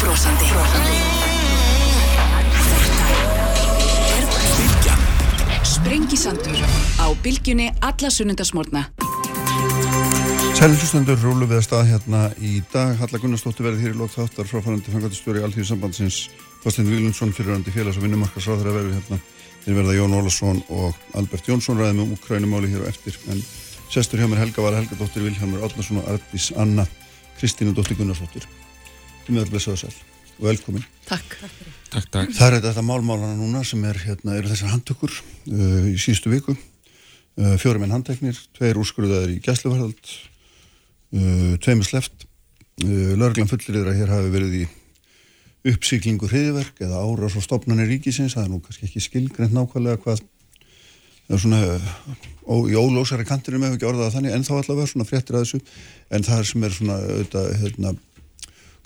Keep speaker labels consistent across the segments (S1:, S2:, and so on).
S1: brosandi. Þetta er Bilgjan. Sprengisandur á Bilgjunni alla sunnundasmórna.
S2: Sælilustendur rúlu við að stað hérna í dag. Halla Gunnarsdóttir verði hér í lók þáttar frá fannandi fangvæntistjóri Alþjóðu sambandsins Þorstein Vílundsson fyrirrandi félags- og vinnumarkasráður að verði hérna. Þeir verða Jón Ólason og Albert Jónsson ræðum um Ukrænumáli hér og eftir. En sestur hjá mér Helga var Helga dóttir Vilhelmur Átnarsson og Artís Anna Kristínu dóttir Gunnarsdóttir. Með allir sögðu sæl og velkomin.
S3: Takk.
S4: Takk, takk.
S2: Það er þetta málmálana núna sem er hérna, eru þessar handtökur uh, í síðustu viku. Uh, fjóri menn handteknir, tveir úrskurðaðir í gæsluvarðald, uh, tveimur sleft. Uh, Lörglan fullir yfir að hér hafi verið í uppsýklingu hriðiverk eða árás og stopnarnir ríkisins. Það er nú kannski ekki skilgrend nákvæmlega hvað það er svona ó, í ólósari kantinu með ekki orðað þannig en þá allavega svona fréttir að þessu en það sem er svona auðvitað, hérna,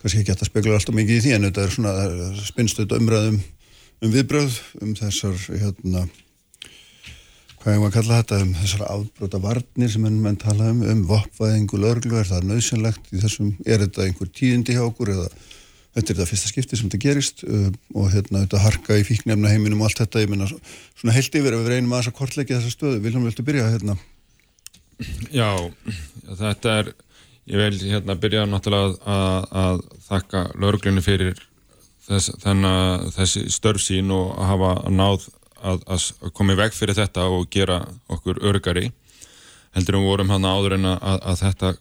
S2: kannski ekki hægt að spekla alltaf mikið í því en þetta er svona það spinnst auðvitað umræðum um viðbröð um þessar hérna hvað ég var að kalla þetta um þessar afbróta varnir sem menn, menn tala um um vopvæðingu lörglu, er það nöðsynlegt í þessum, er þetta einhver tíðindi hjá okkur eða þetta er þetta fyrsta skipti sem þetta gerist uh, og hérna þetta harka í fíknefna heiminum og allt þetta, ég minna svona heilt yfir að við reynum að þess að kortleggja þessa stöðu Viljum viltu byrja hérna?
S4: Já, þetta er, ég vil hérna byrja náttúrulega að, að þakka lauruglunni fyrir þess, þennan, þessi störfsín og að hafa náð að, að koma í veg fyrir þetta og gera okkur örgari. Heldur um vorum hann áður en að, að þetta,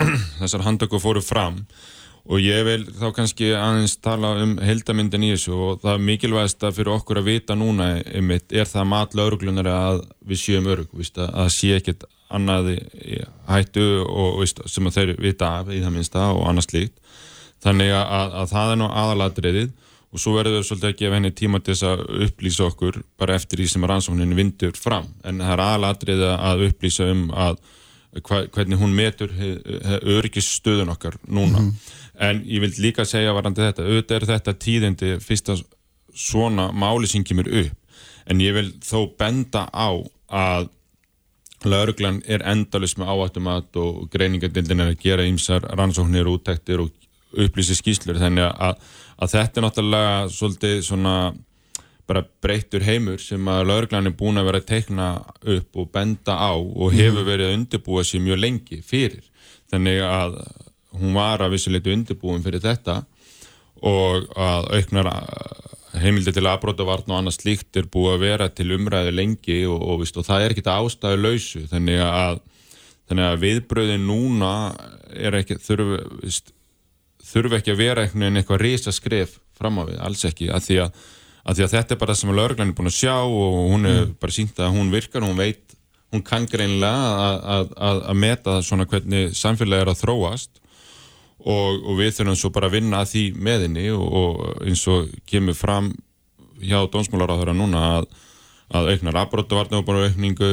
S4: þessar handtöku fóru fram og ég vil þá kannski aðeins tala um heldamindin í þessu og það mikilvægast að fyrir okkur að vita núna er það mat lauruglunar að við séum örg, að það sé ekkert annaði hættu og sem þeir vita af í það minnsta og annars líkt þannig að, að, að það er nú aðaladriðið og svo verður við svolítið að gefa henni tíma til þess að upplýsa okkur bara eftir því sem rannsókninni vindur fram. En það er aðaladriðið að upplýsa um að hva, hvernig hún metur örygisstöðun okkar núna. Mm en ég vil líka segja varandi þetta, auðvitað er þetta tíðindi fyrsta svona máli sem kemur upp. En ég vil þó benda á að lauruglan er endalus með áættumat og greiningardildin er að gera ýmsar rannsóknir, útæktir og upplýsi skýslur þannig að, að þetta er náttúrulega svolítið svona bara breyttur heimur sem að lauruglan er búin að vera að teikna upp og benda á og hefur verið að undirbúa sér mjög lengi fyrir. Þannig að hún var að vissulegt undirbúin fyrir þetta og að auknar heimildi til aðbrótavarn og annað slíkt er búið að vera til umræðu lengi og, og, og, og það er ekkit ástæðu lausu þannig að, þannig að viðbröðin núna ekki þurfu þurfu ekki að vera einhvern veginn eitthvað risa skref fram á við, alls ekki að því að, að því að þetta er bara það sem lauruglan er búin að sjá og hún er mm. bara sínt að hún virkar hún veit, hún kann greinlega að, að meta svona hvernig samfélagi er að þróast og, og við þurfum svo bara að vinna að því meðinni og, og eins og kemur fram hjá dónsmálaráðara núna að, að auknar afbróttavarni og bara aukningu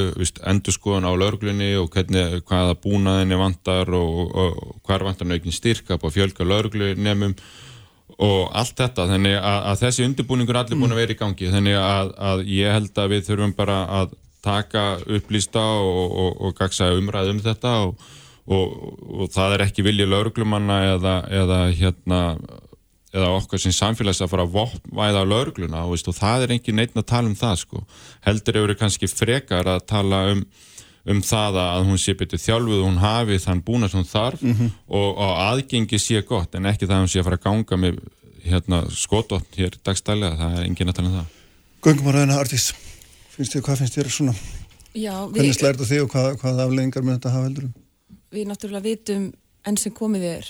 S4: endur skoðan á lauruglunni og hvernig, hvaða búnaðinni vantar og, og hvar vantar auknin styrka på fjölga lauruglunemum og allt þetta. Þannig að, að þessi undirbúningur er allir búin að vera í gangi. Þannig að, að ég held að við þurfum bara að taka upplýsta og, og gagsa umræð um þetta og og, og það er ekki viljið lauruglumanna eða, eða hérna eða okkar sem samfélags að fara að vopnvæða laurugluna og, og það er ekki neitt að tala um það sko. heldur eru kannski frekar að tala um, um það að hún sé betur þjálfuð og hún hafi þann búna sem hún þarf mm -hmm. og, og aðgengi sé gott en ekki það að hún sé að fara að ganga með hérna, skotótt hér dagstælega það er engin að tala um það
S2: Göngum á ræðina Artís finnst þið, hvað finnst þér svona
S3: Já,
S2: hvernig við... slærðu þig og hvað, hvað afleggingar með þetta hafa heldurum?
S3: Við náttúrulega vitum enn sem komið er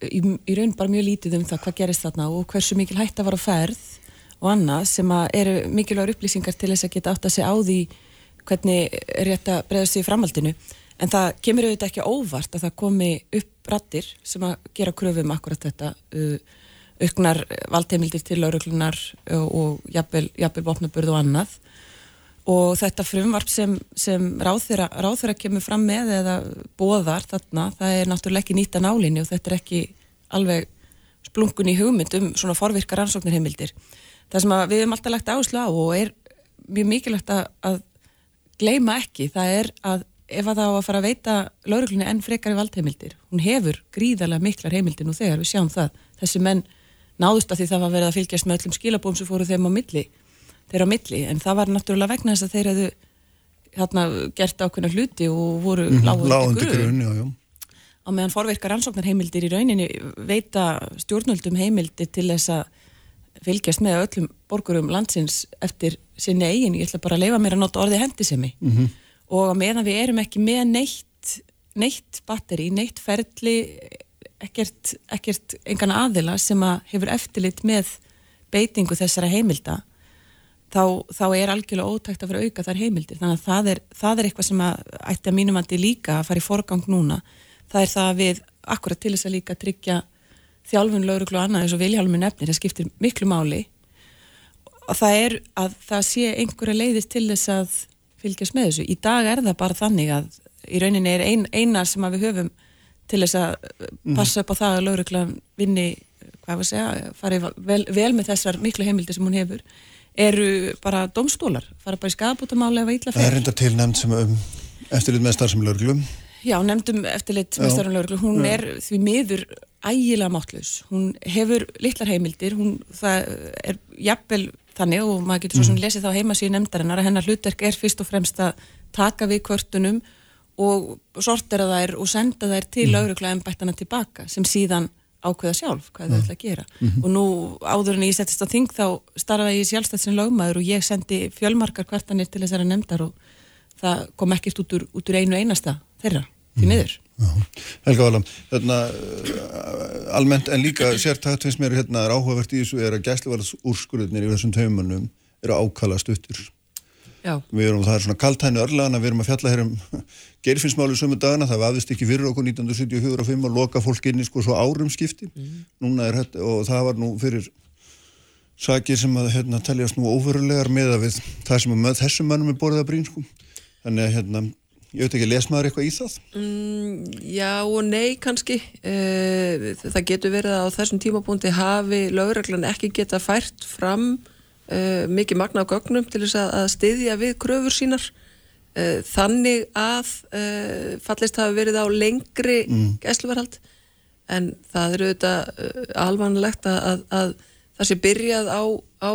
S3: í, í raun bara mjög lítið um það hvað gerist þarna og hversu mikil hægt að vara á ferð og annað sem eru mikilvægur upplýsingar til þess að geta átt að segja á því hvernig er rétt að breyðast því framhaldinu. En það kemur auðvitað ekki óvart að það komi upp rattir sem að gera kröfum um akkurat þetta uh, auknar valdheimildir til lauruglunar og jafnvel vopnaburð og annað og þetta frumvarp sem, sem ráþeira, ráþeira kemur fram með eða bóðar þarna, það er náttúrulega ekki nýta nálinni og þetta er ekki alveg splungun í hugmynd um svona forvirkar ansóknir heimildir. Það sem við hefum alltaf lagt áherslu á og er mjög mikilvægt að, að gleima ekki, það er að ef að það á að fara að veita lauruglunni enn frekar í valdheimildir, hún hefur gríðarlega miklar heimildir nú þegar við sjáum það, þessi menn náðust að því það var verið að fylgjast með öllum skilabóum sem fóru þeim á milli þeirra á milli, en það var náttúrulega vegna þess að þeir hefðu hérna, gert ákveðna hluti og voru láguð
S2: lágandi grunn, já, já.
S3: á meðan forverkar rannsóknarheimildir í rauninni veita stjórnöldum heimildir til þess að fylgjast með öllum borgurum landsins eftir sinni eigin, ég ætla bara að leifa mér að nota orði hendisemi
S2: Mhm.
S3: og á meðan við erum ekki með neitt neitt batteri, neitt ferli ekkert, ekkert engan aðila sem að hefur eftirlit með beitingu þessara heimilda þá, þá er algjörlega ótækt að vera auka þar heimildir. Þannig að það er, það er eitthvað sem að ætti að mínum andi líka að fara í forgang núna. Það er það að við akkurat til þess að líka tryggja þjálfun, lauruglu og annað eins og Vilhjálmur nefnir, það skiptir miklu máli. Og það er að það sé einhverja leiðist til þess að fylgjast með þessu. Í dag er það bara þannig að í rauninni er ein, eina sem að við höfum til þess að passa upp á það að lauruglan vinni, hvað var að segja, fari vel, vel með þessar miklu heimildi sem hún hefur, eru bara domstólar, fara bara í skadabútamáli ef að ítla
S2: Það er reynda til nefnd sem um, eftirlit með starfsemi lögreglum.
S3: Já, nefndum eftirlit með stjórnum lauruglu, hún er því miður ægilega máttlaus. Hún hefur litlar heimildir, hún, það er jafnvel þannig og maður getur svo sem lesið þá heimasíðu nefndarinnar að hennar hlutverk er fyrst og fremst að taka við kvörtunum og sortera þær og senda þær til mm. laurugla embættana tilbaka sem síðan ákveða sjálf hvað þau ætla að gera. Og nú áður en ég settist á þing þá starfaði ég sjálfstætt sem lögmaður og ég sendi fjölmarkar kvartanir til þessara nefndar og það kom ekkert út úr, út úr einu einasta þeirra, því miður.
S2: Já. Helga Valam, hérna, almennt en líka sértækt finnst mér hérna er áhugavert í þessu er að gæsluvarðs úrskurðinir í þessum taumunum eru ákala stuttir.
S3: Já.
S2: Við erum, það er svona kaltæni örlagan að við erum að fjalla hér um geirfinnsmáli sömu dagana, það vafðist ekki fyrir okkur 1974 og loka fólk inn í sko svo árum skipti. Núna er þetta, og það var nú fyrir sakir sem að hérna teljast nú óverulegar með að við það sem að með þessum mönnum er borðið að brín sko. Þannig að hérna, ég veit ekki, les maður eitthvað í það?
S5: Já og nei kannski Eh, það getur verið að á þessum tímabúndi hafi lögreglan ekki geta fært fram uh, mikið magna á gögnum til þess að, að styðja við kröfur sínar uh, þannig að uh, fallist hafi verið á lengri mm. gæsluverhald en það eru auðvitað alvanlegt að, að, að það sé byrjað á, á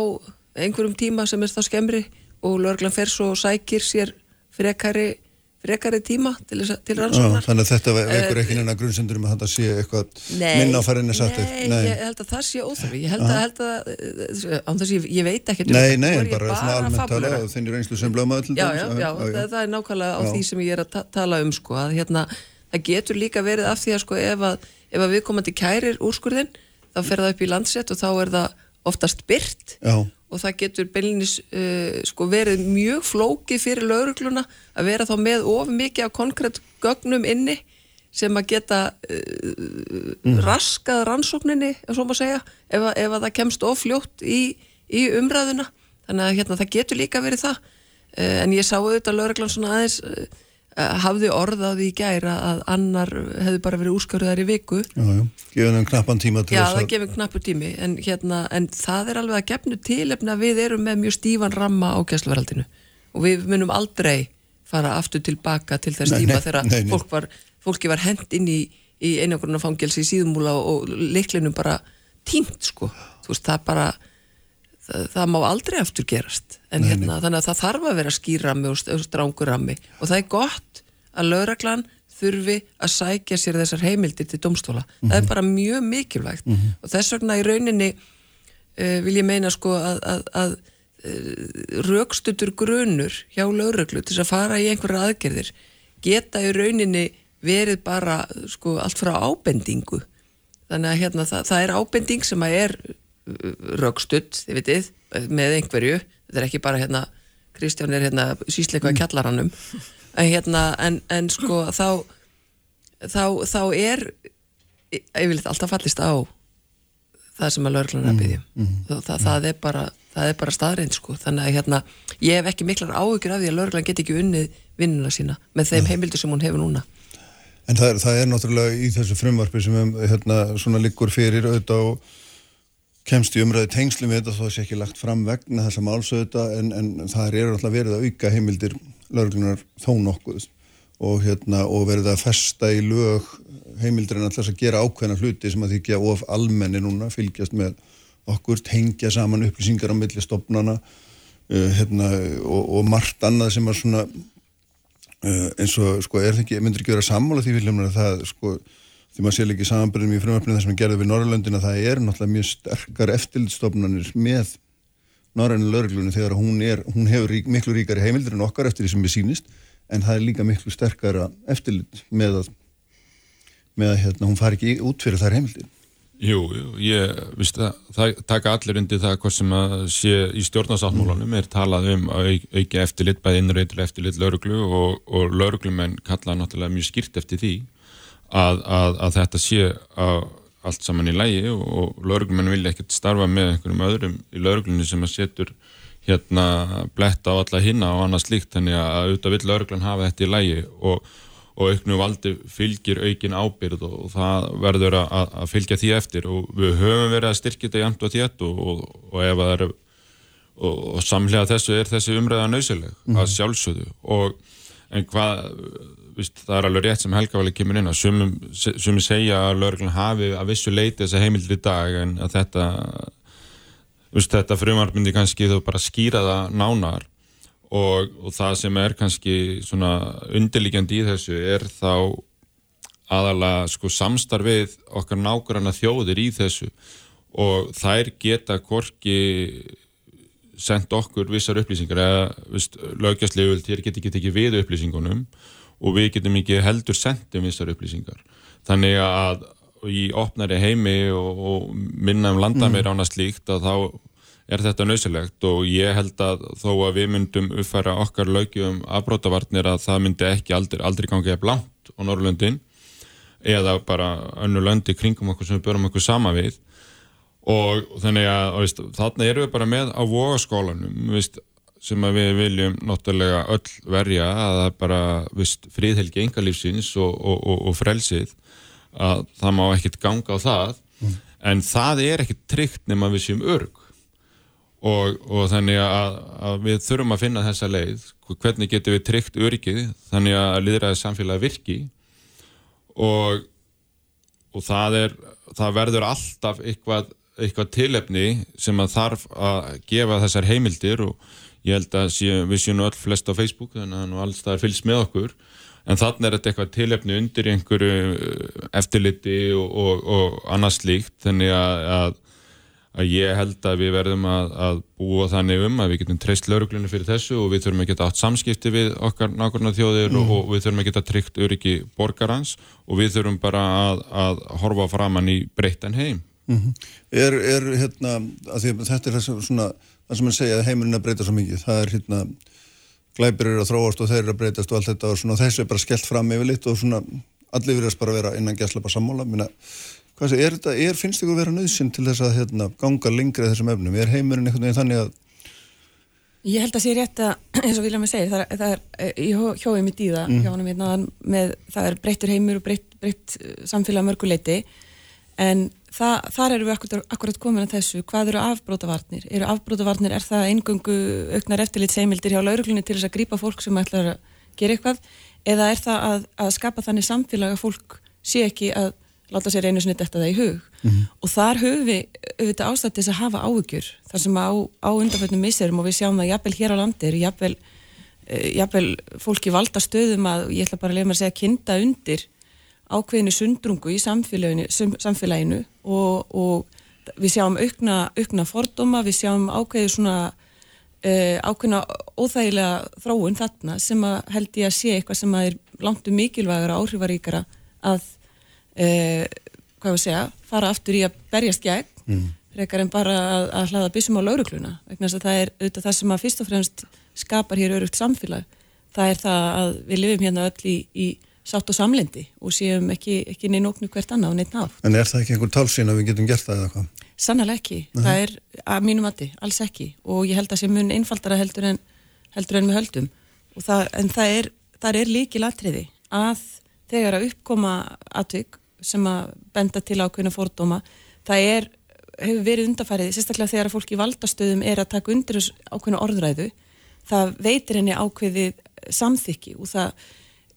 S5: einhverjum tíma sem er þá skemmri og lögreglan fer svo sækir sér frekari, frekari tíma til, til rannsóknar.
S2: þannig að þetta veikur ekki neina grunnsendur um að þetta sé eitthvað minna á farinni sattir.
S5: Nei, ég held að það sé óþarfi. Ég held að, held að, eh, án þess að ég, ég veit ekki
S2: Nei, nei, en bara svona almennt tala og þinn er einslu sem blömaður til
S5: Já, já, já, það, það er nákvæmlega á því sem ég er að ta tala um sko, að hérna, það getur líka verið af því að sko, ef að, ef að viðkomandi kærir úrskurðin, þá fer það upp í landsrétt og þá er það oftast byrt
S2: Já,
S5: og það getur beilinnis uh, sko verið mjög flókið fyrir laurugluna að vera þá með of mikið af konkrétt gögnum inni sem að geta uh, raskað rannsókninni, ef svo má segja ef, að- ef að það kemst of fljótt í, í umræðuna. Þannig að hérna, það getur líka verið það. Uh, en ég sá auðvitað lauruglan svona aðeins hafði orð á því í gæra að annar hefði bara verið úrskarðar í viku
S2: já, já. Gefum þeim knappan tíma til
S5: Já,
S2: þess
S5: það
S2: að...
S5: gefur knappur tími en, hérna, en það er alveg að gefnu tilefna við erum með mjög stífan ramma á gæsluveraldinu og við munum aldrei fara aftur tilbaka til þess tíma þegar. Fólk var, fólki var hent inn í, í einhverjum fangelsi í síðumúla og, og leiklinum bara tímt sko, þú veist það bara það, það má aldrei aftur gerast. En hérna, þannig að það þarf að vera skýrrammi og st- og það er gott að lögreglan þurfi að sækja sér þessar heimildir til domstóla. Það er bara mjög mikilvægt. Og þess vegna í rauninni uh, vil ég meina sko að, að, að uh, rökstutur grunur hjá lögreglu til þess að fara í einhverja aðgerðir geta í rauninni verið bara sko allt frá ábendingu. Þannig að hérna það, það er ábending sem að er rökstutt, þið vitið, með einhverju. Þetta er ekki bara hérna Kristján er hérna sísleika mm. kjallaranum. En hérna, en, en sko þá, þá, þá er yfirleitt alltaf fallist á það sem að lögreglan er að byggja mm. það, það, það er bara það er bara staðreind sko, þannig að hérna ég hef ekki miklar áhyggjur af því að lögreglan get ekki unnið vinnuna sína með þeim heimildur sem hún hefur núna.
S2: En það er, það er náttúrulega í þessu frumvarpi sem um, hérna, svona liggur fyrir auðvitað og kemst í umræði tengslu með þetta þó það sé ekki lagt fram vegna þessa málsauðvitað en, en það er náttúrulega verið að auka heimildir lauruglunar þó nokkuð. Og, hérna, og verið að festa í lög heimildurinn alltaf að gera ákveðna hluti sem að að of almenni núna fylgjast með okkur, tengja saman upplýsingar á milli stopnana uh, hérna, og, og margt annað sem að svona uh, eins og sko er það ekki, myndir ekki vera sammála því viljum að það sko því maður sé ekki samanbyrjum í frumöfninu þar sem gerði við Norrlöndina það er náttúrulega mjög sterkar eftirlitstofnanir með Norrænu lögreglunni þegar hún, er, hún hefur rík, miklu ríkari heimildur en okkar eftir því sem við sínist en það er líka miklu sterkara eftirlit með að, með að hérna, hún fari ekki út fyrir þær heimildir.
S4: Jú, jú, ég, viðst það, það taka allir undir það hvað sem að sé í stjórnarsáttmálunum er talað um að auki eftirlit, bæði innreitur eftirlit lauruglu og, og lauruglumenn kalla náttúrulega mjög skýrt eftir því að, að, að þetta sé að allt saman í lægi og, og lauruglumenn vilja ekkert starfa með einhverjum öðrum í lauruglunni sem að setur hérna bletta á alla hinna og annað slíkt. Þannig að auðvitað vill lauruglan hafa þetta í lægi og, og auknu valdi fylgir aukin ábyrð og, og það verður að, að fylgja því eftir. Og við höfum verið að styrkja þetta jæmt og þétt og ef það er og samlega þessu er þessi umræða nöysileg mm. að sjálfsögðu. Og en hvað Vist, það er alveg rétt sem Helgavali kemur inn að sumi segja að lögurinn hafi að vissu leiti þessa heimildir í dag en að þetta vist, þetta frumarbyndi kannski þú bara skýra það nánar. Og, og það sem er kannski svona undirlíkjandi í þessu er þá aðalega sko samstarfið okkar nákvæmna þjóðir í þessu. Og þær geta korki sendt okkur vissar upplýsingar eða lögjastleguð þér geti ekki við upplýsingunum og við getum ekki heldur sendum vissar upplýsingar. Þannig að í opnari heimi og, og minna um landamir mm. ánast líkt að þá er þetta nöysilegt og ég held að þó að við myndum uppfæra okkar lögjum afbrótavarnir að það myndi ekki aldrei, aldrei gangið að blánt á Norrlöndin eða bara önnu löndi kringum okkur sem við börum okkur sama við og þannig að veist, þarna erum við bara með á vogaskólanum sem við viljum náttúrulega öll verja að það er bara vist, friðhelgi engalífsins og, og, og, og frelsið að það má ekkert ganga á það. Mm. en það er ekkert tryggt nema við séum örg. Og þannig að, að við þurfum að finna þessa leið. Hvernig getum við tryggt örgið þannig að liðræðið samfélagi virki og það er það verður alltaf eitthvað, eitthvað tilefni sem að þarf að gefa þessar heimildir og ég held að sé, við séum öll flest á Facebook þannig að alls það er fylgst með okkur en þannig er þetta eitthvað tilefni undir einhverju eh, eftirliti og, og, og annað slíkt þannig að, að, að ég held að við verðum að, að búa þannig um að við getum treyst lauruglunni fyrir þessu og við þurfum að geta átt samskipti við okkar nákvæmlega þjóðir mm. og, og við þurfum að geta tryggt öryggi borgarans og við þurfum bara að horfa framann í breyttan heim mm
S2: -hmm. er, er hérna, þetta er þess að svona það sem hann segja að heimurinn að breyta svo mikið. Það er hérna glæpir eru að þróast og þeir eru að breytast og allt þetta og svona þessu er bara skellt fram yfir lit og svona allir virðast bara að vera innan gæsla bara sammála Minna, hvað sé, er þetta, er, finnst ykkur að vera nöðsinn til þess að hérna, ganga lengra þessum efnum, er heimurinn einhvern veginn þannig að
S3: Ég held að sé rétt að, eins og Vilja mig segir, það, það er, ég hjóði mitt í það, mm. hann hérna, með, það er breyttur heimur og breytt, breytt samfélag mörguleiti en það, þar eru við akkurat, akkurat komin að þessu, hvað eru afbrótavarnir? Eru afbrótavarnir, er það eingöngu auknar eftirlitseimildir hjá lauruglunni til þess að grípa fólk sem ætlar að gera eitthvað eða er það að, að skapa þannig samfélag að fólk sé ekki að láta sér einu snitt eftir það í hug mm -hmm. og þar höfum við auðvitað ástætt þess að hafa áhugjur þar sem á, á undanfjöldnum miserum og við sjáum að jafnvel hér á landi eru jafnvel, eh, jafnvel fólki valda stöðum að ég ætla bara að lefa mér að segja kinda undir ákveðinu sundrungu í samfélaginu, samfélaginu og, og við sjáum aukna, aukna fordóma, við sjáum ákveði svona uh, ákveðina óþægilega þróun þarna sem að held ég að sé eitthvað sem að er langt um mikilvægara áhrifaríkara að uh, hvað við segja, fara aftur í að berjast gegn, mm. frekar en bara að, að hlaða bísum á laurugluna vegna þess að það er auðvitað það sem að fyrst og fremst skapar hér örugt samfélag það er það að við lifum hérna öll í, í sátt og samlendi og séum ekki, ekki neina oknu hvert annað og neitt nátt.
S2: En er það ekki einhver tálsýn að við getum gert það eða hvað?
S3: Sannlega ekki, uh -huh. það er að mínum mati, alls ekki og ég held að það sé mun einfaldara heldur en, heldur en við höldum það, en það er, er líkil atriði að þegar að uppkoma atvik sem að benda til ákveðna fordóma, það er hefur verið undarfærið, sérstaklega þegar að fólk í valdastöðum er að taka undir ákveðna orðræðu, það veitir henni ákveðið samþykki og það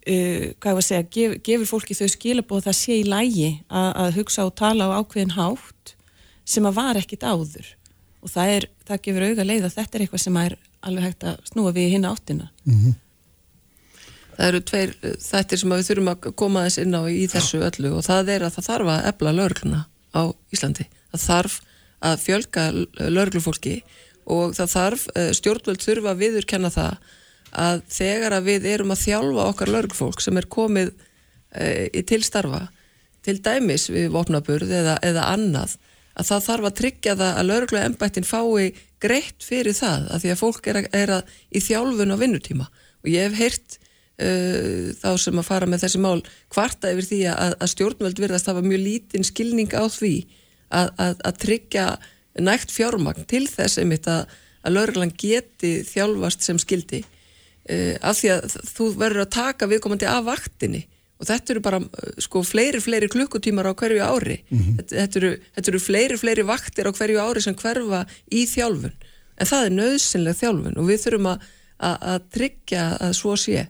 S3: uh, hvað ég var að segja, gef, gefur fólki þau skilabóð það sé í lægi að, að hugsa og tala á ákveðin hátt sem að var ekkit áður og það, er, það gefur auga leið að þetta er eitthvað sem er alveg hægt að snúa við hinn áttina mm -hmm.
S5: Það eru tveir þættir sem við þurfum að koma þess inn á í þessu öllu og það er að það þarf að ebla lögluna á Íslandi. Það þarf að fjölga löglufólki og það þarf, eh, stjórnvöld þurfa að viðurkenna það að þegar að við erum að þjálfa okkar löglufólk sem er komið e, til starfa, til dæmis við vopnaburð eða, eða annað, að það þarf að tryggja það að löglu ennbættin fái greitt fyrir það að því að fólk er að, er að í þjálfun á vinnutíma. Og ég hef heyrt uh, þá sem að fara með þessi mál kvarta yfir því að, að stjórnvöld verðast hafa mjög lítinn skilning á því að, tryggja nægt fjármagn til þess einmitt að lögurlan geti þjálfast sem skildi uh, af því að þú verður að taka viðkomandi af vaktinni. Og þetta eru bara sko fleiri, fleiri klukkutímar á hverju ári. Mm -hmm. þetta, þetta, eru, þetta eru fleiri, fleiri vaktir á hverju ári sem hverfa í þjálfun. En það er nöðsynlega þjálfun og við þurfum að, að, að tryggja að svo sé.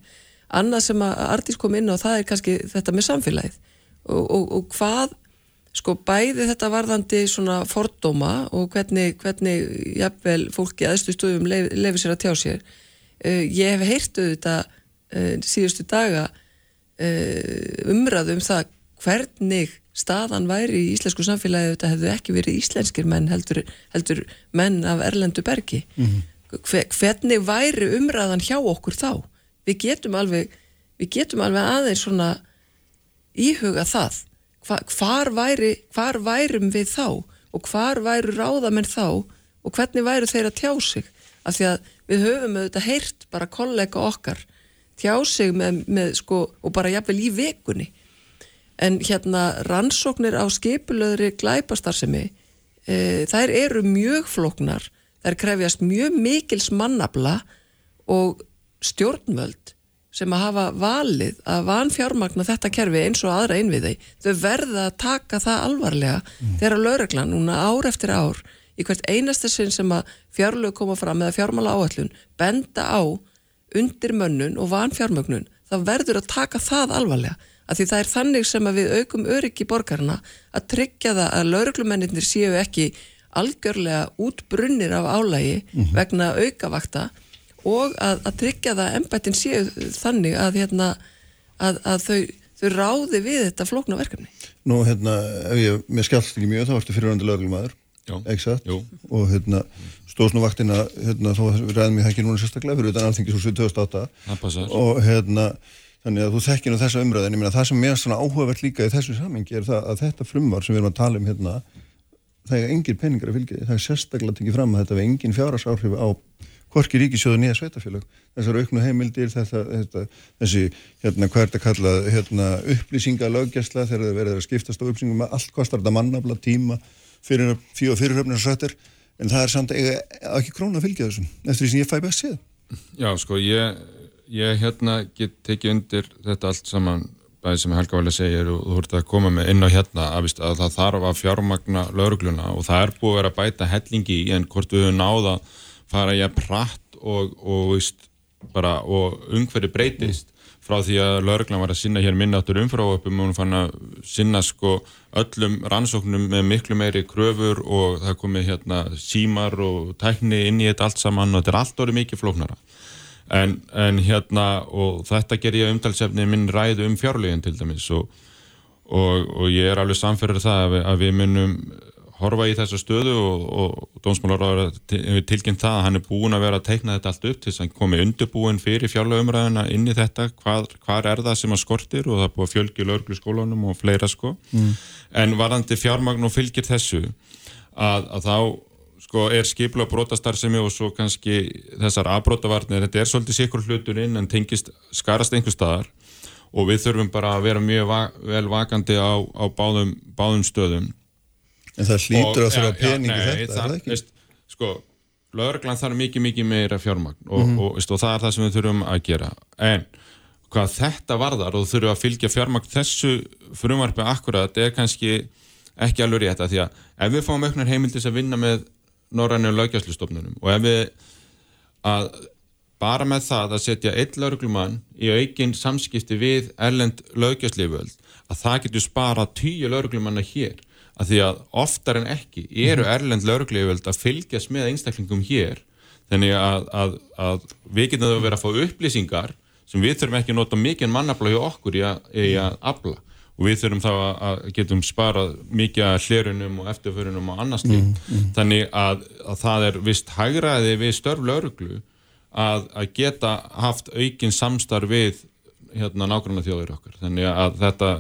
S5: Annað sem að Artís kom inn á það er kannski þetta með samfélagið. Og, og, og hvað sko bæði þetta varðandi svona fordóma og hvernig, hvernig jafnvel fólki aðstu stöðum lefi lef sér að tjá sér ég hef heyrtu þetta uh, síðustu daga uh, umræðu um það hvernig staðan væri í íslensku samfélagi þetta hefðu ekki verið íslenskir menn heldur, heldur menn af erlendu bergi. Mm -hmm. Hver, hvernig væri umræðan hjá okkur þá? Við getum alveg við getum alveg aðeins svona íhuga það. Hva, hvar, væri, hvar værum við þá og hvar væru ráðamenn þá og hvernig væru þeir að tjá sig? Af því að við höfum auðvitað heyrt bara kollega okkar tjá sig með, með sko, og bara jafnvel í vekunni en hérna rannsóknir á skipulöðri glæpastarsemi e, þær eru mjög floknar þær krefjast mjög mikils mannabla og stjórnvöld sem að hafa valið að vanfjármagna þetta kerfi eins og aðra einviði þau verða að taka það alvarlega mm. þegar lögreglan núna ár eftir ár í hvert einasta sinn sem að fjárlög koma fram eða fjármála áallun benda á undir mönnun og vanfjármögnun þá verður að taka það alvarlega að því það er þannig sem að við aukum öryggi borgarna að tryggja það að lauruglumennir séu ekki algjörlega útbrunnir af álægi mm -hmm. vegna aukavakta og að, að tryggja það ennbættin séu þannig að, hérna, að, að þau, þau ráði við þetta flóknu verkefni.
S2: Nú, hérna, ef ég, mér skjált ekki mjög, þá ertu fyrirhandi lauruglumæður Exakt, og hérna stóðs nú vaktina, hérna þó ræðum ég ekki núna sérstaklega fyrir utan alþingisúsið 2008 og hérna þannig að þú þekkir nú þessa umræðin, ég meina það sem mér svona áhugavert líka í þessu samengi er það að þetta frumvar sem við erum að tala um hérna það er engin peningar að fylgja það er sérstaklega tekið fram að þetta er engin fjárhásáhrif á hvorki ríkisjóðu nýja sveitafélag þessar auknu heimildir þetta, þetta, þessi hérna hvað er þetta kallað hérna, upplýsingalögjastla þegar það verður að skiptast á upplýsingum allt kostar þetta mannabla tíma fyrir fjóð sættir en það er samt ekki, ekki krónu að fylgja þessum eftir því sem ég fæ best séð.
S4: Já sko ég, ég hérna get tekið undir þetta allt saman bæðið sem Helga vel að segja og þú ert að koma með inn á hérna að, að það þarf að fjármagna laurugluna og það er búið að vera bæta hellingi í en hvort við höfum náða fara ég að pratt og, og, og, og umhverju breytist frá því að lauruglan var að sinna hér minnáttur umfráöpum og hún fann að sinna sko öllum rannsóknum með miklu meiri kröfur og það komi hérna símar og tækni inn í þetta allt saman og þetta er allt orðið mikið flóknara. En, en hérna og þetta ger ég umtalsefni minn ræðu um fjárlegin til dæmis og, og, og ég er alveg samferður það að við, að við munum horfa í þessa stöðu og, og dómsmálaráður tilkynnt það að hann er búin að vera að teikna þetta allt upp til þess að komi undirbúin fyrir fjárlagumræðina inn í þetta, hvað, hvað er það sem að skortir? Og það er búin að fjölgi löglu skólanum og fleira sko. Mm. en varðandi fjármagn og fylgir þessu að, að þá sko er skipla brotastarðsemi og svo kannski þessar afbrotavarnir, þetta er svolítið sikur hluturinn en tengist skarast einhver staðar. Og við þurfum bara að vera mjög va vel vakandi á, á báðum, báðum stöðum
S2: En það hlýtur að þurfa peningi ja, þetta,
S4: það, er það ekki? Veist, sko, lögurglann þarf mikið, mikið meira fjármagn og, mm -hmm. og, veist, og það er það sem við þurfum að gera. En hvað þetta varðar og þurfum að fylgja fjármagn þessu frumvarfi akkurat er kannski ekki alveg rétt að því að ef við fáum auknar heimildis að vinna með norrænu lögjastlustofnunum og ef við að bara með það að setja einn lauruglumann í aukin samskipti við erlend löggjastliföld að það getur spara tíu lauruglumanna hér að því að oftar en ekki eru erlend laurugliföld að fylgjast með einstaklingum hér þannig að, að, að við getum að vera að fá upplýsingar sem við þurfum ekki að nota mikið mannafla hjá okkur í að, í að afla og við þurfum þá að getum sparað mikið að hlerunum og eftirförunum og annars líkt. Mm, mm. Þannig að, að það er vist hægraði við störf lauruglu að, að geta haft aukinn samstarf við hérna nákvæmlega þjóðir okkar. Þannig að þetta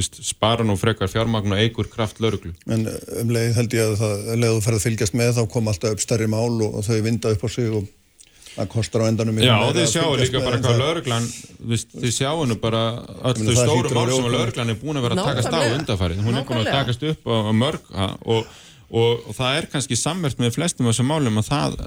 S4: vist, spara nú frekar fjármagn og eigur kraft lauruglu.
S2: En um leið held ég að það, leið þú ferð að fylgjast með þá kom alltaf upp stærri mál og, og þau vinda upp á sig og það kostar á endanum
S4: Já, þið sjáu líka bara hvað lauruglan þið sjáu nú bara öll þau stóru mál sem lauruglan er búin að vera að takast á undarfærið, hún er búin að takast upp á, á mörg og, og, og það er kannski sammert með flestum af þessum málum að það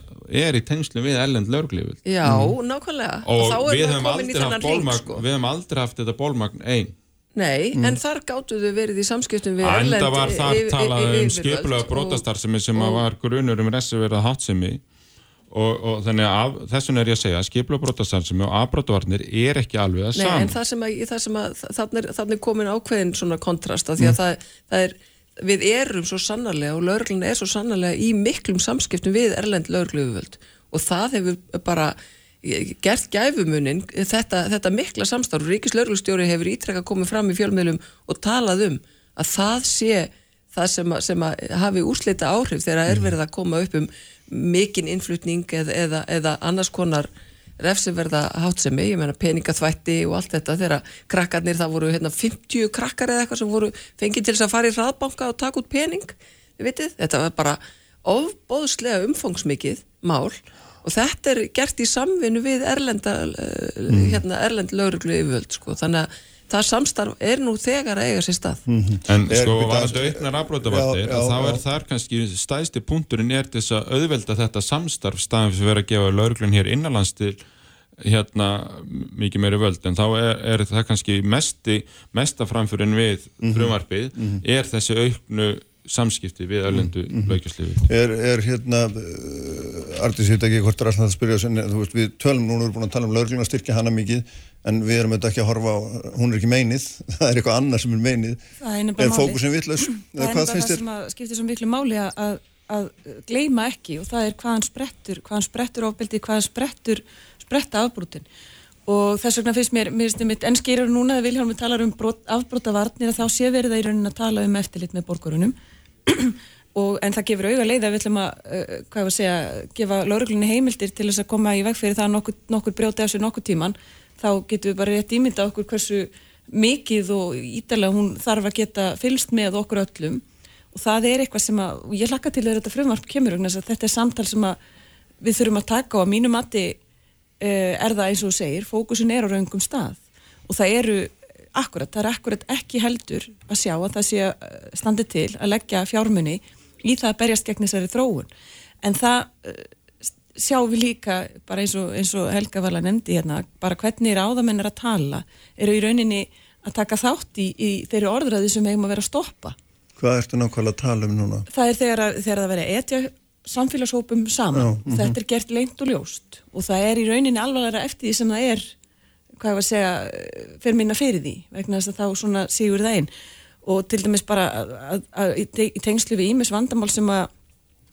S4: er í tengslu við ellend lauruglífið.
S5: Já, mm. nákvæmlega
S4: og, og við hefum aldrei haft bólmagn sko. við hefum aldrei haft þetta bólmagn einn
S5: Nei, mm. en þar gáttuðu verið í samskiptum við
S4: Enda var þar talað um skipulega brotastar sem var grunur um reserverða hátsemi og, og þannig að þessum er ég að segja að skiplubrótastarfsemi og afbrótavarnir er ekki alveg að saman.
S5: Nei, en það sem að, það sem að þannig, þannig komin ákveðin svona kontrast að því að mm. það, það er við erum svo sannarlega og lauruglun er svo sannarlega í miklum samskiptum við erlend laurugluðuvöld og það hefur bara gert gæfumunin þetta, þetta mikla samstarf og Ríkis lauruglustjóri hefur ítrekka komið fram í fjölmiðlum og talað um að það sé það sem að, sem að hafi úslita áhrif þegar er mm. verið að koma upp um mikinn innflutning eða, eða, eða annars konar refsiverða hátsemi, ég meina peningaþvætti og allt þetta þegar krakkarnir það voru hérna, 50 krakkar eða eitthvað sem voru fengið til þess að fara í hraðbanka og taka út pening vitið, þetta var bara ofbóðslega umfangsmikið mál og þetta er gert í samvinnu við erlenda mm. hérna, erlend lauruglu yfirvöld sko, þannig að það samstarf er nú þegar að eiga sér stað mm
S4: -hmm. En er, sko var þetta auknar afbrótavartir að þá er þar kannski stæðsti punkturinn er þess að auðvelda þetta samstarf staðan fyrir að vera að gefa lauruglun hér innanlands til hérna mikið meiri völd en þá er, er það kannski mesti, mesta framfyrin við mhm. frumvarpið mm -hmm. er þessi auknu samskipti við ölendu mm -hmm. laukjastlifi
S2: Er, er hérna uh, Artis, ég veit ekki hvort það er alltaf að spyrja þú veist, við tölum núna, við erum búin að tala um lauruglun að styrkja hana mikið en við erum auðvitað ekki að horfa á, hún er ekki meinið, það er eitthvað annað sem er meinið,
S3: er
S2: fókusin vittlaus,
S3: eða hvað finnst þér? Það skiptir svo miklu máli að, að gleima ekki og það er hvaðan sprettur, hvaðan sprettur ofbeldi, hvaðan sprettur, spretta afbrútin og þess vegna finnst mér, mér finnst mér, en skýrur núna að Vilhelm talar um afbrútavarnir að þá sé verið það í raunin að tala um eftirlit með borgarunum og en það gefur auga leið að við ætlum að, uh, hvað ég var að segja, gefa lauruglunni heimildir til þess að koma í veg fyrir það nokkur, nokkur brjóti á sig nokkur tíman þá getum við bara rétt ímynda okkur hversu mikið og ítalega hún þarf að geta fylst með okkur öllum. Og það er eitthvað sem að, og ég hlakka til að þetta frumvarp kemur, þetta er samtal sem að við þurfum að taka og að mínu mati uh, er það eins og segir, fókusin er á raungum stað. Og það eru akkurat, það er akkurat ekki heldur að sjá að það sé eh, standi til að leggja fjármunni í það að berjast gegn þessari þróun en það uh, sjáum við líka, bara eins og, eins og Helga var að nefndi hérna, bara hvernig ráðamenn er að tala, eru í rauninni að taka þátt í, í þeirri orðræði sem hefum að vera að stoppa.
S2: Hvað ertu nákvæmlega að tala um núna?
S3: Það er þegar, þegar það verið etja samfélagshópum saman. Já, uh -huh. Þetta er gert leint og ljóst og það er í rauninni alvarlega eftir því sem það er, hvað ég var að segja, fyrir minna fyrir því, vegna þess að þá svona sígur það einn og til dæmis bara í tengslu við ímis vandamál sem að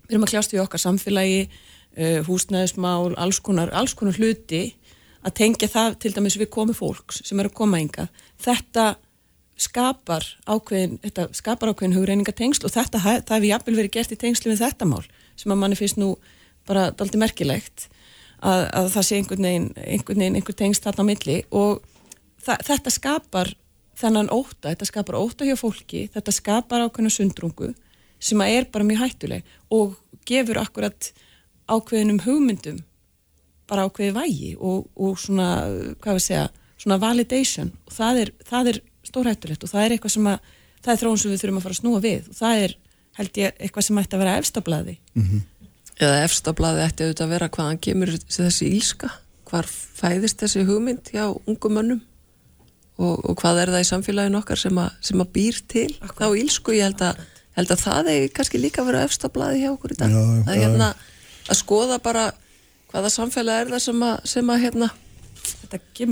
S3: við erum að kljást við okkar samfélagi uh, húsnæðismál, alls konar, alls konar hluti að tengja það til dæmis við komi fólks sem eru að koma ynga þetta skapar ákveðin þetta skapar ákveðin hugreiningatengsl og þetta það hefur jafnvel verið gert í tengslu við þetta mál sem að manni finnst nú bara daldi merkilegt að, að það sé einhvern veginn einhvern veginn einhver tengsl þarna á milli og það, þetta skapar þennan óta, þetta skapar óta hjá fólki þetta skapar ákveðinu sundrungu sem að er bara mjög hættuleg og gefur akkurat ákveðinum hugmyndum bara ákveði vægi og, og svona, hvað við segja, svona validation og það er, það er stórhættulegt og það er eitthvað sem að, það er þróun sem við þurfum að fara að snúa við og það er, held ég, eitthvað sem ætti að vera efstablaði.
S5: Mm -hmm. Eða efstablaði ætti auðvitað að vera hvaðan kemur þessi ílska, hvar fæðist þessi hugmynd hjá ungum mönnum? Og, og hvað er það í samfélaginu okkar sem að, sem að býr til Akkurat. þá ílsku, ég held að, held að það er kannski líka að vera efstablaði hjá okkur í dag. Já, að hérna að skoða bara hvaða samfélag er það sem að, sem að hérna,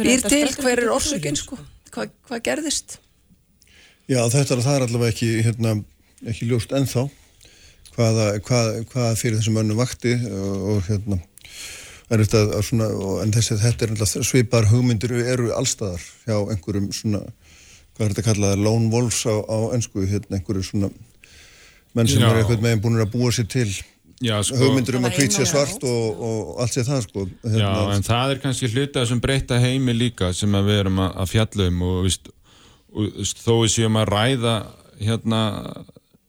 S5: býr til, hver er orsökinn sko, hvað, hvað gerðist?
S2: Já, þetta er allavega ekki, hérna, ekki ljóst ennþá hvaða, hvað, hvað fyrir þessum önnu vakti og, og hérna er þetta að svona, en þessi þetta er alltaf svipar hugmyndir eru allstaðar hjá einhverjum svona, hvað er þetta að kalla það, lone wolves á, á ennsku, hérna einhverju svona menn sem Já. er eitthvað meginn búin að búa sér til Já, sko, hugmyndir um að hvít sé svart og, og allt sé það sko
S4: hérna, Já, en það er kannski hluta sem breyta heimi líka sem við erum að fjalla um og, víst, og víst, þó við séum að ræða hérna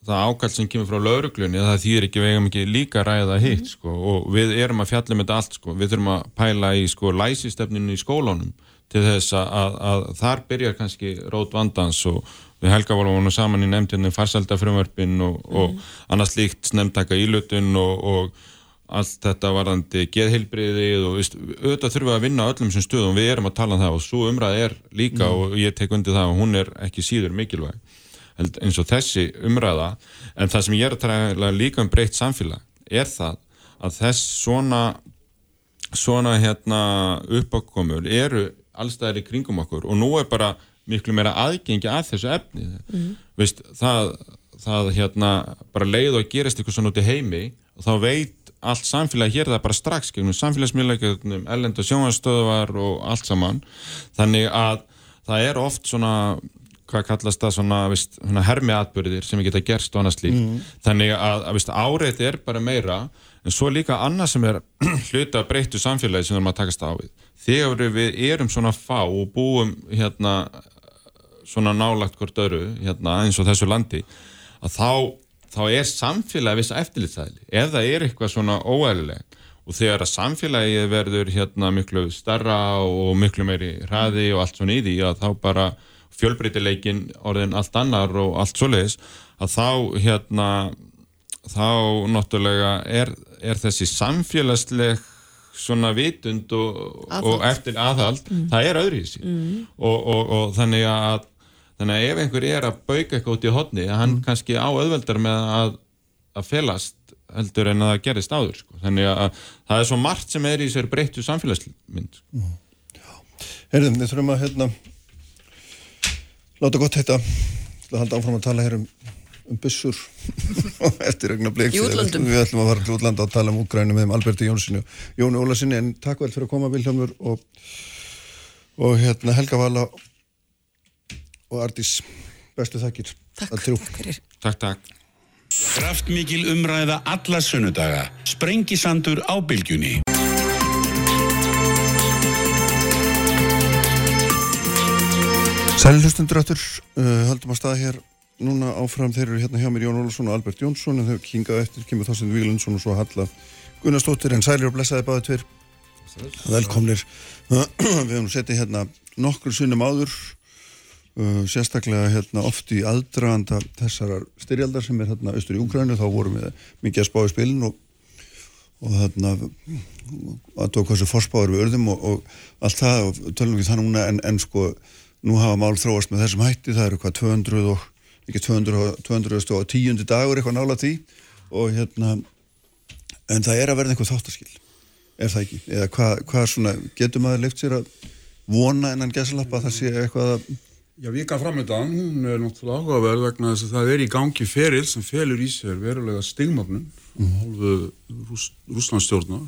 S4: það ákall sem kemur frá lauruglunni það þýðir ekki vegum ekki líka ræða hitt mm. sko, og við erum að fjalla með þetta allt sko. við þurfum að pæla í sko, læsistefninu í skólunum til þess að, að, að þar byrjar kannski rót vandans og við Helga volum saman í nefndinu farsaldafrömmarpin og, mm. og annars líkt nefndtaka ílutun og, og allt þetta varðandi geðhilbriðið og veist, auðvitað þurfum við að vinna öllum sem stöðum við erum að tala um það og svo umræð er líka mm. og ég tek undir það og hún er ekki síður mikilvæg eins og þessi umræða en það sem ég er að tala líka um breytt samfélag er það að þess svona svona hérna uppákomur eru allstæðir í kringum okkur og nú er bara miklu meira aðgengi að þessu efni mm. Vist, það, það hérna bara leið og gerist eitthvað svona út í heimi og þá veit allt samfélagi hér það bara strax gegnum samfélagsmiðlægjum, ellenda sjónastöðvar og allt saman þannig að það er oft svona hvað kallast það svona, vist, svona hermiatbyrðir sem geta gerst og annað slíkt. Mm. þannig að, að vist, áreiti er bara meira en svo líka annað sem er hluta breyttu samfélagi sem við erum að takast á við. Þegar við erum svona fá og búum hérna svona nálagt hvort öru hérna, eins og þessu landi að þá, þá er samfélagi viss eftirlitsæli ef það er eitthvað svona óæðileg og þegar að samfélagi verður hérna miklu starra og miklu meiri hraði og allt svona í því að þá bara fjölbreytileikin orðin allt annar og allt svoleiðis að þá hérna þá náttúrulega er, er þessi samfélagsleg svona vitund og, og eftir aðhald mm. það er öðru í sín mm. og, og, og þannig að þannig að ef einhver er að bauka eitthvað út í hodni hann mm. kannski á öðveldar með að, að felast heldur en að það gerist áður sko. þannig að það er svo margt sem er í sér breyttu samfélagsmynd sko.
S2: Herðum, við þurfum að hérna Láta gott heita, að halda áfram að tala hér um, um bussur eftir regna bleik.
S5: Í útlandum.
S2: Við ætlum að fara til útlanda og tala um úgrænum með Alberti Jónsson og Jóni Ólasinni en takk vel fyrir að koma Vilhelmur og, og hérna Helga Vala og Ardís. Bestu þakkir.
S5: Takk.
S4: Takk, takk.
S6: Kraftmikil umræða alla sunnudaga. Sprengisandur á bylgjunni.
S2: Sælilustundur áttur, uh, haldum að staða hér. Núna áfram, þeir eru hérna hjá mér Jón Olsson og Albert Jónsson en þau kingaðu eftir, kemur Þorstein Víglundsson og svo Halla Gunnarsdóttir en sælir og blessaði báði tver velkomnir. Við höfum setið hérna nokkur sunnum áður uh, sérstaklega hérna oft í aldraðanda þessar styrjaldar sem er hérna austur í Úgrænu, þá vorum við mikið að spá í spilin og, og hérna að tók hvað sem fórspáður við örðum og, og allt það og tölum við það núna en, en sko nú hafa mál þróast með þessum hætti, það eru hvað 200 og, ekki 200, 200 og tíundi dagur eitthvað nála því. Og hérna, en það er að verða einhver þáttaskil, er það ekki? Eða hvað hva svona, getur maður leift sér að vona en hann gesalappa það sé eitthvað að
S7: Já, vika framöndan, hún er náttúrulega áhugaverð vegna þess að það er í gangi feril sem felur í sér verulega stigmögnum mm. hálfu Rús, Rúslandstjórnar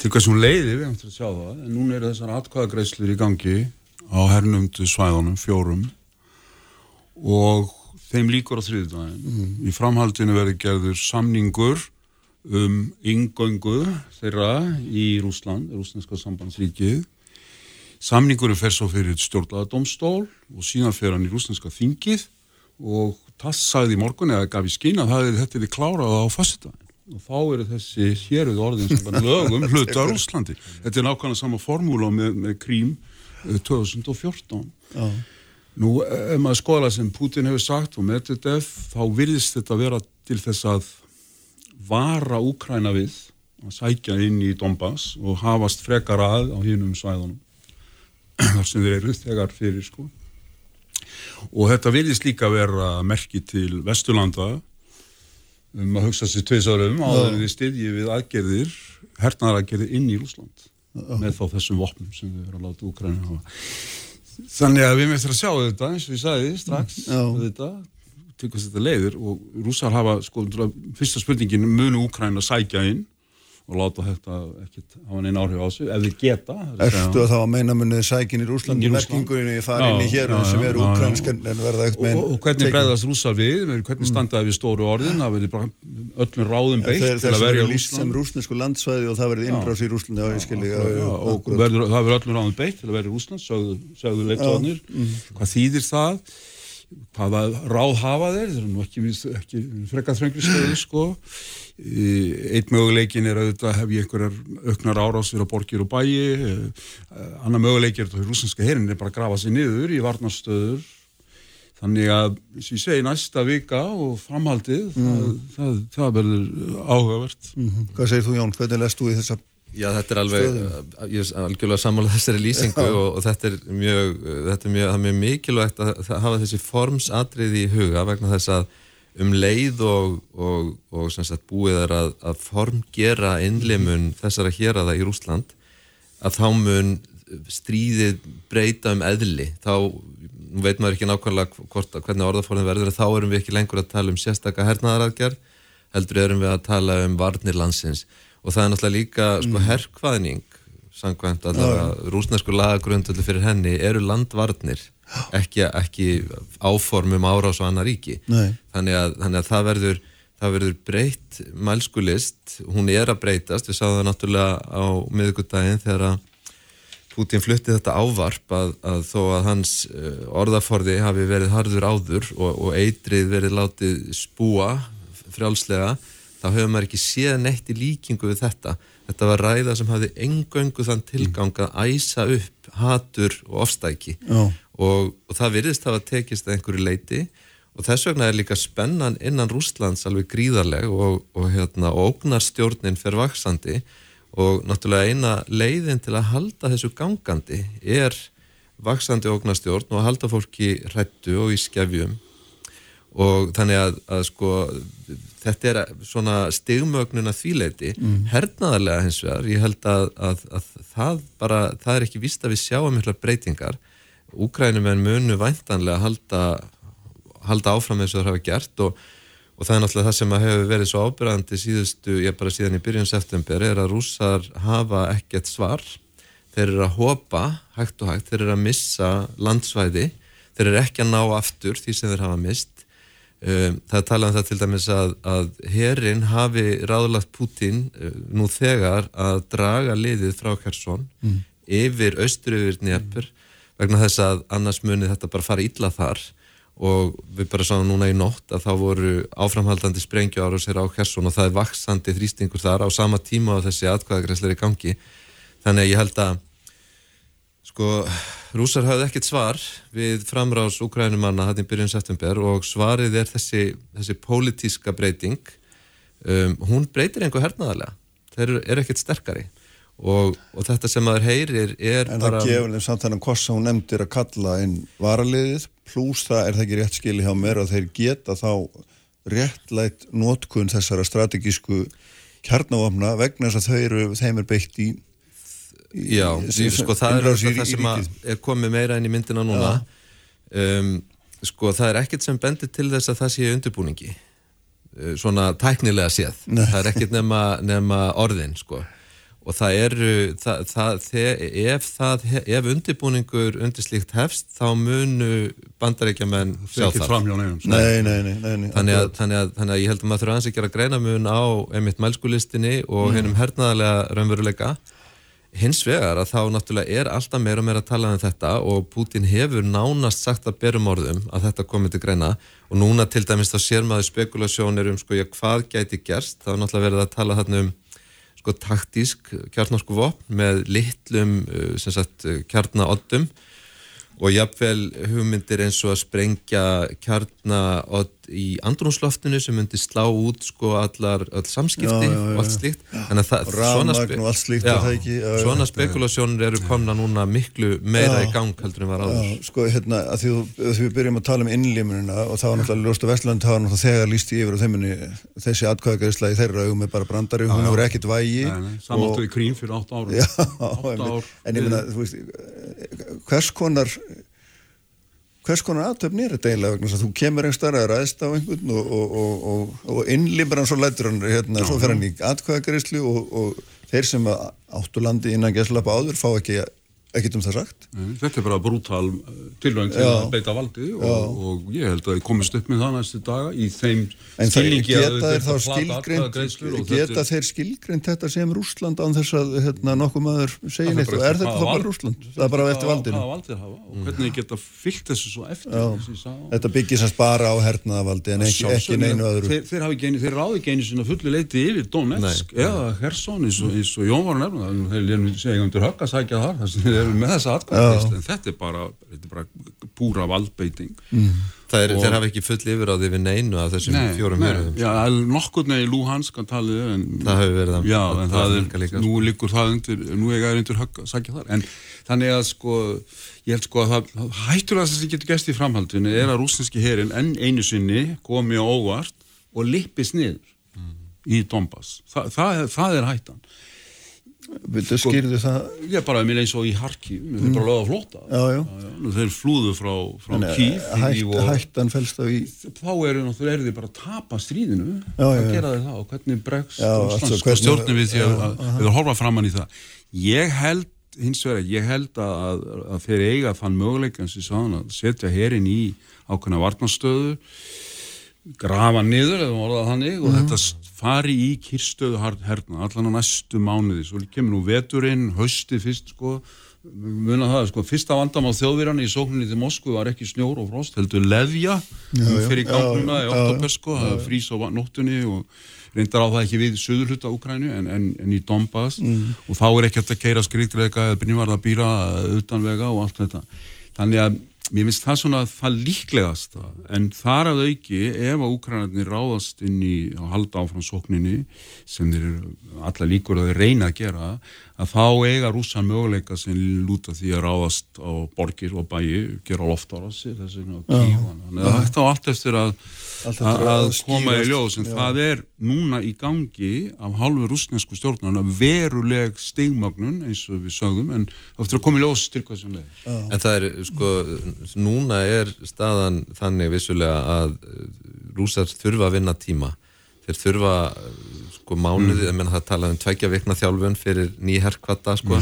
S7: til hvað sem leiði, við til að sjá það en núna er þessar atkvæðagreislur í gangi á hernumdu svæðunum, fjórum og þeim líkur á þriðdægin. Mm. Í framhaldinu verður gerður samningur um yngöngu þeirra í Rúsland, Rúslandska sambandsríkið. Samningurum fer svo fyrir stjórnlaðadómstól og síðan fer hann í Rúslandska þingið og það sagði í morgun eða gaf í skýna að þetta er klárað á fastdægin og þá eru þessi héruð orðin sem var lögum hluta Rúslandi. Þetta er nákvæmlega sama formúla með, með krím 2014 Já. nú ef maður skoðar sem Putin hefur sagt og Medvedev þá virðist þetta vera til þess að vara Úkræna við að sækja inn í Donbass og hafast frekar að á hínum svæðunum. Þar sem þeir eru þegar fyrir sko. Og þetta virðist líka vera merki til Vesturlanda. Um að hugsa sér tviðsárum á þegar við styðjum við aðgerðir, hernaðaraðgerðir inn í Rúsland með þá þessum vopnum sem við erum að láta Úkræna hafa. Þannig að við með eftir að sjá þetta, eins og ég sagði strax, þetta, tökast þetta leiðir og rússar hafa, sko, fyrsta spurningin, munu Úkræna sækja inn og láta þetta ekkert hafa neina áhrif á sig, ef þeir geta. er
S2: Ertu að þá að meina munið sækin í Rúslandi
S7: Inn í
S2: farinni hér sem eru úkrænsk en verða ekkert með
S7: og, og hvernig bregðast rússar við, hvernig standaði við stóru orðin, það bara öllum ráðum beitt til að verja
S2: líst sem rúsnesku landsvæði og það verður innrás í Rúslandi
S7: og það verður öllum ráðum beitt til að verja Rússland, sögðu, sögðu leiktóðanir. Hvað þýðir það? Hvaða ráð hafa þeir? Þeir eru nú ekki, ekki frekar þröngri stöðu, sko. Einn möguleikin er auðvitað hef ég einhverjar auknar árásir á borgir og bæi. Eh, Annar möguleik er að rúslandska herin er bara að grafa sig niður í varnarstöður. Þannig að, og ég segi, næsta vika og framhaldið, það, það, það verður áhugavert.
S2: Hvað segir þú Jón, hvernig lest þú í þessa
S8: Já, þetta er alveg, ég er algjörlega sammála þessari lýsingu og, og þetta er mjög, þetta er mjög, það er mjög mikilvægt að hafa þessi formsatriði í huga vegna þess að um leið og, og, og sem sagt búið er að, að formgera innlimun þessara héraða í Rúsland að þá mun stríðið breyta um eðli. Þá veit maður ekki nákvæmlega hvort, hvernig orðaforðin verður þá erum við ekki lengur að tala um sérstaka hernaðaraðgerð heldur erum við að tala um varnir landsins og það er náttúrulega líka sko herkvaðning samkvæmt allavega rúsnesku lagagrundöldu fyrir henni eru landvarnir ekki, ekki áformum árás og annar ríki. Þannig að, þannig að það verður það verður breytt mælskulist hún er að breytast, við sáðum það náttúrulega á miðvikudaginn þegar að Putin flutti þetta ávarp að, að þó að hans uh, orðaforði hafi verið harður áður og, og eitrið verið látið spúa frjálslega, þá hefur maður ekki séð neitt í líkingu við þetta. Þetta var ræða sem hafði engöngu þann tilgang að æsa upp hatur og ofstæki. Og, og það virðist hafa tekist að einhverju leiti og þess vegna er líka spennan innan Rússlands alveg gríðarleg og, og, hérna, og ógnarstjórnin fer vaksandi og náttúrulega eina leiðin til að halda þessu gangandi er vaksandi ógnarstjórn og að halda fólki hrættu og í skefjum. Og þannig að, að sko þetta er svona stigmögnun að þvíleiti, mm. hernaðarlega hins vegar, ég held að, að, að það bara, það er ekki víst að við sjáum mikla breytingar, Úkrænumenn munu væntanlega halda halda áfram eins og það hafa gert og, og það er náttúrulega það sem að hefur verið svo ábyrgandi síðustu, ég bara síðan í byrjun september er að rússar hafa ekkert svar, þeir eru að hopa hægt og hægt, þeir eru að missa landsvæði, þeir eru ekki að ná aftur því sem þeir hafa mist það er talað um það til dæmis að, að herin hafi ráðlagt Putin uh, nú þegar að draga liðið frá Kersson yfir austur yfir Dnjepur vegna þess að annars muni þetta bara fara illa þar. Og við bara sáum núna í nótt að þá voru áframhaldandi sprengju ára sér á Kersson og það er vaksandi þrýstingur þar á sama tíma á þessi atkvæðagræsleir í gangi. Þannig að ég held að Sko, rúsar hafði ekkert svar við framrás Ukrænumanna hann í byrjun september og svarið er þessi, þessi pólitíska breyting. Um, hún breytir einhver hernaðarlega. Þeir eru, ekkert sterkari. Og, og þetta sem maður heyrir er
S2: En
S8: bara
S2: það gefur þeim samt þannig hvort sem hún nefndir að kalla inn varaliðið, pluss það er það ekki rétt skili hjá mér að þeir geta þá réttlætt nótkun þessara strategísku kjarnavapna vegna þess að þau eru, þeim er beitt í
S8: Já,
S2: sem-
S8: sko, það er það sem er komið meira inn í myndina núna. Um, sko, það er ekkert sem bendir til þess að það sé undirbúningi. Uh, svona tæknilega séð.
S2: Nei.
S8: það er ekkert nema, nema orðin sko. Og það eru það, það, þe- ef, það, ef undirbúningur undir slíkt hefst þá munu bandaríkjamenn sjá
S7: Ekki
S8: það.
S7: sko.
S2: Nei, nei, nei,
S8: þannig að, þannig, að, þannig að ég held að maður þurfa aðeins að gera greinamun á einmitt mælskulistinni og
S2: Mm.
S8: hennum hernaðarlega raunveruleika hins vegar að þá náttúrulega er alltaf meira og meira að tala um þetta og Putin hefur nánast sagt að berum orðum að þetta komið til greina. Og núna til dæmis þá sér maður spekulasjónir um sko, já, hvað gæti gerst. Þá náttúrulega verið að tala þarna um sko taktísk kjarnorku vopn með litlum uh, sem sagt uh, kjarnaoddum. Og jafnvel hugmyndir eins og að sprengja kjarnaodd í andrúnsloftinu sem myndi slá út sko allar all samskipti
S2: Já, já, já.
S8: og allt slíkt Þannig að það-
S2: Og
S8: spe-
S2: og allt slíkt,
S8: Já,
S2: er það ekki?
S8: Svona spekulasjónir eru komna núna miklu meira
S2: Já.
S8: í gang heldur en var áður
S2: Já, sko, hérna, að því, að því við byrjum að tala um innlimunina og það var náttúrulega ljóst að Vestland hafa náttúrulega þegar líst yfir og þeiminni þessi atkvæðagreisla í þeirra augum er bara brandari, hún hefur ekkert vægi
S7: Samáttu í krím fyrir 8 árum
S2: Já,
S7: Átta
S2: einmitt.
S7: ár.
S2: en ég meina, þú veist hvers konar hvers konar aðtöfn er þetta eiginlega vegna þess að þú kemur einhver starf að ræðst á einhvern og, og, og, og, og innlimur hann svo lætur hann hérna, svo fer hann í atkvæðagreislu og, og þeir sem áttu landi innan geslapa áður fá ekki ekkert um það sagt.
S7: Nei, Þetta er bara brútal tilvægn til
S2: Já.
S7: að beita valdi og, og ég held að ég komist upp með það næstu daga í þeim
S2: En það
S7: skilningi að
S2: geta
S7: þetta
S2: þeir
S7: er og þetta
S2: geta
S7: er-
S2: þeir skilgreint þetta sem Rússland án þess að hérna, nokkuð maður segja neitt? og er þetta þá bara Rússland? Það er bara eftir valdinu.
S7: Hvaða valdið hafa og hvernig þið geta fyllt þessu svo eftir
S2: þetta byggir sérst bara á hernaðavaldi en ekki, neinu öðru.
S7: þeir, þeir, hafi ekki einu- þeir ráði ekki einu sinna fullu leiti yfir Donetsk eða Herson eins og, Jón var að nefna það þeir lefnum segja undir högg að sækja þar þar sem þeir eru með þessa atkvæðist en þetta er bara, þetta er bara púra valdbeiting.
S8: Það er, þeir hafa ekki full yfir á því við neinu af þessum fjórum mjörðum
S7: já, það er nokkur neginn Luhansk að talið en,
S8: Það hefur verið að-
S7: já,
S8: að-
S7: en
S8: að
S7: það
S8: líka
S7: er, nú liggur það undir nú er undir högg að sækja þar. En þannig að sko, ég held sko að það, það hættur að það sem getur gæst í framhaldinu er að rúsneski herin enn einu sinni komi á óvart og lippist niður í Donbass. Þa, það, það er hættan
S2: viltu skýrðu það?
S7: ég bara, mér eins og í Harkiv þeir er bara lögða að flóta
S2: já, já.
S7: Þeir flúðu frá, frá
S2: En, eh,
S7: Kív
S2: hætt,
S7: og,
S2: hættan fælst þá í
S7: þá eru náttúrulega eru þið bara að tapa stríðinu.
S2: Já, já, já.
S7: gera þið það og hvernig bregst
S2: altså,
S7: sko, stjórnum við því að, að horfa framann í það. Ég held hins vegar, ég held að, að, þeir eiga þann möguleik eins og sáðan að setja herin í ákveðna varnastöðu grafa niður eða orðað þannig og þetta s- fari í kyrstöðu herna allan á næstu mánuði. Svo kemur nú veturinn, haustið fyrst sko. Muna það, sko, fyrsta vandam á þjóðvíran í sókninni til Moskvu var ekki snjór og frost, heldur
S2: já,
S7: fyrir
S2: já,
S7: í oktober sko, það frýs á nóttunni og reyndar á það ekki við söður hluta Úkrænu en, en, en í Donbass.
S2: Mm.
S7: og þá er ekki hægt að keira skriktleika eða byrjumvarða býra utanvega og allt þetta. Þannig að mér finnst það svona það líklegast en þar að auki ef að Úkrænarnir ráðast inn í að halda áfram sókninni sem þeir eru alla líkur að þeir reyna að gera að þá eiga rússan möguleika sem lúta því að ráðast á borgir og bæi, gera þessi á kívan þannig að þetta á allt eftir að að,
S2: að
S7: koma í ljós en
S2: já.
S7: það er núna í gangi af hálfu rúsnesku stjórnarna veruleg stigmagnun eins og við sögðum en eftir að koma í ljós til hvað sem leið
S8: En það er, sko, núna er staðan þannig vissulega að eh, rúsar þurfa að vinna tíma. Þeir þurfa, eh, sko, mánuði, mm. það talað um tveggja vikna þjálfun fyrir ný herkvata, sko.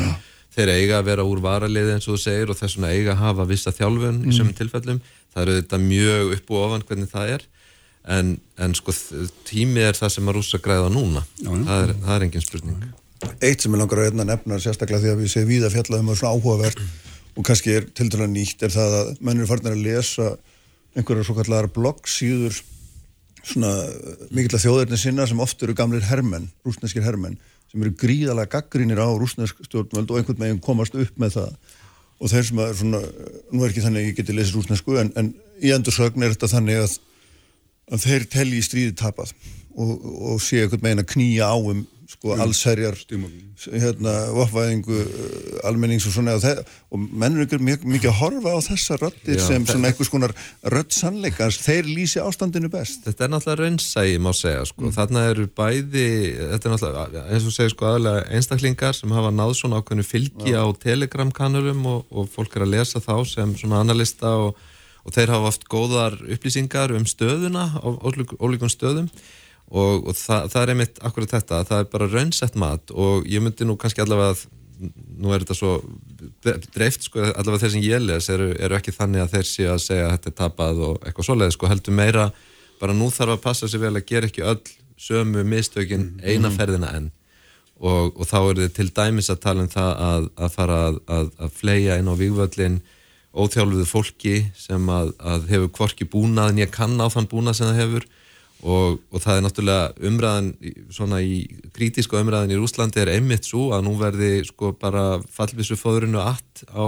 S8: Þeir eiga að vera úr varaliði eins og þú segir og þess vegna eiga að hafa vissa þjálfun í sömum tilfellum. Það eru þetta mjög upp og ofan hvernig það er. En, en sko, þ- tími er það sem að rúsa græða núna.
S7: Já, já.
S8: Það, er, það er engin spurning.
S2: eitt sem ég langar að nefna sérstaklega því að við séum víða fjallaðum og svona áhugavert og kannski er til dæla nýtt er það að menn eru farin að lesa einhverjar svo kallar bloggsíður svona mikill að þjóðirni sinna sem oft eru gamlir hermenn, rúsneskir hermenn sem eru gríðalega gaggrínir á rúsnesk stjórnvöld og einhvern veginn komast upp með það og þeir sem að er svona, nú er ekki þannig að ég geti lesið rúsnesku en, en í endur sögn er þetta þannig að, að þeir telji stríði tapað og, og sé einhvern veginn að knýja á um sko allsherjar
S7: Stigmagnun.
S2: hérna, vopvæðingu uh, almennings og svona og, og menn eru ykkur mjög, mikið að horfa á þessa röddir
S8: Já,
S2: sem svona einhvers konar rödd sannleikans, þeir lýsi ástandinu best
S8: Þetta er náttúrulega raunsægi má segja sko. þarna eru bæði þetta er náttúrulega eins og segja sko aðalega einstaklingar sem hafa náð svona ákveðinu fylgi á telegramkanurum og, og fólk er að lesa þá sem svona analista og, og þeir hafa oft góðar upplýsingar um stöðuna á ólík- ólíkum stöðum. Og, og það, það er einmitt akkurat þetta, það er bara raunsætt mat. Og ég myndi nú kannski allavega að nú er þetta svo dreift sko, allavega þeir sem ég les eru, eru ekki þannig að þeir séu að segja að þetta er tapað og eitthvað svoleið sko, heldur meira bara nú þarf að passa sér vel að gera ekki öll sömu mistökin eina ferðina enn. Og, og þá er þið til dæmis að tala um það að, að fara að, að, að fleia inn á vígvöllin óþjálfuðu fólki sem að, að hefur hvorki búnað en ég kann á þann búnað sem það hefur. Og, og það er náttúrulega umræðan svona í krítíska umræðan í Rúslandi er einmitt svo að nú verði sko bara fallvissu fóðurinu allt á,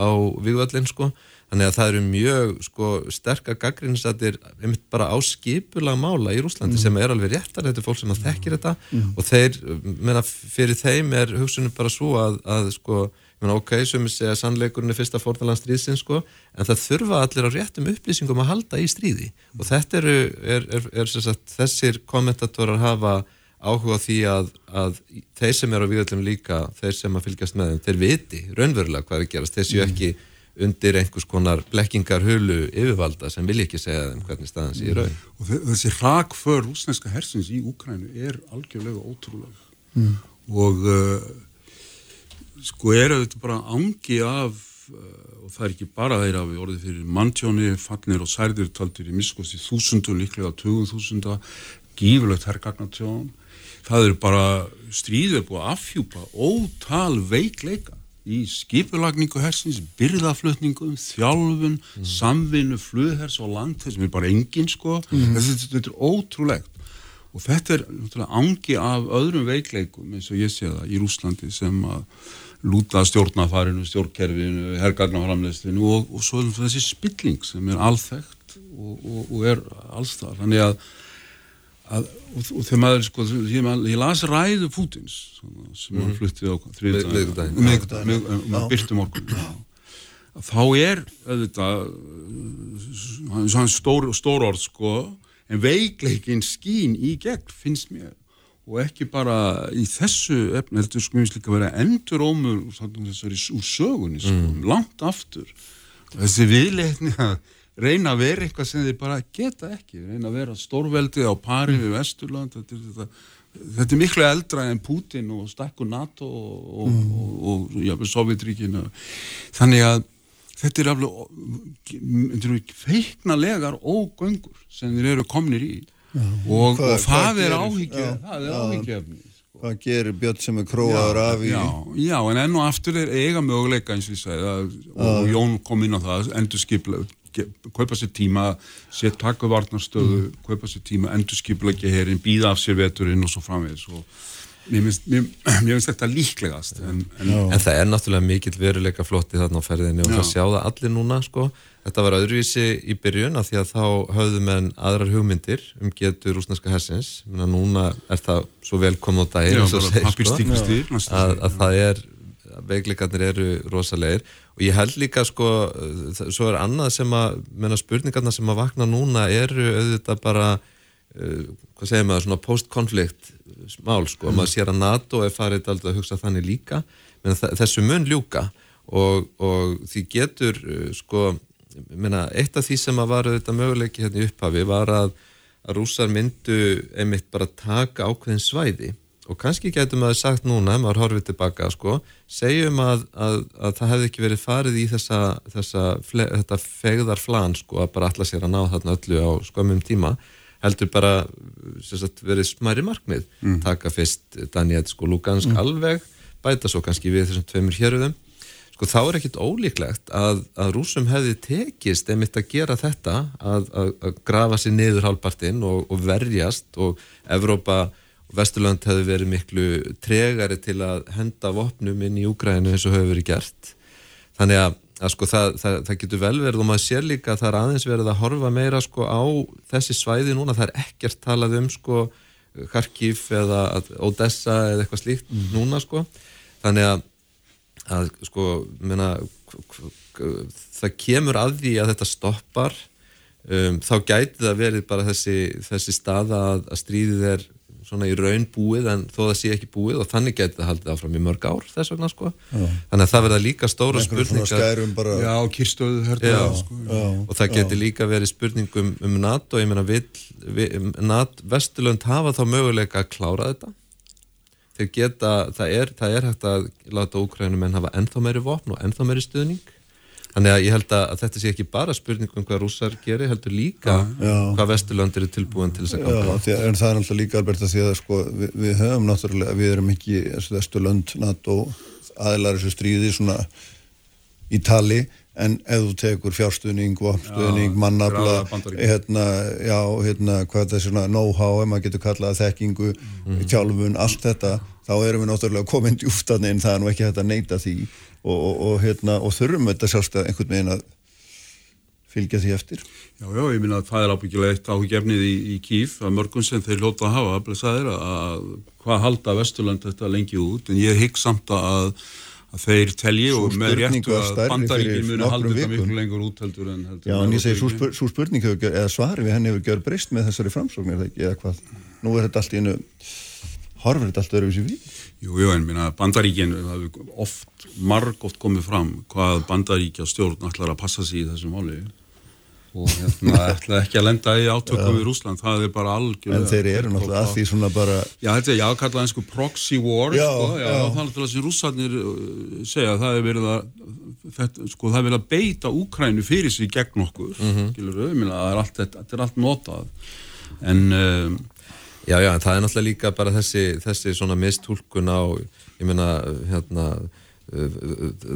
S8: á Vígvallin sko. Þannig að það eru mjög sko sterkar gaggrinsatir einmitt bara á skipulega mála í Rúslandi
S2: Mm.
S8: sem er alveg réttar. Þetta er fólk sem að þekkir þetta og þeir, meina, fyrir þeim er hugsunum bara svo að, að sko Menna, ok, sem segja sannleikurinn er fyrsta fórnaland stríðsins sko, en það þurfa allir á réttum upplýsingum að halda í stríði. Og þetta eru, er, er, er, sagt, þessir kommentatorar hafa áhuga á því að, að þeir sem eru á výðallum líka, þeir sem að fylgjast með þeim, þeir viti raunverulega hvað er gerast, þeir séu ekki undir einhvers konar blekkingar hulu yfirvalda sem vilja ekki segja þeim hvernig staðan sé í raun.
S7: Og þe- þessi rakför rúsneska hersins í Úkrænu er algjörlega ótrúlega. Og uh, sko er þetta bara angi af, uh, og það er ekki bara þeir hafi orðið fyrir manntjóni, fallnir og særðir taldir í miskosti þúsundu, líklega tögu þúsunda, gífurlegt herrgagnatjón. Það eru bara stríður búið að afhjúpa ótal veikleika í skipulagningu hersins, byrðaflutningum, þjálfun, samvinnu, flughers og landhers sem er bara engin sko. Þessi, þetta er ótrúlegt. Og þetta er náttúrulega angi af öðrum veikleikum eins og ég sé það í Rúslandi sem að lúta stjórnafarinu, stjórnkerfinu, hergarnaframleðslinu og, og svo þessi spilling sem er alþekkt og, og, og er allstar. Þannig að, að og, þegar maður, sko, ég, ég las ræðu Pútins svona, sem hann flutti á mið- um, um, byrtu morgun. Þá er hann hann stór, stór orð sko en veikleikin skín í gegn finnst mér og ekki bara í þessu efni heldur sko mér líka vera endurómur þessari úr sögunni sko, langt aftur. Þessi viðleitni að reyna að vera eitthvað sem þeir bara geta ekki reyna að vera stórveldi á pari við Vesturland þetta er, þetta, þetta er miklu eldra en Putin og stakku NATO og, og, og, og ja, Sovjetríkina þannig að þetta er alveg feiknalegar ógöngur sem þeir eru komnir í og, það er
S2: já.
S7: áhyggjefni
S2: Hvað gerir Björn sem er króaður af í...
S7: já, já, en enn og aftur er eiga möguleika eins og ég sagði að, og Jón kom inn á það, endur skipla kaupa sér tíma, sér taka varnarstöðu, kaupa sér tíma endur skipla ekki herin, býða af sér veturinn og svo framvegis og mér finnst, mér, mér finnst þetta líklegast en, en
S8: En það er náttúrulega mikill veruleika flotti þarna á ferðinni og
S7: Já.
S8: það sjá það allir núna sko. Þetta var öðruvísi í byrjun af því að þá höfðu menn aðrar hugmyndir um getur rúsneska hersins. Menna, núna er það svo velkom á
S7: pappírstíkustýr, næstu
S8: að, að það er veikleikarnir eru rosalegir og ég held líka sko það- svo er annað sem að menna, spurningarna sem að vakna núna eru auðvitað bara hvað segir maður, svona post-konflikt mál sko, maður sér að NATO er farið aldrei að hugsa þannig líka menn þessu mun ljúka. Og, og því getur uh, sko, menna, eitt af því sem að var auðvitað möguleiki hérna í upphafi var að, að rússar myndu einmitt bara taka ákveðin svæði. Og kannski getur maður sagt núna, maður horfið tilbaka sko, segjum að, að, að það hefði ekki verið farið í þessa, þessa þetta fegðar flan sko, að bara alla sér að ná þarna öllu á skömmum tíma heldur bara sagt, verið smæri markmið. Taka fyrst Danjett sko Lugansk alveg, bæta svo kannski við þessum tveimur héruðum. Sko þá er ekkit ólíklegt að, að rúsum hefði tekist einmitt að gera þetta að, að, að grafa sér niður hálpartinn og, og verjast og Evrópa og Vesturland hefði verið miklu tregari til að henda vopnum inn í Úgrænu eins og hefur verið gert. Þannig að, að sko það, það, það getur vel verið og maður sér líka að það er aðeins verið að horfa meira sko á þessi svæði núna, það er ekkert talað um sko Kharkiv eða Odessa eða eitthvað slíkt núna sko. Þannig að að sko menna, það kemur að því að þetta stoppar. Um, þá gæti það verið bara þessi, þessi staða að, að stríðið er svona í raun búið en þó það sé ekki búið og þannig gæti það haldið áfram í mörg ár þess vegna sko. Þannig að það verða líka stóra
S2: svona
S8: spurningar.
S2: skærum bara...
S7: já, kyrstöðu
S8: Já,
S7: hernaðar, sko.
S8: og það geti líka verið spurningum um NATO, ég meina NATO, Vesturlönd hafa þá möguleika að klára þetta? Þeir geta, það er, það er hægt að láta Úkrænum en hafa ennþá meiri vopn og ennþá meiri stuðning þannig að ég held að, að þetta sé ekki bara spurningum hvað rússar gerir, heldur líka
S2: Já.
S8: hvað Vesturlönd eru tilbúin til þess að
S2: Já,
S8: ganga
S2: því, en það er alltaf líka alveg því að sko, við, við höfum náttúrulega, við erum ekki þessu lönd NATO aðilar þessu stríði svona í tali, en ef þú tekur fjárstuðning, vopnstuðning,
S7: Já,
S2: mannabla hérna, já, hérna, hvað þetta er svona know-how, ef maður getur kallað þekkingu,
S7: Mhm.
S2: tjálfun, allt þetta þá erum við náttúrulega komin djúftan inn það er nú ekki hægt að neyta því. Og, og, og, hérna, og þurfum þetta sjálfst að einhvern veginn að fylgja því eftir.
S7: Já, já, ég minna að það er ábyggilega eitt áhugjefnið í, í Kíf, að mörgum sem þeir lóta að hafa, blessaðir, að hvað halda Vesturland þetta lengi út, en ég hygg samt að, að þeir telji og með réttu að
S2: fyrir
S7: muni halda þetta miklu lengur út heldur en heldur
S2: Já,
S7: en
S2: ég segi, svo, svo spurning hefur, gjör- eða svari við henni hefur gjör breyst með þessari framsóknir, eða hvað? Nú er þetta allt í einu horfir þetta allt öðruvísi við
S7: Jú, jú, en minna, bandaríkin, það hefur oft, marg oft komið fram hvað bandaríkja stjórn ætlar að passa sig í þessu máli og hérna ætla ekki að lenda í átökum við Rúsland, það er bara algjörlega
S2: en þeir eru náttúrulega að því svona bara
S7: Já, þetta er jákallað einsku proxy war
S2: Já,
S7: sko, já,
S2: já.
S7: það er náttúrulega sem rússarnir uh, segja að það er verið að þetta, sko, það er verið að beita Úkrænu fyrir sig gegn okkur, mm. -hmm. skilur við, það er allt, þetta er allt notað en um,
S8: Já, já, en það er náttúrulega líka bara þessi, þessi svona mistúlkun á, ég meina, hérna, uh,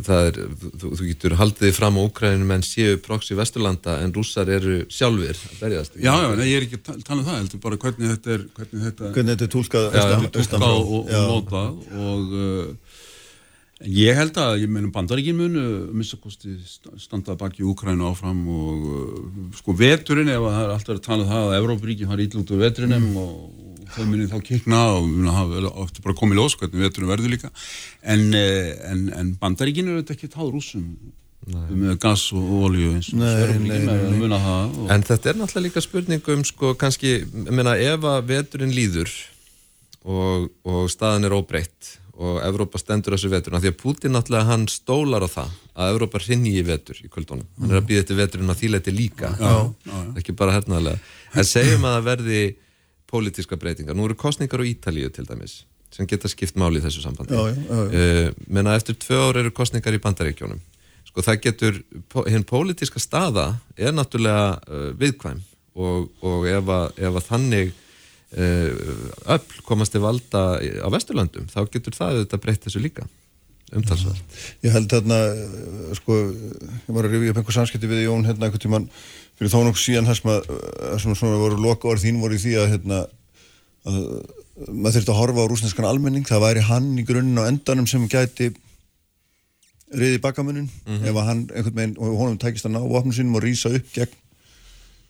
S8: það er, þú, þú getur haldið fram á Úkræninu menn séu proxy Vesturlanda en rússar eru sjálfir að berjast.
S7: já, já, nei, ég er ekki að tala- um það, heldur bara hvernig þetta er, hvernig þetta
S2: hvernig þetta er austan frá.
S7: og, og
S2: Já.
S7: notað og uh, ég held að, ég menn bandaríkin munu missakosti standa baki Úkrænu áfram og uh, sko veturinn ef að það er alltaf að tala um það að Evrópuríkin fari ítl út úr veturinnum
S2: Mm.
S7: og þau muni þá kikna og muni hafa ofta bara komið ljós hvernig veturinn verður líka en, uh, en, en bandaríkin eru þetta ekki táð rússum með gas og olju eins og
S2: Nei, nei, nei,
S7: að
S2: nei.
S7: það
S8: En þetta er náttúrulega líka spurning um, sko, kannski, meina, ef að veturinn líður og, og staðan er óbreytt og Evrópa stendur þessu veturinn, af því að Putin náttúrulega hann stólar á það að Evrópa hrinni í vetur í kvöldunum. Hann er að býða þetta veturinn á þýleiti líka,
S7: Já, já, já.
S8: ekki bara hernaðlega. En segjum að það verði pólitíska breytingar. Nú eru kostningar á Ítalíu til dæmis sem geta skipt máli í þessu sambandi.
S2: Já, já, já.
S8: Uh, menna eftir tvö ár eru kostningar í bandaríkjónum sko það getur, hinn pólitíska staða er náttúrulega uh, viðkvæm og, og ef, að, ef að þannig uh, öll komast til valda á Vesturlöndum þá getur það auðvitað breytt þessu líka umtalsvært.
S2: Ég held þarna, uh, sko, ég var að rifja upp einhver samskipti við Jón hérna einhvern tímann fyrir þó nokkuð síðan þar sem að, svona, svona voru loka orð þín voru í því að hérna, að maður þurfti að horfa á rúsneskan almenning, það væri hann í grunninn á endanum sem gæti riði bakamunin ef að hann einhvern veginn og honum tækist að ná vopnum sínum og rýsa upp gegn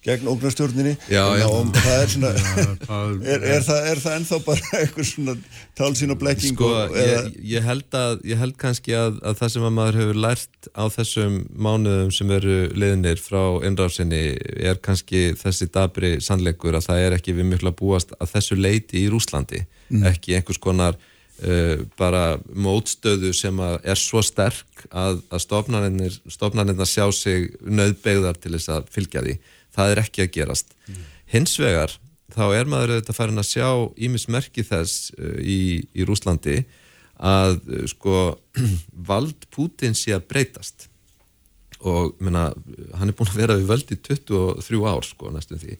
S2: gegn
S8: já.
S2: og það er svona er, er, það, er það ennþá bara eitthvað svona tálsín og blekking
S8: Sko, ég, ég, held að, ég held kannski að, að það sem að maður hefur lært á þessum mánuðum sem eru leiðinir frá innrásinni er kannski þessi dabri sannleikur að það er ekki við miklu að búast að þessu leiti í Rúslandi ekki einhvers konar uh, bara mótstöðu sem að er svo sterk að, að stofnarnir sjá sig nöðbegðar til þess að fylgja því það er ekki að gerast. Hins vegar þá er maður auðvitað farin að sjá ímis merki þess uh, í, í Rúslandi að uh, sko vald Putin sé að breytast. Og menna, hann er búin að vera við völd í 23 ár sko næstum því.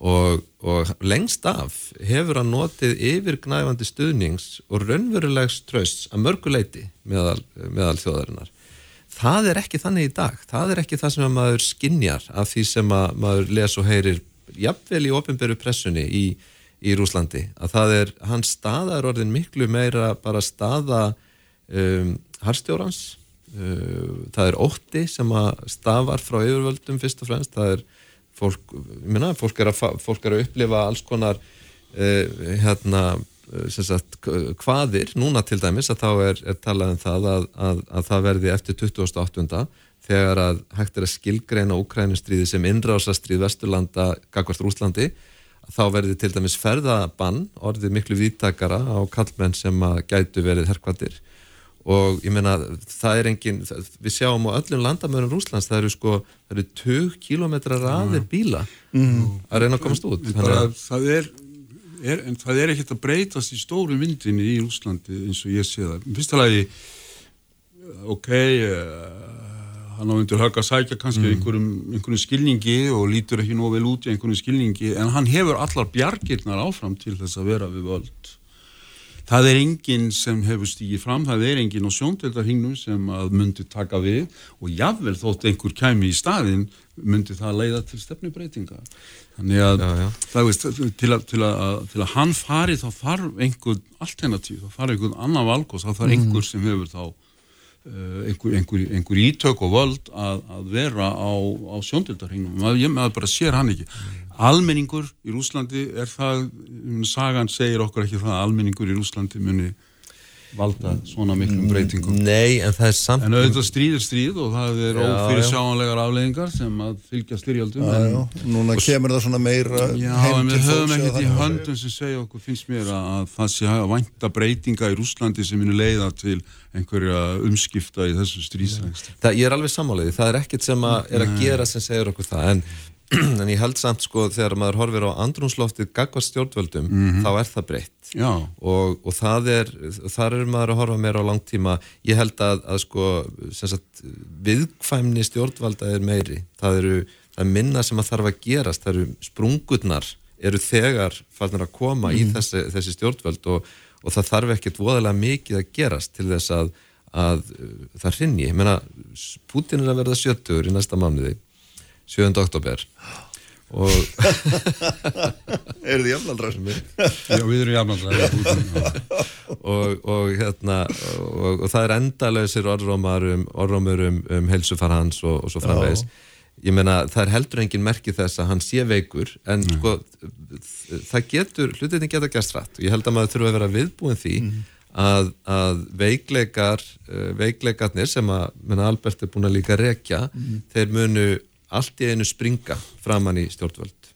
S8: Og, og lengst af hefur hann notið yfirgnæfandi stuðnings og raunverulegs trösts að mörguleiti meðal, meðal þjóðarinnar það er ekki þannig í dag. Það er ekki það sem að maður skinjar af því sem að maður les og heyrir jafnvel í ofinberu pressunni í, í Rúslandi að það er, hans staða er orðin miklu meira bara staða um, harstjórans uh, það er ótti sem að stafar frá yfirvöldum fyrst og fremst, það er fólk, ég meina, fólk er að, fólk er að upplifa alls konar uh, hérna sagt, k- hvaðir, núna til dæmis að þá er, er talað um það að, að, að það verði eftir 28. þegar að hægt er að skilgreina Úkrænustríði sem innrásastríð Vesturlanda gagvart Rúslandi þá verði til dæmis ferðabann orðið miklu vítakara á kallmenn sem að gætu verið herkvatir og ég meina það er engin við sjáum á öllum landamörum Rúslands það eru sko, það eru 20 kilometra raðir bíla að reyna að komast út
S7: bara,
S8: að-
S7: það er, er, en það er ekkert að breytast í stóru myndinni í Úslandi eins og ég sé það. Fyrsta lagi, ok, uh, hann á undir högg að sækja kannski einhverjum, einhverjum skilningi og lítur ekki nóg vel út í einhverjum skilningi, en hann hefur allar bjargirnar áfram til þess að vera við völd. það er enginn sem hefur stígið fram, það er enginn á sjóndeldarhingnum sem að myndi taka við og jáfnvel þótt einhver kæmi í staðin myndi það leiða til stefnubreitinga þannig að,
S8: Já, já.
S7: það veist, til að, til, að, til að hann fari þá þarf einhver alternatív, þá þarf einhver annan valgos, þá þarf einhver sem hefur þá uh, einhver, einhver, einhver ítök og völd að, að vera á, á sjóndildarhingnum maður, maður bara sér hann ekki. Almenningur í Rúslandi er það sagan segir okkur ekki það að almenningur í Rúslandi muni valda svona miklum breytingum.
S8: Nei, en það er samt
S7: en auðvitað stríð er stríð og það er ófyrir sjáanlegar afleðingar sem að fylgja styrjaldum
S2: Já, já, núna kemur það svona meira
S7: Já,
S2: heim
S7: en við höfum ekkert í höndum sem segja okkur, finnst mér að, að það sé að vænta breytinga í Rúslandi sem muni leiða til einhverja umskipta í þessu stríðsrængst.
S8: það, ég er alveg sammálaðið, það er ekkert sem að er að gera sem segir okkur það en, en ég held samt sko þegar maður horfir á andrúnsloftið gagvart stjórnvöldum þá er það breytt. Og, og það er, þar er maður að horfa meira á langtíma, ég held að, að sko, sagt, viðkvæmni stjórnvalda er meiri, það eru það minna sem að þarf að gerast, það eru sprungurnar, eru þegar farnir að koma í þessi, þessi stjórnvöld og, og það þarf ekkert voðalega mikið að gerast til þess að, að uh, það hrinni, ég meina Putin er að verða sjöttur í næsta mánuði 7. oktober og
S2: Er þið jafnaldra sem er?
S7: já við erum jafnaldra.
S8: og, og hérna og, og það er endalausir orðrómar um, orðrómur um, um helsufar hans og, og svo framvegis. Ég meina það er heldur engin merki þess að hann sé veikur en sko það getur, hlutinni geta gæst rætt og ég held að maður þurfa að vera viðbúin því að, að veikleikar uh, veikleikarnir sem að menna, Albert er búin að líka rekja þeir munu allt í einu springa framann í stjórnvöld.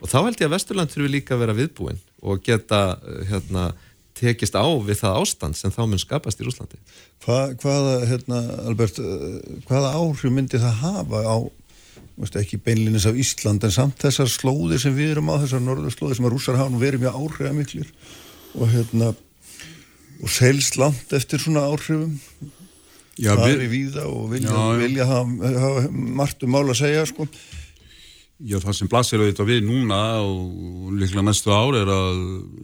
S8: Og þá held ég að Vesturland þurfi líka að vera viðbúin og geta uh, hérna, tekist á við það ástand sem þá mun skapast í Rúslandi
S2: Hva, hvaða, hérna, Albert, uh, hvaða áhrif myndi það hafa á, veist, ekki beinlinis af Ísland, en samt þessar slóðir sem við erum á, þessar norðurslóðir sem að rússar hafa nú verið mjög áhrifamiklir og hérna, og selst langt eftir svona áhrifum,
S7: Já,
S2: það
S7: við,
S2: víða og vilja,
S7: Já,
S2: vilja hafa, hafa margt um mál að segja, sko.
S7: já, það sem blasir auðvitað við núna og líklega næstu ár er að,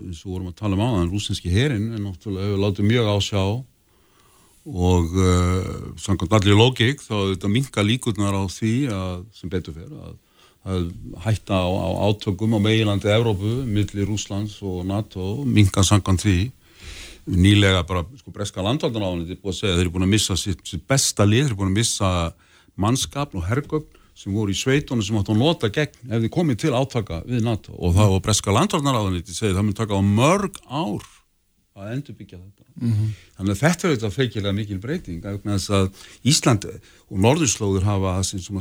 S7: eins og vorum að tala um á þann, rúsinski herin er náttúrulega hefur látið mjög á sjá og uh, samkvæmt allir lógik þá þetta minka líkurnar á því að, sem betur fyrir að, að hætta á, á átökum á meginlandi Evrópu, milli Rúslands og NATO, minka samkvæmt því nýlega bara sko breska að segja að þeir eru búin að missa sitt, sitt besta lið, þeir eru búin að missa mannskapn og hergögn sem voru í sveitunum sem áttu að nota gegn ef þið komið til átaka við NATO. Og það var breska landvaldanáðan segið það mun taka á mörg ár að endurbyggja þetta. Þannig að þetta er auðvitað feikilega mikil breyting að Ísland og Norðurslóður hafa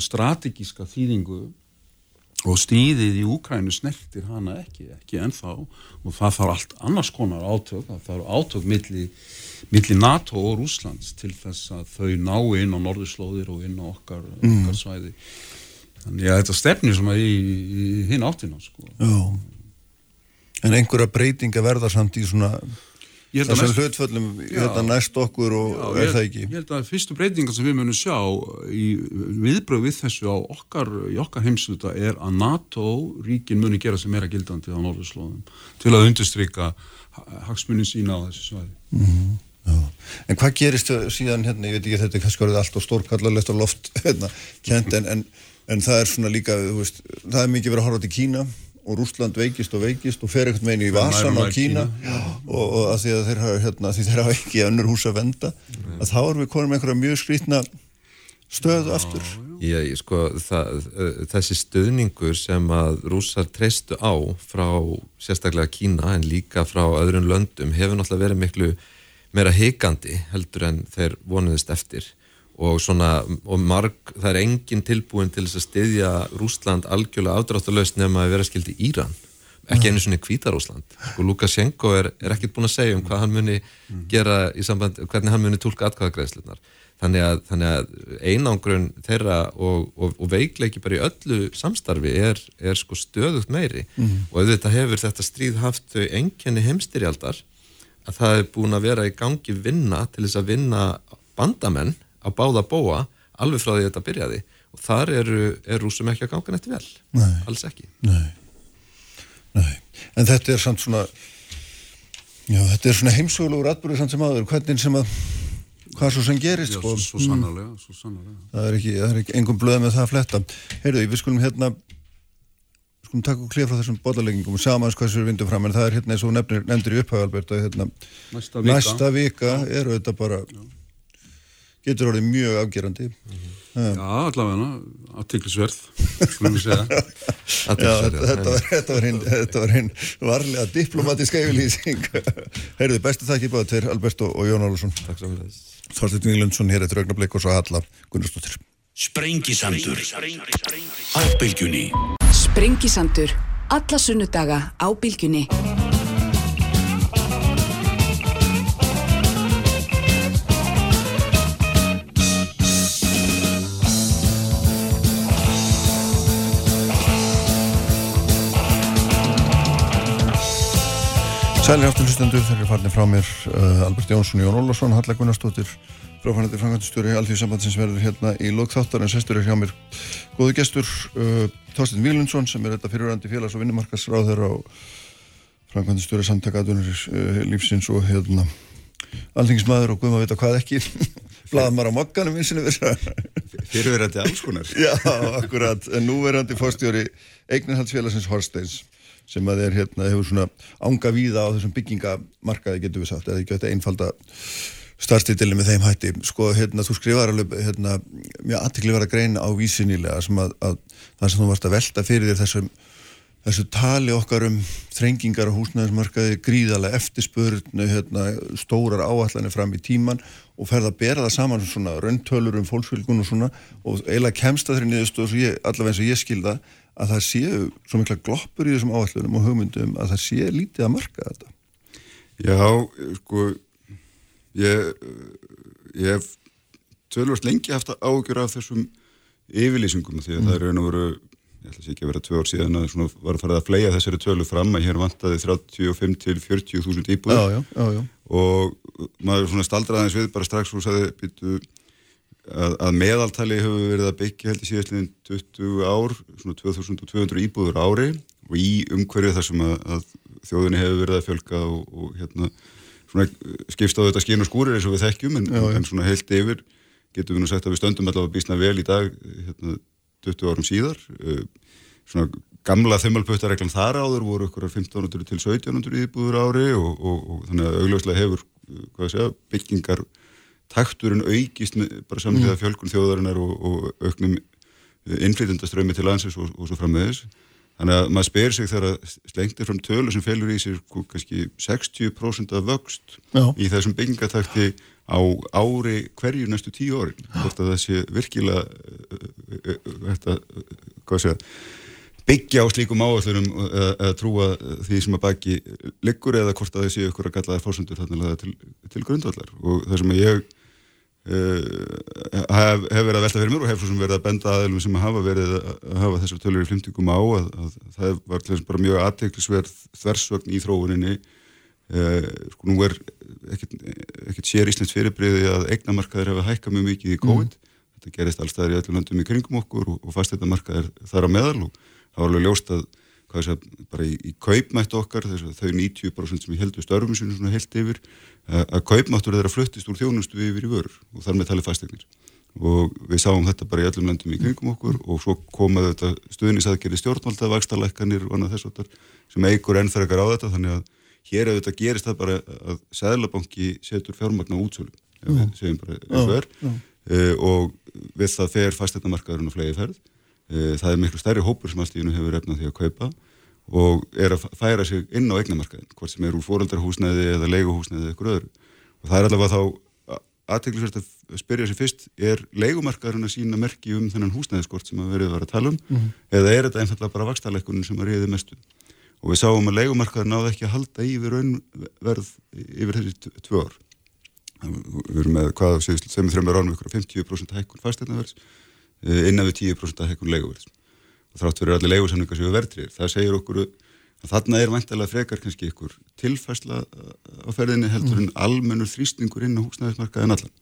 S7: strategíska þýðingu og stríðið í Úkrænu snertir hana ekki, ekki ennþá. Og það þarf allt annars konar átök. Það þarf átök milli, milli NATO og Rúslands til þess að þau ná inn á norðurslóðir og inn á okkar, okkar svæði. Þannig að þetta stefnir svona í, í hinn áttina sko.
S2: En einhverja breytinga verða samt í svona
S7: Að
S2: þessum
S7: mest-
S2: hlutföllum hérna, næst okkur og
S7: Já,
S2: er
S7: ég,
S2: það ekki?
S7: Ég held að fyrstu breytingar sem við munum sjá í viðbröð við þessu á okkar, í okkar heimsluta er að NATO ríkin muni gera sem meira gildandi á norðurslóðum til að undirstryka hagsmunin sína á þessu svæði.
S2: Já. En hvað gerist síðan hérna, ég veit ekki þetta er kannski orðið allt og stórkallarlegt og loft hérna, kent en, en, en það er svona líka, veist, það er mikið verið að horfa til Kína og Rússland veikist og veikist og fer ekkert meginn í vasan
S7: og
S2: Kína,
S7: Kína.
S2: Og, og að því að þeir hafa, hérna, hafa ekki önnur hús að venda að þá erum við konum einhverja mjög skrítna stöðu aftur.
S8: Já, ég, sko, það, þessi stöðningur sem að rússar treystu á frá sérstaklega Kína en líka frá öðrun löndum hefur náttúrulega verið miklu meira hikandi heldur en þeir vonuðist eftir og svona, og marg, það er engin tilbúin til þess að styðja Rússland algjörlega afdráttalöst nema að vera skildi Íran. Ekki einu svona Hvítarúsland og Lukashenko er, er ekkert búin að segja um hvað hann muni gera í samband, hvernig hann muni tólka atkvæðagreðslunar þannig að, þannig að einangrun þeirra og, og, og veikleiki bara í öllu samstarfi er, er sko stöðugt meiri. Og auðvitað hefur þetta stríð haft þau enkenni heimstyrjaldar að það er búin að vera í gangi vinna til þess að vinna bandamenn á báða bóa alveg frá því þetta byrjaði og þar eru, er rúsum ekki að ganga nætti vel
S2: Nei.
S8: alls ekki
S2: Nei. Nei, en þetta er samt svona Já, þetta er svona heimsögulegur atbyrður samt sem aður, hvernig sem að hvað svo sem gerist
S7: Já,
S2: sko.
S7: svo, svo sannarlega, svo sannarlega.
S2: það er ekki, það er ekki engum blöð með það að fletta heyrðu, við skulum hérna skulum taka og klíða frá þessum bollaleggingum og samans hvað sem við vindum fram en það er hérna eins og nefnir, nefndir í upphæðu Albert að hérna,
S7: Næsta vika.
S2: næsta vika eru þetta bara getur orðið mjög afgerandi.
S7: Já, allavega, aðtiklisverð, skulum við segja.
S2: Já, þetta, var, hinn varlega diplomatiska yfirlýsing. Heyrðu, bestu þakki báðu tveir Alberto og Jón Ólusson
S8: Takk svo fyrir
S2: Þorstein Víglundsson hér eftir augnablik og svo Halla Gunnarsdóttir.
S6: Sprengisandur. Á bylgjunni.
S1: Sprengisandur. Alla sunnudaga á bylgjunni.
S2: Sælir aftur hlustendur, þeir eru farnir frá mér uh, Albert Jónsson, Jón Ólafsson, Halla Gunnarsdóttir fráfænandi framkvæmstjóri Alþjóðsambandsins verður hérna í lokþáttar en sestur er hjá mér góðu gestur uh, Þorstein Víglundsson sem er þetta fyrirvændi félags- og vinnumarkasráður á framkvæmstjóri samtakaðunir uh, lífsins og hérna alþingismæður og guðum að vita hvað ekki. Blaðmar á mokkanum eins og
S9: Fyrirverandi alls konar.
S2: Já, akkurat, en núverandi fórstjóri eignarhaldsfélagsins Horsteins sem að er hérna, hefur svona ánga víða á þessum byggingamarkaði getur við sagt, eða ekki þetta einfalda starfstýtili með þeim hætti. Sko, hérna, þú skrifar alveg hérna, mjög aðtikli vera grein á vísinilega sem að, að það sem þú varst að velta fyrir þér þessum þessu tali okkar um þrengingar á húsnæðismarkaði, gríðarlega eftirspurnu, hérna, stórar áallanir fram í tíman og ferða að bera það saman svona rauntölur um fólksfylgun og svona og eiginlega kemst að þeirri niðurstöð allavega eins og ég skilða að það séu svo mikla gloppur í þessum áallunum og hugmyndum að það sé lítið að marka þetta.
S9: Já, sko, ég, ég hef tölvast lengi haft ágjör af þessum yfirlýsingum því að mm. það er raun og veru, ég ætla ekki að vera tvö ár síðan að var að fara að flega þessari tölu fram að hér vantaði 35 til 40.000 íbúður
S2: Já, já, já, já.
S9: Og maður svona staldraðins við bara strax og sagði býtu að, að meðaltali hefur verið að byggja held í síðastliðin 20 ár svona 2200 íbúður ári. Og í umhverju þar sem að, að þjóðinni hefur verið að fjölga og, og hérna svona skipst á þetta skín og skúrir eins og við þekkjum en,
S2: Já,
S9: en svona heilt yfir getum við nú sagt að við stöndum allavega bísna vel í dag hérna 20 árum síðar. Uh, svona gamla þimmalputtareglan þar áður voru ykkur 1500 til 1700 íbúður ári og, og, og þannig að augljóslega hefur segja, byggingar takturinn aukist bara samlega fjölkun þjóðarinnar og, og auknum innflytjandaströmi til landsins og, og svo frammeðis þannig að maður spyr sig þegar að slengtir fram tölu sem felur í sér sko, kannski 60% af vöxt
S2: Já.
S9: í þessum byggingatakti á ári hverju næstu tíu árin. Hvort að það sé virkilega uh, uh, uh, þetta, hvað segja byggja á slíkum áallunum eða, eða trúa því sem að baki liggur eða hvort að það séu ykkur að gallaðar fórsendur þannig til, til grundvallar. Og það sem að ég uh, hef, hef verið að velta fyrir mér og hef svo sem verið að benda aðeilum sem hafa verið að hafa þessar tölur í flimtingum á að, að það var til þess bara mjög aðteklisverð þversvögn í þróuninni. Uh, sko nú er ekkert, ekkert sér Íslands fyrirbriði að eignamarkaðir hefa hækkað mjög mikið í COVID. Þetta gerist allstaðar í öllum löndum í kringum okkur og, og fastættamarkaðir þar á meðal og það var alveg ljóst að hvað sé, bara í, í kaupmættu okkar þess að þau 90% sem ég heldur störfum sinu svona heilt yfir að, að kaupmættur þeirra fluttist úr þjónustu yfir í vörur og þar með talið fastegnir og við sáum þetta bara í öllum löndum í kringum okkur og svo komaðu þetta stuðnisaðgerði stjórnvalda, vakstarlækkanir og annað þess að sem eigur enn fyrir á þetta. Þannig að hér ef þetta gerist það bara að Sæðlabanki setur fjármagna útsölu ef við segjum bara eins og er. Uh, og við það fer fasteignamarkaðurinn og flegi ferð Eh, það er miklu stærri hópur sem alltíðinu hefur efnað því að kaupa og er að færa sig inn á eignamarkaðin, hvort sem er úr fóröldarhúsnæði eða leiguhúsnæði eða ykkur öðru. Og það er allavega þá aðteglisvært að spyrja sér fyrst, er leigumarkaðurinn að sína merki um þennan húsnæðiskort sem að verið var að tala um,
S2: Mhm.
S9: eða er þetta einfallega bara vakstarleikunum sem að reyði mestu? Og við sáum að leigumarkaðurinn náði ekki að halda yfir raunverð yfir þessi tvö ár. Við erum með hvað á síðust árum ykkur 50% hækkun fasteinnaverðs innan við 10% hækkun leiguverðs. Og þrátt fyrir allir leigusamningar sem við verðrið það segir okkur að þarna er vantilega frekar kannski ykkur tilfæsla á ferðinni heldur en almennur þrýstingur inn á húsnæðismarkaðin allan.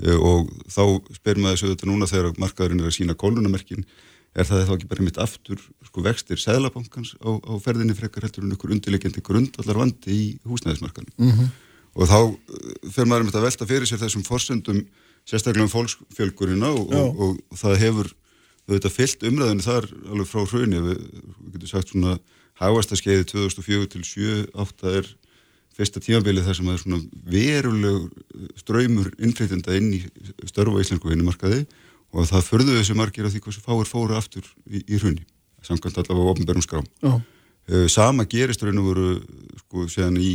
S9: Eh, og þá spyr maður þessu þetta núna þegar markaðurinn er að sína kólunamerkin er það þá ekki bara mitt aftur sko vextir Sæðlabankans á, á ferðinni frekar heldur en ykkur undirlegjandi grundallar vandi í húsnæðismarkanum
S2: Mm -hmm.
S9: og þá fer maður með að velta fyrir sér þessum forsendum sérstaklega um fólksfjölgurina og, og, og, það hefur þetta fyllt umræðinu þar alveg frá hruni. Við, við getum sagt svona hagvastaskeiði 2004 til 2008 er fyrsta tímabilið þar sem það er svona veruleg ströymur innflytjenda inn í störfa íslensku vinnumarkaði og það förðu þessi margir af því hvað sem fáir fóru aftur í, í hruni samkvæmt allavega á ofnbærum skrám.
S2: Já.
S9: uh, sama gerist raun og voru sko séðan í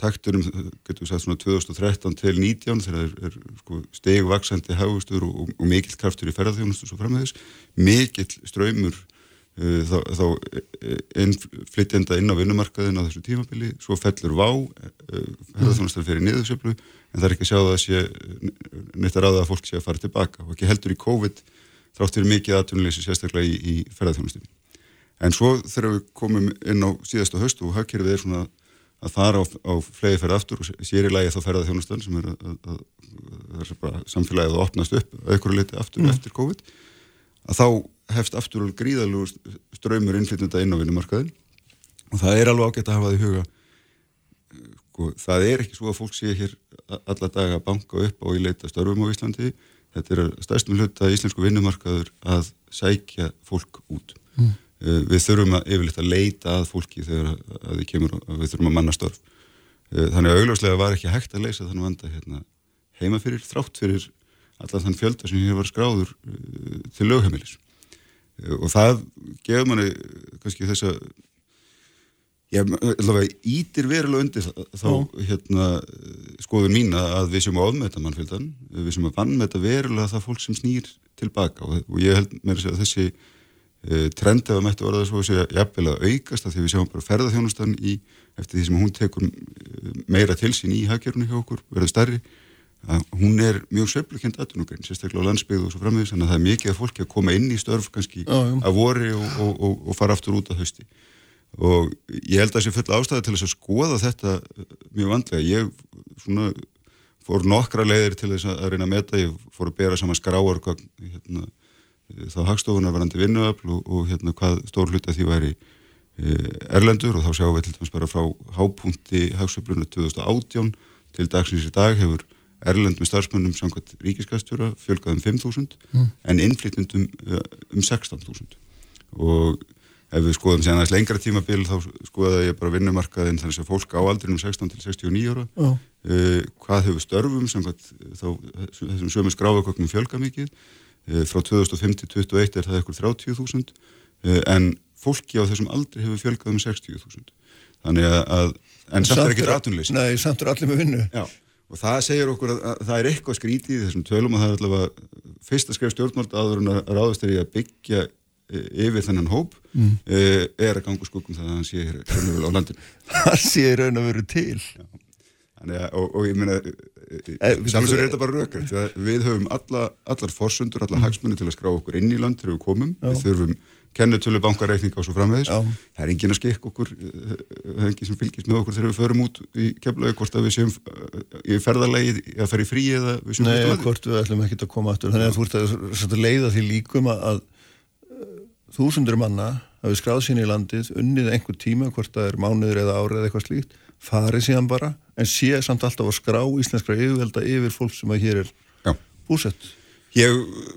S9: takturum, getur við sagt svona 2013 til 19 þegar er, er sko, stegvaksandi hagustur og, og, og mikill kraftur í ferðarþjónustu svo framvegis mikill ströymur uh, þá, þá innflytjenda inn á vinnumarkaðin á þessu tímabili, svo fellur vá ferðarþjónustan fyrir niðursöflu en það er ekki að sjá það að sé neitt að ráða að fólk sé að fara tilbaka og ekki heldur í COVID þrátt fyrir mikið aðtunuleysi sérstaklega í, í ferðarþjónustum. En svo þegar við komum inn á síðasta höst og hagkerfið er svona að fara á, á flegi ferð aftur og sér í lagi þá ferðarþjónustan sem er að, að, að, að samfélagið að opnast upp að einhverju leiti aftur
S2: Mm.
S9: eftir COVID að þá hefst aftur og gríðalú ströymur innflytjenda inn á vinnumarkaðin og það er alveg ágætt að hafa það í huga sko, það er ekki svo að fólk sé hér alla daga að banka upp og í leita störfum á Íslandi þetta er að stærstum hluta íslensku vinnumarkaður að sækja fólk út
S2: Mm.
S9: Uh, við þurfum að yfirleitt að leita að fólki þegar að, við, kemur, að við þurfum að manna störf. Uh, þannig að augljóslega var ekki hægt að leysa þannig vanda hérna, heima fyrir þrátt fyrir allan þann fjölda sem hér var skráður uh, til lögheimilis. Uh, og það gefur manni kannski þess að ég ítir verulega undir þá hérna skoðun mína að við sem ofmeta mannfjöldan, við sem að vannmeta verulega það fólk sem snýr tilbaka og, og ég held með að þessi uh, trend ef að mættu orða svo að segja jafnvel að aukast að því við sjáum bara ferðarþjónustan í eftir því sem hún tekur eh, meira til sín í hagkerfunu hjá okkur, verður stærri að hún er mjög söflukend aðtunugrein, sérstaklega á landsbyggðu og svo framvegis þannig að það er mikið af fólki að koma inn í störf kannski
S2: Já, já.
S9: að vori og, og, og, og fara aftur út að hausti og ég held að það sé full ástæði til þess að skoða þetta mjög vandlega ég svona fór nokkra leiðir til þess að reyna að meta ég fór að bera saman skráar hvað, hérna, þá hagstofunar varandi vinnuöfl og, og hérna hvað stór hluta því væri eh, erlendur og þá sjáum við til dæmis bara frá hápunkti hagsöfluna 2018 til dagsins í dag hefur erlendum starfsmönnum samkvæmt ríkiskastjóra fjölgað um 5.000
S2: Mm.
S9: en innflytjandum eh, um 16.000 og ef við skoðum sér aðeins lengra tímabil þá skoðaði ég bara vinnumarkaðin þannig að fólk á aldrinum 16 til 69 ára
S2: Já.
S9: uh, hvað hefur störfum samkvæmt þá þessum sömu skráfaköknum fjölga mikið frá 2005 til 2021 er það eitthvað 30.000 uh, en fólki á þessum aldri hefur fjölgað um 60.000 þannig að, að en samt er ekki ratunleysi
S2: Nei, samt er allir með vinnu.
S9: Já, og það segir okkur að, að það er eitthvað skrítið þessum tölum og það er allavega fyrsta skref stjórnmáld áður en að ráðast er í að byggja e, yfir þennan hóp
S2: Mm.
S9: er að ganga skuggum það að hann sé hér á landinu.
S2: Það sé raun að veru til
S9: Þannig að, og, og ég meina, samsverð er þetta bara að við höfum alla, allar forsundur, alla hagsmunni til að skrá okkur inn í land þegar við komum,
S2: Já.
S9: við þurfum kennutölu bankareikninga og svo framvegis,
S2: Já.
S9: það er engin að skikka okkur, eh, það er engin sem fylgist með okkur þegar við förum út í keflaug, hvort að við séum eh, í ferðarlegi, að fara í frí eða við séum
S2: Nei, hvort við ætlum ekki að koma aftur. Þannig að þú ert að, leiða því líkum að, að þúsundur manna hafi skráð sín í landið, unnið einhver tíma hvort það er mánuður eða árið eða eitthvað slíkt farið síðan bara, en sé samt alltaf að skrá íslenskra yfirvelda yfir fólk sem að hér er
S9: Já.
S2: búsett
S9: Ég uh,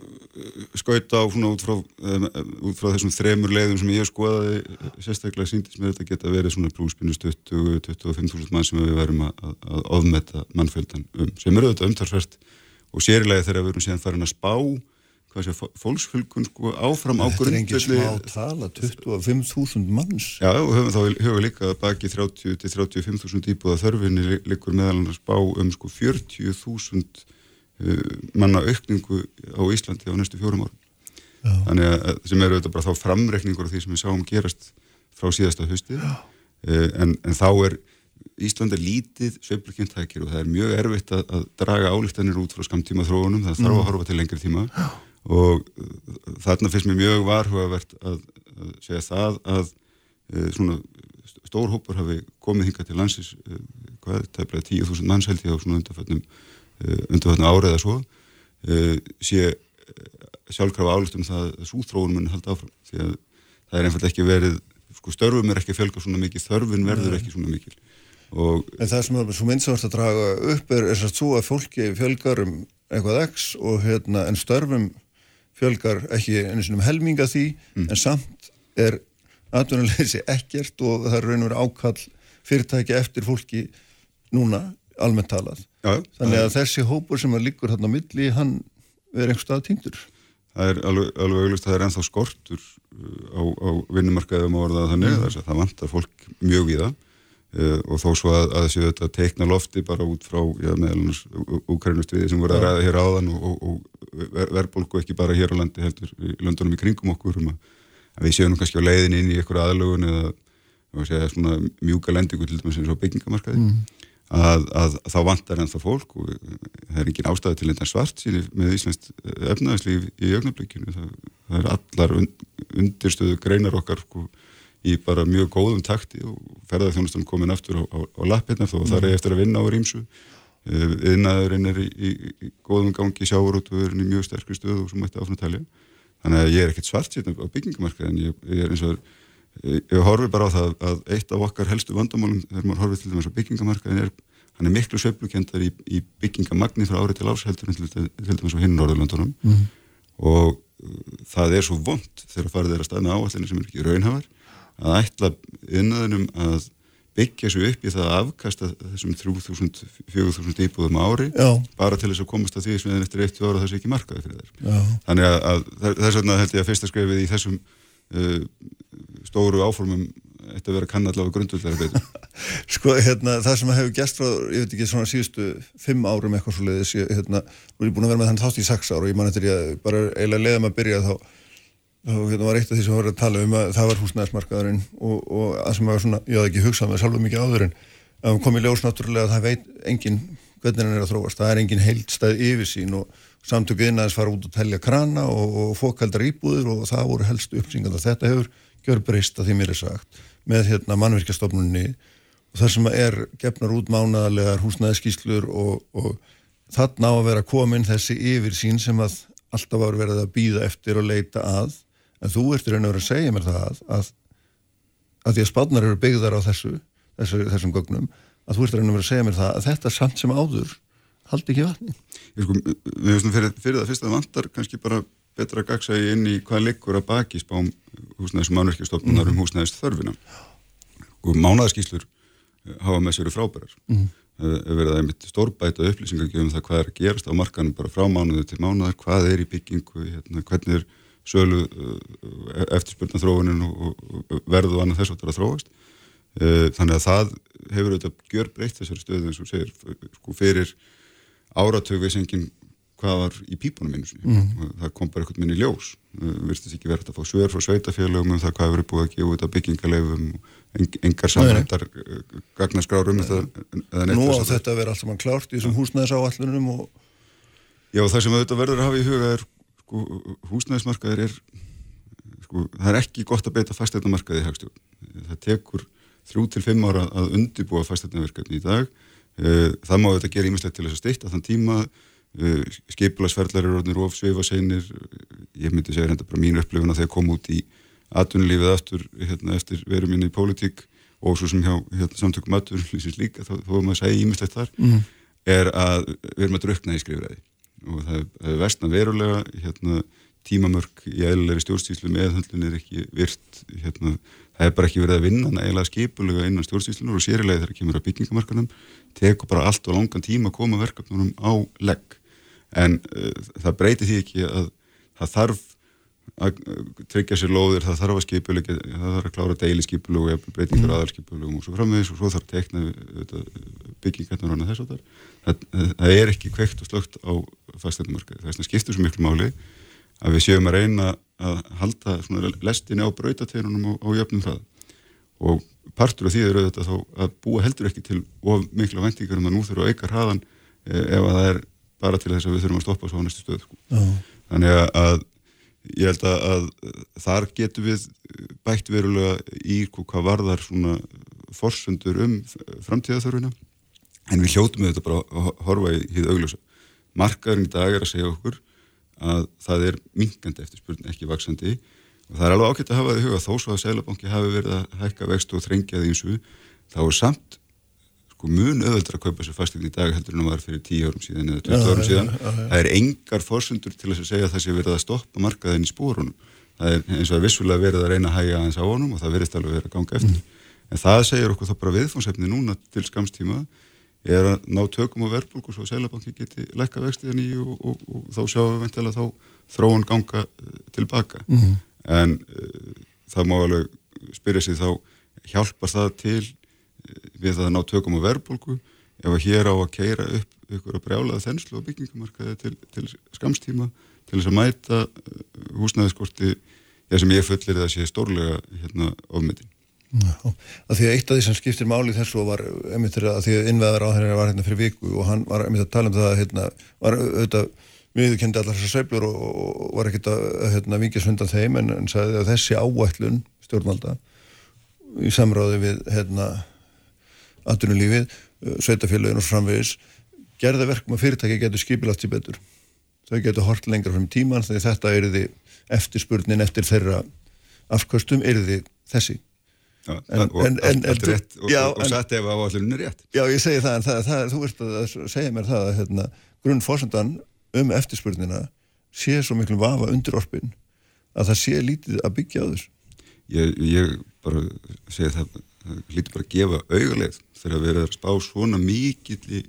S9: skaut á svona út frá, um, út frá þessum þremur leiðum sem ég skoðaði uh, sérstaklega síndist mér þetta geta verið svona plúspinus 20-25.000 mann sem við verum að, að, ofmeta mannfjöldan um, sem eru auðvitað umtalsvert og sérilega þegar við erum síðan farin að spá hvað sé, fólksfylgun sko áfram á
S2: Þetta er engin
S9: grundvelli-
S2: smá tala, 25.000 manns
S9: Já, og höfum þá huga líka að baki 30 til 35.000 íbúða þörfinni liggur meðal annars spá um sko 40.000 uh, manna aukningu á Íslandi á næstu fjórum árum.
S2: Já.
S9: Þannig að sem eru þetta bara þá framreikningur af því sem við sáum gerast frá síðasta hausti. Uh, en, en þá er Ísland er lítið sveiflukjöntækir og það er mjög erfitt að, að draga álíktanir út frá skamtíma þróunum, það þarf
S2: Mm.
S9: að horfa til lengri tíma og uh, þarna finnst mér mjög varhugavert að, að segja það að uh, svona stór hópur hafi komið hingað til landsins uh, hvað, tæplega 10.000 manns held ég á svona undarfötnum undarfötnum árið eða svo sé sjálfkrafa álustum það að súþróun mun halda áfram. Því að það er einfallega ekki verið sko störfum er ekki fjölga svona mikið þörfun verður ekki svona mikil. Og
S2: En það sem er svo myndsavart að draga upp er þess að svo að fólki fjölgar um eitthvað x og hérna en störfum fjölgar ekki einu sinni um helminga því en samt er atvinnuleysi ekkert og það er raun og verið ákall fyrirtæki eftir fólki núna almennt talað.
S9: Já,
S2: Þannig að þessi hópur sem að liggur hérna á milli, hann er einhver stað týndur.
S9: það er alveg, auglust að það er ennþá skortur uh, á, á vinnumarkaðum og orðað þannig þess að það vantar fólk mjög í það uh, og þó svo að, að þessi þetta teikna lofti bara út frá úkrænustriði sem voru að ræða hér áðan og, og, og ver, verðbólku ekki bara hér á landi heldur í löndunum í kringum okkur um að, að við séum nú kannski á leiðin inn í einhverja aðlugun eða segja, svona mjúka lendingu til dæmis eins og byggingamarkaði. Að, að þá vantar ennþá fólk og það er engin ástæði til þetta svart síni með Íslands efnaðslíf í augnablikinu. Það, það er allar un, undirstöðu greinar okkar sko, í bara mjög góðum takti og ferðarþjónustan komin aftur á, á, á lappirna þó það er eftir að vinna á rýmsu. Yðnaðurinn er í, í, í góðum gangi sjávarútvöðurinn í mjög sterkri stöðu og svo mætti áfnartalja. Þannig að ég er ekkert svart síðan á byggingamarkaði en ég, ég er eins og ég ég horfi bara á það að eitt af okkar helstu vandamálum þegar maður horfið til dæmis á byggingamarkaðin er hann er miklu sveiflukendar í, í byggingamagni frá ári til árs heldur en til, dæmis á hinn Norðurlandunum og uh, það er svo vond þegar farið er að staðna áallinni sem er ekki raunhafar að ætla innöðunum að byggja svo upp í það að afkasta þessum 3000, 4000 íbúðum ári
S2: Já.
S9: bara til þess að komast að því sem eftir eitt ára það sé ekki markaði fyrir þær
S2: Já.
S9: þannig að, að þess vegna held ég að fyrsta skrefið í þessum uh, stóru áformum ætti að vera kann allavega grundvöldlega betur
S2: Sko, hérna, það sem hefur gæst frá, ég veit ekki, svona síðustu fimm árum eitthvað svo leiðis, ég, hérna, nú er ég búin að vera með þann þátt í sex ár og ég man eftir ég að bara eiginlega leiðum að byrja þá, þá hérna, var eitt af því sem við vorum að tala um að það var húsnæðismarkaðurinn og, og að sem var svona, ég hafði ekki hugsað með sjálfur mikið áður en að kom í ljós náttúrulega að það veit engin hvernig hann er að þróast, það er engin heildstæð yfirsýn og samtöku innaðis fara út og telja krana og, og fókaldar íbúður og það voru helstu uppsýngar þetta hefur gjör breyst að því mér er sagt með hérna mannverkjastofnunni og það sem er gefnar út mánaðarlegar húsnæðiskíslur og, og þarna á að vera komin þessi yfirsýn sem að alltaf var verið að býða eftir og leita að en þú ert í raun og verið að segja mér það að, að, að því að spánar eru byggðar á þessu, þessu þessum gögnum að þú ert í raun og verið að segja mér það að þetta samt sem áður haldi ekki vatni.
S9: Ég sko, við hefum fyrir, fyrir það fyrst að vantar kannski bara betra gagsægi inn í hvað liggur að baki spám húsnæðis og mannverkjastofnunar um húsnæðis þörfina og mánaðaskíslur hafa með sér frábærar. Mm. verið að einmitt stórbæta upplýsingar um það hvað er að gerast á markanum bara frá mánuðu til mánuðar, hvað er í byggingu hérna, hvernig er sölu uh, eftirspurna þróunin og, og, og verðu annað þess að það þróast. Uh, þannig að það hefur auðvitað gjör breytt þessari stöðu eins og segir sko fyrir áratögu veist enginn hvað var í pípunum einu sinni. Og það kom bara eitthvað minni ljós. Uh, virtist ekki verið að fá svör frá sveitafélögum um það hvað hefur verið búið að gefa út af eng, engar uh, um eða neitt
S2: Nú á þetta að vera allt saman klárt í þessum húsnæðisáallunum og
S9: Já, það sem auðvitað verður að hafa í huga er sko, húsnæðismarkaðir er sko, það er ekki gott að beita fasteignarmarkaði í hagstjórn. Það tekur þrjú til fimm ára að undibúa fasteignarverkefni í dag. Eh, Það má auðvitað gera ímislegt til þess að stýtta þann tíma skipulasferðlar eru orðinir of sveifaseinir ég myndi segja reynda bara mín upplifun að þegar kom út í atvinnulífið aftur hérna, eftir veru minni í pólitík og svo sem hjá hérna, samtökum atvinnulífsins líka þá þó að maður segja ímislegt þar
S2: Mhm.
S9: er að við erum að drukna í skrifræði og það er- það er vestna verulega hérna, tímamörk í eðlilegri stjórnstíslu meðhöndlun er ekki virt hérna, það er bara ekki verið að vinna nægilega skipulega innan stjórnstíslunar og sérilega þegar kemur að byggingamarkanum tekur bara allt og langan tíma að koma verkefnunum á legg. En uh, það breytir því ekki að það þarf að tryggja sér lóðir, það þarf að skipulega það þarf að klára deili skipulega og breytingar mm. aðalskipulega og svo framvegis og svo þarf að tekna byggingarnar og þess að það, það er ekki kveikt og slögt á fasteinumarkaði, það er svona skiptur svo miklu máli að við séum að reyna að halda lestinni á brautateirunum á, á jöfnum hraða og partur af því er auðvitað þá að búa heldur ekki til of miklu væntingar um að nú þurfa að auka hraðan eh, ef að það er bara til þess að við þurfum að stoppa svo á næstu stöð sko. þannig að, að ég held að, að þar getum við bætt verulega í hvað varðar svona forsendur um framtíðaþörfina en við hljótum við þetta bara að horfa í hýð augljósa. Markaðurinn í dag er að segja okkur að það er minkandi eftirspurn ekki vaksandi og það er alveg ágætt að hafa það í huga þó svo að Sælabanki hafi verið að hækka vext og þrengja því eins og þá er samt sko mun öðvöldra að kaupa sér fastegn í dag heldur en það var fyrir 10 árum síðan eða 20 árum síðan. það er engar fórsundur til að segja að það sé verið að stoppa markaðin í spórunum það er eins og að vissulega verið að reyna að hægja aðeins á honum og það verist alveg verið að ganga eftir. En það segir okkur þá bara viðfónsefni núna til skamstíma er að ná tökum á verðbólku svo að Sælabanki geti lækka vextiðan í og, og, og, og þá sjáum við þá þróun ganga eh, tilbaka.
S2: Mhm.
S9: en uh, það má alveg spyrja sig þá hjálpar það til við að ná tökum á verðbólku ef að hér á að keira upp ykkur að brjálaða þenslu og byggingamarkaði til, til skamstíma til þess að mæta húsnæðiskorti já, sem ég fullir það sé stórlega hérna, ofmyndin
S2: að því að eitt af því sem skiptir máli þessu var einmitt að því að innveðar á þeirra var hérna fyrir viku og hann var einmitt að tala um það að hérna, var auðvitað viðkendi allar þessar sveiflur og, og var ekkit að hérna, vingja sundan þeim en, en sagði að þessi áætlun stjórnvalda í samráði við hérna, atvinnulífið, sveitafélagin og framvegis gerða verkum að fyrirtæki getur skipilagt sér betur. Þau getur hort lengra fram í tíman þegar þetta er því eftirspurnin eftir þeirra afkvöstum er því þessi.
S9: Já,
S2: En-
S9: og allt, rétt og, og, og satt ef áallurinn er rétt.
S2: Já, ég segi það, en það, það, þú veist að segja mér það að hérna, grunnfórsendan um eftirspurnina sé svo miklu vafa undir orpin að það sé lítið að byggja á þess.
S9: ég, ég bara segi það, það lítur bara að gefa augulegð þegar við erum að spá svona mikill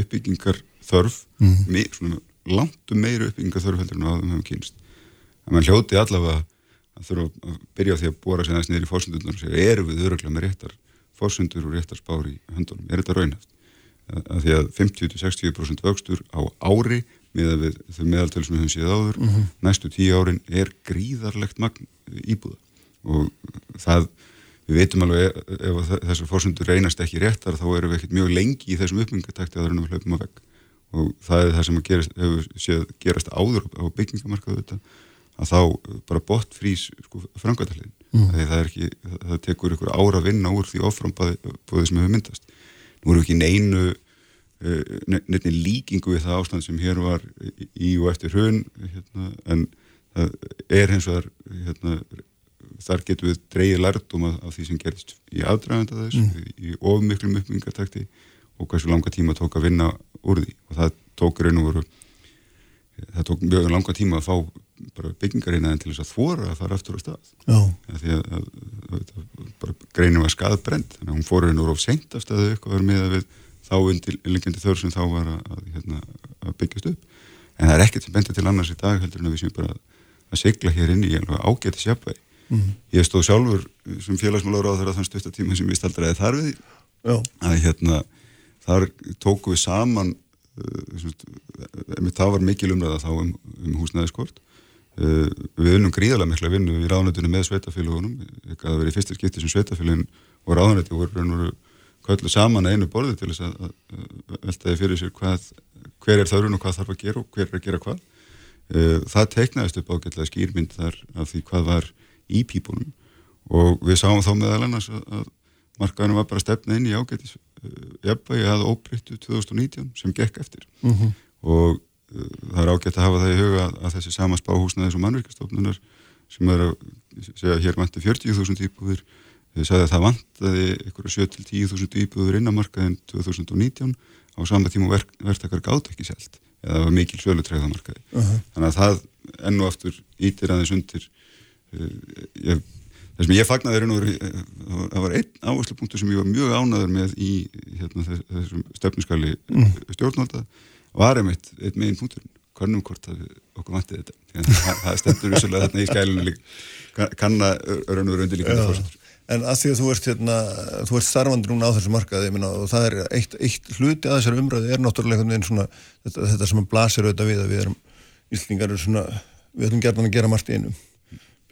S9: uppbyggingar þörf
S2: Mhm.
S9: mi, svona langt um meiri uppbyggingar þörf heldur en áðum hefum kynst að mann hljóti allavega að þurfa að byrja á því að bóra sig aðeins niður í fórsendunum og segja, erum við öruglega með réttar fórsendur og réttar spár í höndunum er þetta raunhaft? Að, að því að 50-60% vöxtur á ári með við þau meðaltölu sem við höfum séð áður
S2: Mhm.
S9: næstu tíu árin er gríðarlegt magn íbúða og það við veitum alveg ef, ef þe- þessar fórsendur reynast ekki réttar þá erum við ekkert mjög lengi í þessum uppbyggingatakti áður en við hlaupum á vegg. Og það er það sem að gerast, hefur séð gerast áður á byggingamarkaðu þetta að þá bara bort frís sko, framkvæmdaliðin
S2: Mm.
S9: það er ekki, það, það tekur ykkur ára að vinna úr því oframbóði sem hefur myndast. Nú erum við ekki neinu uh, nefni líkingu við það ástand sem hér var í, í og eftir hrun hérna, en það er hins vegar hérna, þar getum við dreigið lærdum af, af því sem gerist í aðdraganda þess
S2: Mm.
S9: í, ofmiklum uppbyggingartakti og hversu langa tíma tók að vinna úr því. Og það tók raun og veru það tók mjög langa tíma að fá bara byggingarinn til þess að þvora að fara aftur á stað. Því að, að, að, bara greinin var skaðbrend þannig að hún fór raun og veru of seint af staðu eitthvað með að við þá undir lengjandi þörf sem þá var að, hérna, að byggjast upp. En það er ekkert sem bendur til annars í dag heldur en að við séum bara að sigla hér inn í ágæti sjapvæði
S2: Mhm.
S9: ég stóð sjálfur sem félagsmálar á þeirra þann stuttartíma sem ég staldraði þar við
S2: Já.
S9: að hérna þar tóku við saman uh, það var mikil umræða þá um, um húsnæðiskort uh, við unnum gríðarlega mikla vinnu í ráðnættunum með sveitafélagunum það verið fyrsta skipti sem sveitafélagin og ráðnætti voru köllu saman að einu borði til þess að, að, að veltaði fyrir sér hvað, hver er þörfun og hvað þarf að gera og hver er að gera hvað uh, það teiknaðist upp ágætlega skýrmynd þar af því hvað var í pípunum og við sáum þá meðal annars að, að markaðinu var bara stefna inn í ágætis uh, jafnvægi að óbreyttu 2019 sem gekk eftir
S2: Mhm.
S9: og uh, það er ágætt að hafa það í huga að, að þessi sama spáhúsnaðis og mannvirkastofnunar sem er að segja hér vanti 40.000 íbúður þau sagði að það vantaði ykkur 7-10.000 íbúður innamarkaðin 2019 á sama tíma verk, verktakar gátt ekki selt eða það var mikil sölutræðamarkaði
S2: Mhm.
S9: þannig að það enn og aftur ítir aðeins undir uh, ég, það sem ég fagnaði og veru, eh, það var einn áherslupunktur sem ég var mjög ánaður með í hérna, þess, þessum stefniskali
S2: Mm.
S9: stjórnvalda var einmitt einn megin punkturinn, kannum hvort að okkur vantið þetta það, það stendur vissulega þarna í skælinu líka kann- kanna raun og veru undir líka
S2: Já.
S9: fórsendur
S2: En að því að þú ert, hérna, þú ert starfandi núna á þessu markaði minna, og það er eitt, eitt hluti að þessari umræði er náttúrulega svona þetta, þetta sem að blasir auðvitað við að við erum Íslingar eru svona, við ætlum gerðan að gera margt í einum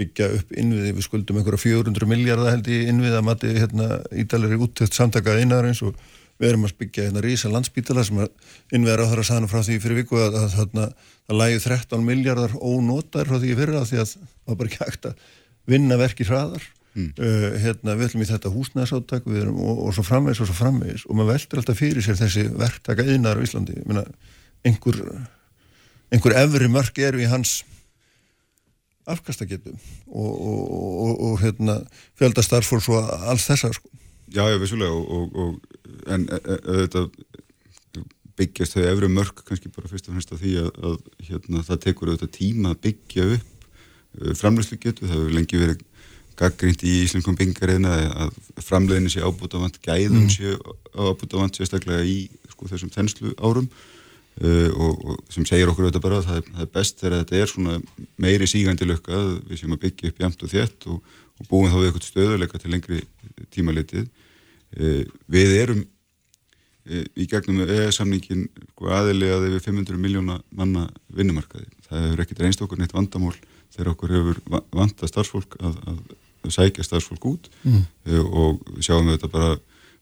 S2: byggja upp innviði, við skuldum einhverja 400 miljardar held í innviði að mati hérna, ídalir úttækt samtaka innarins og við erum að byggja hérna rísa landsbítala sem að innviðar á þeirra saðan frá því fyrir viku að, að, að, að lægi 13 miljardar ónotar frá því í fyrra því að það var bara ekki hægt að vinna verki hraðar. Uh, hérna, við ætlum í þetta húsnæðsáttak við erum, og, og svo framvegis og svo framvegis. Og maður veldur alltaf fyrir sér þessi verktaka yðnar á Íslandi. Ég meina, einhver einhver efri mörg eru í hans afkastagetu og, og, og, og hérna, fjöldastarfólk og alls þessa sko.
S9: Já, já, vissulega og, og en þetta byggjast þau efri mörg kannski bara fyrst og fremst að því að, að hérna, það tekur auðvitað tíma að byggja upp uh, framlöslu getu, það hefur lengi verið gaggrínt í Íslandskom byggingarriðna að framleiðinu sé ábútafant gæðum mm. sé ábútafant sérstaklega í sko, þessum þenslu árum uh, og, og sem segir okkur auðvitað bara að það er, það er best þegar þetta er svona meiri sígandi lukka að við séum að byggja upp jæmt og þétt og, og búum þá við eitthvað stöðuleika til lengri tímalitið uh, við erum uh, í gegnum EE-samningin sko, aðilega yfir 500 miljóna manna vinnumarkaði. Það hefur ekkert reynst okkur neitt vandamál þegar okkur hefur vanta starfsfólk að, að sækja starfsfólk út mm. og við sjáum við þetta bara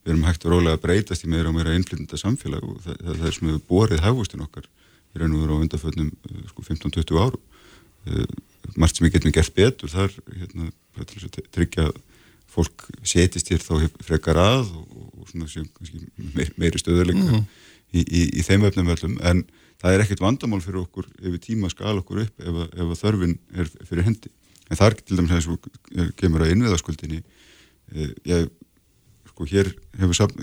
S9: við erum hægt og rólega að breytast í meira og meira einflýtenda samfélag og það, það er sem við borið hafustin okkar við erum verið á undarföldnum sko 15-20 árum. Margt sem við getum gert betur þar hérna, tryggja að fólk setist hér þá frekar að og, og svona sem meiri, meiri stöðuleika mm. í, í, í þeim öfnum öllum. En það er ekkert vandamál fyrir okkur ef við tíma skal okkur upp ef, ef þörfin er fyrir hendi. En þar til dæmis að þessu kemur að innviðaskuldinni ég sko hér hefur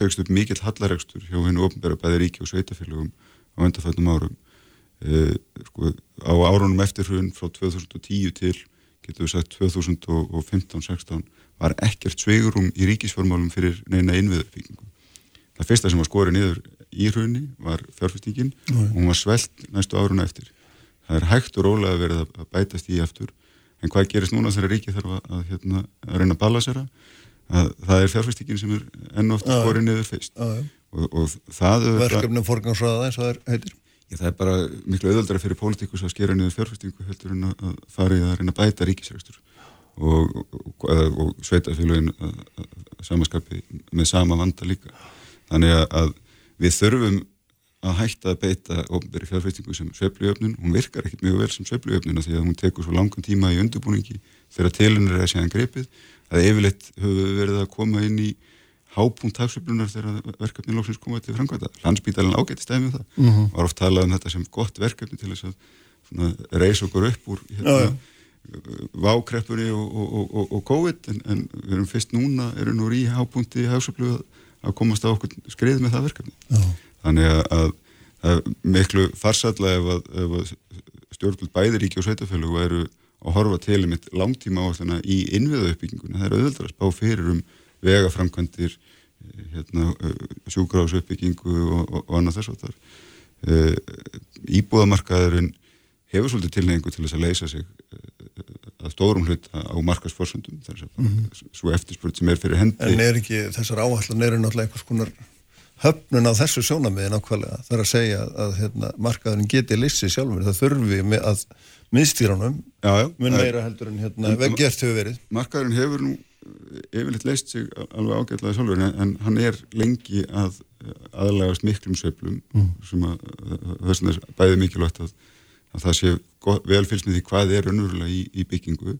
S9: byggst upp mikill hallaregstur hjá hennu ofnbæra bæði ríki og sveitafélagum á endaföldum árum. E, sko á árunum eftir hrun frá 2010 til getur við sagt 2015-16 var ekkert sveigurum í ríkisformálum fyrir neina innviðuppbyggingu það fyrsta sem var skorið niður í hrunni var fjárfestingin og hún var svelt næstu áruna eftir. Það er hægt og rólega verið að bætast í eftir en hvað gerist núna þegar ríki þarf að, að, hérna, að reyna að balansera að það er fjárfæstingin sem er enn ofta skorið niður fyrst. Og, og það
S2: verkefnum forgansraða eins og það er heitir.
S9: Já, það er bara miklu auðvöldra fyrir pólitíkus að skera niður fjárfæstingu heldur en að fara í að reyna að bæta ríkisrækstur og, og, og sveitafélagin samaskapi með sama vanda líka. Þannig að við þurfum að hætta að beita ofnbæri fjárfæstingu sem sveiflujöfnun, hún virkar ekkert mjög vel sem sveiflujöfnuna því að hún tekur svo langan tíma í undirbúningi þegar tilunir er að segja grepið að yfirleitt höfum við verið að koma inn í hápunkt hafsöflunar þegar verkefni lóksins koma til framkvæmda. Landsbítalinn ágætti stæmið það. Mm -hmm. Var oft talað um þetta sem gott verkefni til þess að reysa okkur upp úr hérna, vákreppunni og, og, og, og COVID en, en við erum fyrst núna, erum nú í hápunkti hafsöflu að, að komast á okkur skrið með það verkefni. Já. Þannig að, að, að miklu farsallega ef að stjórnvöld bæðiríki og sveitafjölu eru að horfa til um eitt langtíma áhersluðna í innviða uppbygginguna. Það er auðvitað að spá fyrir um vegaframkvæmdir, eh, hérna, eh, sjúkráðsuppbyggingu og, og, og annað þess að það er. Íbúðamarkaðurinn hefur svolítið tilhengu til þess að leysa sig eh, að stórum hlut á markasforsöndum þess að mm -hmm. svo eftirspurt sem er fyrir hendi.
S2: En er ekki þessar áherslan eru náttúrulega einhvers konar höfnun á þessu sjónamiði nákvæmlega. Það er að segja að hérna, markaðurinn geti lissi sjálfur. Það þurfi með að miðstýranum mun meira heldur en hérna veggjert hefur verið.
S9: Markaðurinn hefur nú yfirleitt leist sig alveg ágætlaði sjálfur en, en hann er lengi að aðlægast miklum sveiflum mm. sem að þess vegna er bæðið mikilvægt að, að það sé velfylgst með því hvað er önverulega í, í byggingu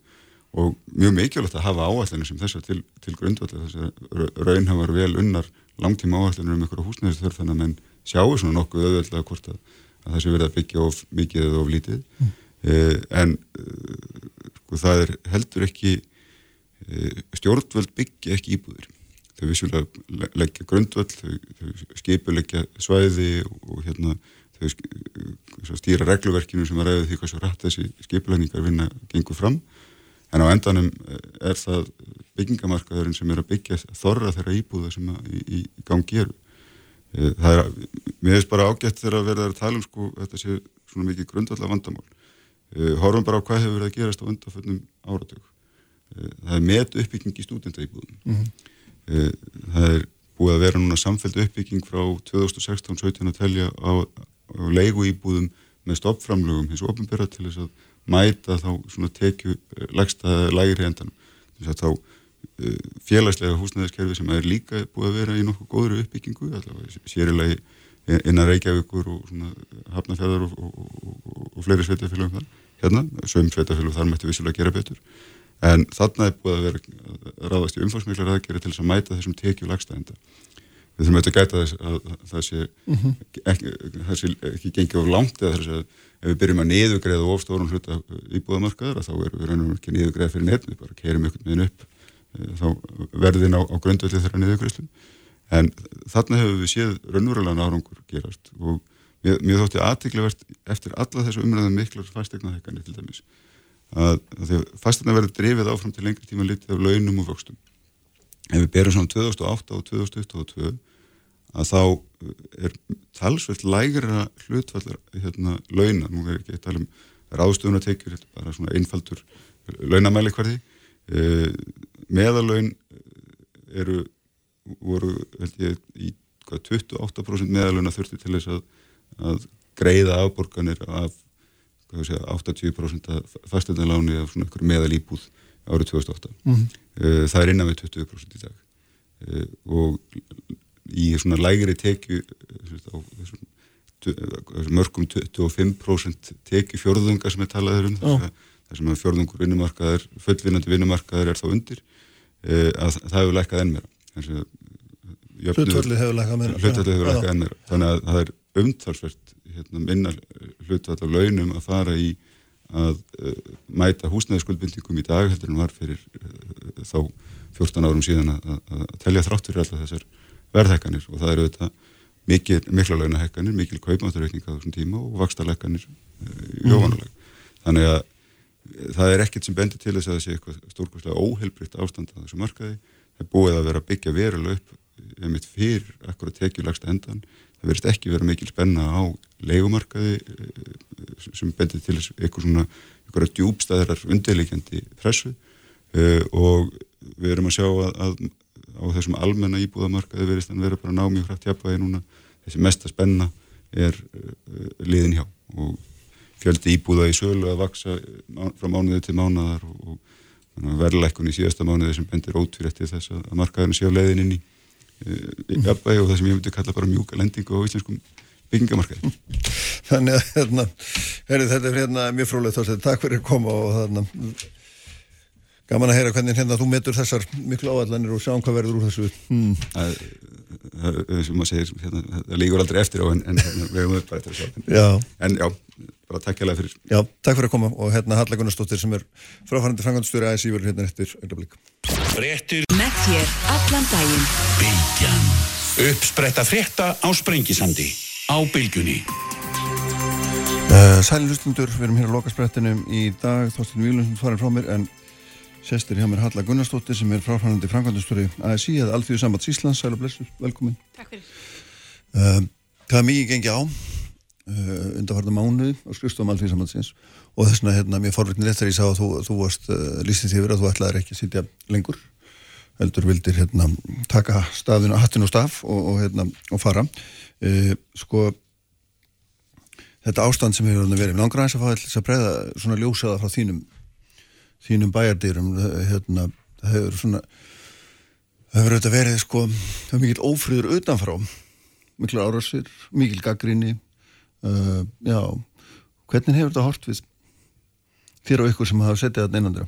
S9: og mjög mikilvægt að hafa áallanir sem þessar til, til grundvallar þessar raunhafar vel unnar langtíma áallanir um einhverja húsnæðisþörf þannig að menn sjáu svona nokkuð auðveldlega hvort að, að það sé verið að byggja of mikið eða of lítið mm. Eh, en eh, sko það er heldur ekki eh, stjórnvöld byggja ekki íbúður þau vissulega leggja grundvöld þau, þau skipuleggja svæði og, og hérna þau stýra regluverkinu sem að ræða því hvað svo rætt þessi skipulegningar vinna gengur fram. En á endanum er það byggingamarkaðurinn sem er að byggja þorra þeirra íbúða sem í, í, gangi eru. Það er, mér finnst bara ágætt þegar að verða að tala um sko, þetta sé svona mikið grundvallar vandamál horfum bara á hvað hefur verið að gerast á undanföllnum áratug. Uh, það er met uppbygging í stúdendaýbúðum mm -hmm. uh, það er búið að vera núna samfeld uppbygging frá 2016-17 að telja á, á leiguýbúðum með stoppframlögum hins ofinbera til þess að mæta þá svona tekju lagsta lægri endan þess að þá félagslega húsnæðiskerfi sem er líka búið að vera í nokkuð góðru uppbyggingu sérilegi innan Reykjavíkur og hafnafjörðar og, og, og, og fleiri sveitafélagum þar hérna, sögum sveitafélagum þar mætti vissilega gera betur. En þarna er búið að vera ráðast í umfangsmiklar aðgerið til þess að mæta þessum tekju lagstæðenda við þurfum auðvitað að gæta þess að það sé ekki, það sé ekki gengið of langt eða þess að ef við byrjum að niðugreiða of stórum hluta íbúðamarkaðar þá erum við raunum ekki niðugreiða fyrir nefn við bara keirum ykkur meðin upp eh, þá verðin á, á grundvelli þeirra niðugreiðslu en þarna hefur við séð raunverulega nárangur gerast og mér, mér þótti aðtiklevert eftir alla þessu umræðum miklar fastegnaðhekkanir til dæmis að, að því að fastegna verður drifið áfram til lengri tíma litið af launum og vöxtum. Ef við berum saman 2008 og 2022 að þá er talsvöld lægra hlutfallar hérna launa, nú er ekki að tala um ráðstöðunatekjur, þetta er bara svona einfaldur launamæli hverði e, meðalaun eru voru held ég í hvað, 28% meðalauna þurfti til þess að, að greiða afborganir af segja, 80% fastundaláni af svona ykkur meðal íbúð árið 2008 mm -hmm. það er innan við 20% í dag. E, og í svona lægri tekju á þessum mörgum 25% tekju fjörðunga sem er talaður um þess að, að fjörðungur vinnumarkaðar fullvinnandi vinnumarkaðar er þá undir að það hefur lækkað enn meira
S2: Hlutvallið hefur lækkað meira
S9: Hlutvallið hefur lækkað enn meira þannig að það er umtalsvert hérna, minna hlutvall af launum að fara í að uh, mæta húsnæðiskuldbindingum í dag heldur en var fyrir uh, þá 14 árum síðan að, að, að telja þrátt fyrir alltaf þessar verðhekkanir og það eru þetta mikil, mikla launahekkanir, mikil kaupmátturreikning á þessum tíma og vakstarleikanir uh, í ofanuleg. Mm. Þannig að það er ekkert sem bendur til þess að það sé eitthvað stórkvæmslega óheilbritt ástand á þessu markaði. Er búið að vera að byggja veruleg upp einmitt fyrir akkur að tekju lagsta endan. Það verist ekki vera mikil spenna á leikumarkaði sem bendur til eitthvað svona eitthvað djúbstæðrar undirleikjandi pressu. Uh, og við erum að sjá að, að á þessum almenna íbúðamarkaði verist en vera bara ná mjög hrætt hjappaði núna. Þessi mesta spenna er uh, liðin hjá. Og fjöldi íbúða í sölu að vaksa frá mánuði til mánuðar og, og verðlækkun í síðasta mánuði sem bendir ótvírætti þess að markaðinu sé á leiðin inn í uh, hjappaði og það sem ég myndi kalla bara mjúka lendingu á íslenskum byggingamarkaði.
S2: Þannig að hérna, herri, þetta er hérna mjög frólægt þess að takk fyrir að koma og þarna gaman að heyra hvernig hérna þú metur þessar miklu áallanir og sjáum hvað verður úr þessu. Hmm.
S9: Það, sem maður segir, hérna, það líkur aldrei eftir á en, en hérna, við höfum upp bara eftir þessu.
S2: Já.
S9: En já, bara takk hjá það fyrir.
S2: Já, takk fyrir að koma og hérna Halla Gunnarsdóttir sem er fráfærandi frangandstjóri ASI verður hérna eftir öllablik.
S6: Uppspretta frétta á Sprengisandi á Bilgunni
S2: Uh, Sæli hlustundur, við erum hér á lokasprettinum í dag, Þorstin Vílundsson farin frá mér en sestir hjá mér Halla Gunnarsdóttir sem er fráfærandi frangandstjóri ASI eða Alþjóðu Sambands Íslands, Sæli og Blessu, velkomin.
S10: Takk fyrir.
S2: Uh, það er mikið gengið á uh, undarfarnar mánuði á skrifstofum Alþjóðu Sambandsins og þess vegna hérna, mér rétt þegar ég sá að þú, þú varst uh, lýstið því verið að þú ætlaðir ekki að sitja lengur heldur vildir hérna taka staðinu, hattin og staf og, og hérna og fara uh, sko þetta ástand sem hefur verið, við langar aðeins að fá þess að breyða svona ljósaða frá þínum þínum bæjardýrum hérna, það hefur svona það hefur auðvitað verið sko það er mikil ófrýður utanfrá. Mikil árásir, mikil gaggrinni uh, já. Hvernig hefur þetta hort við þér og ykkur sem hafa settið þetta einandra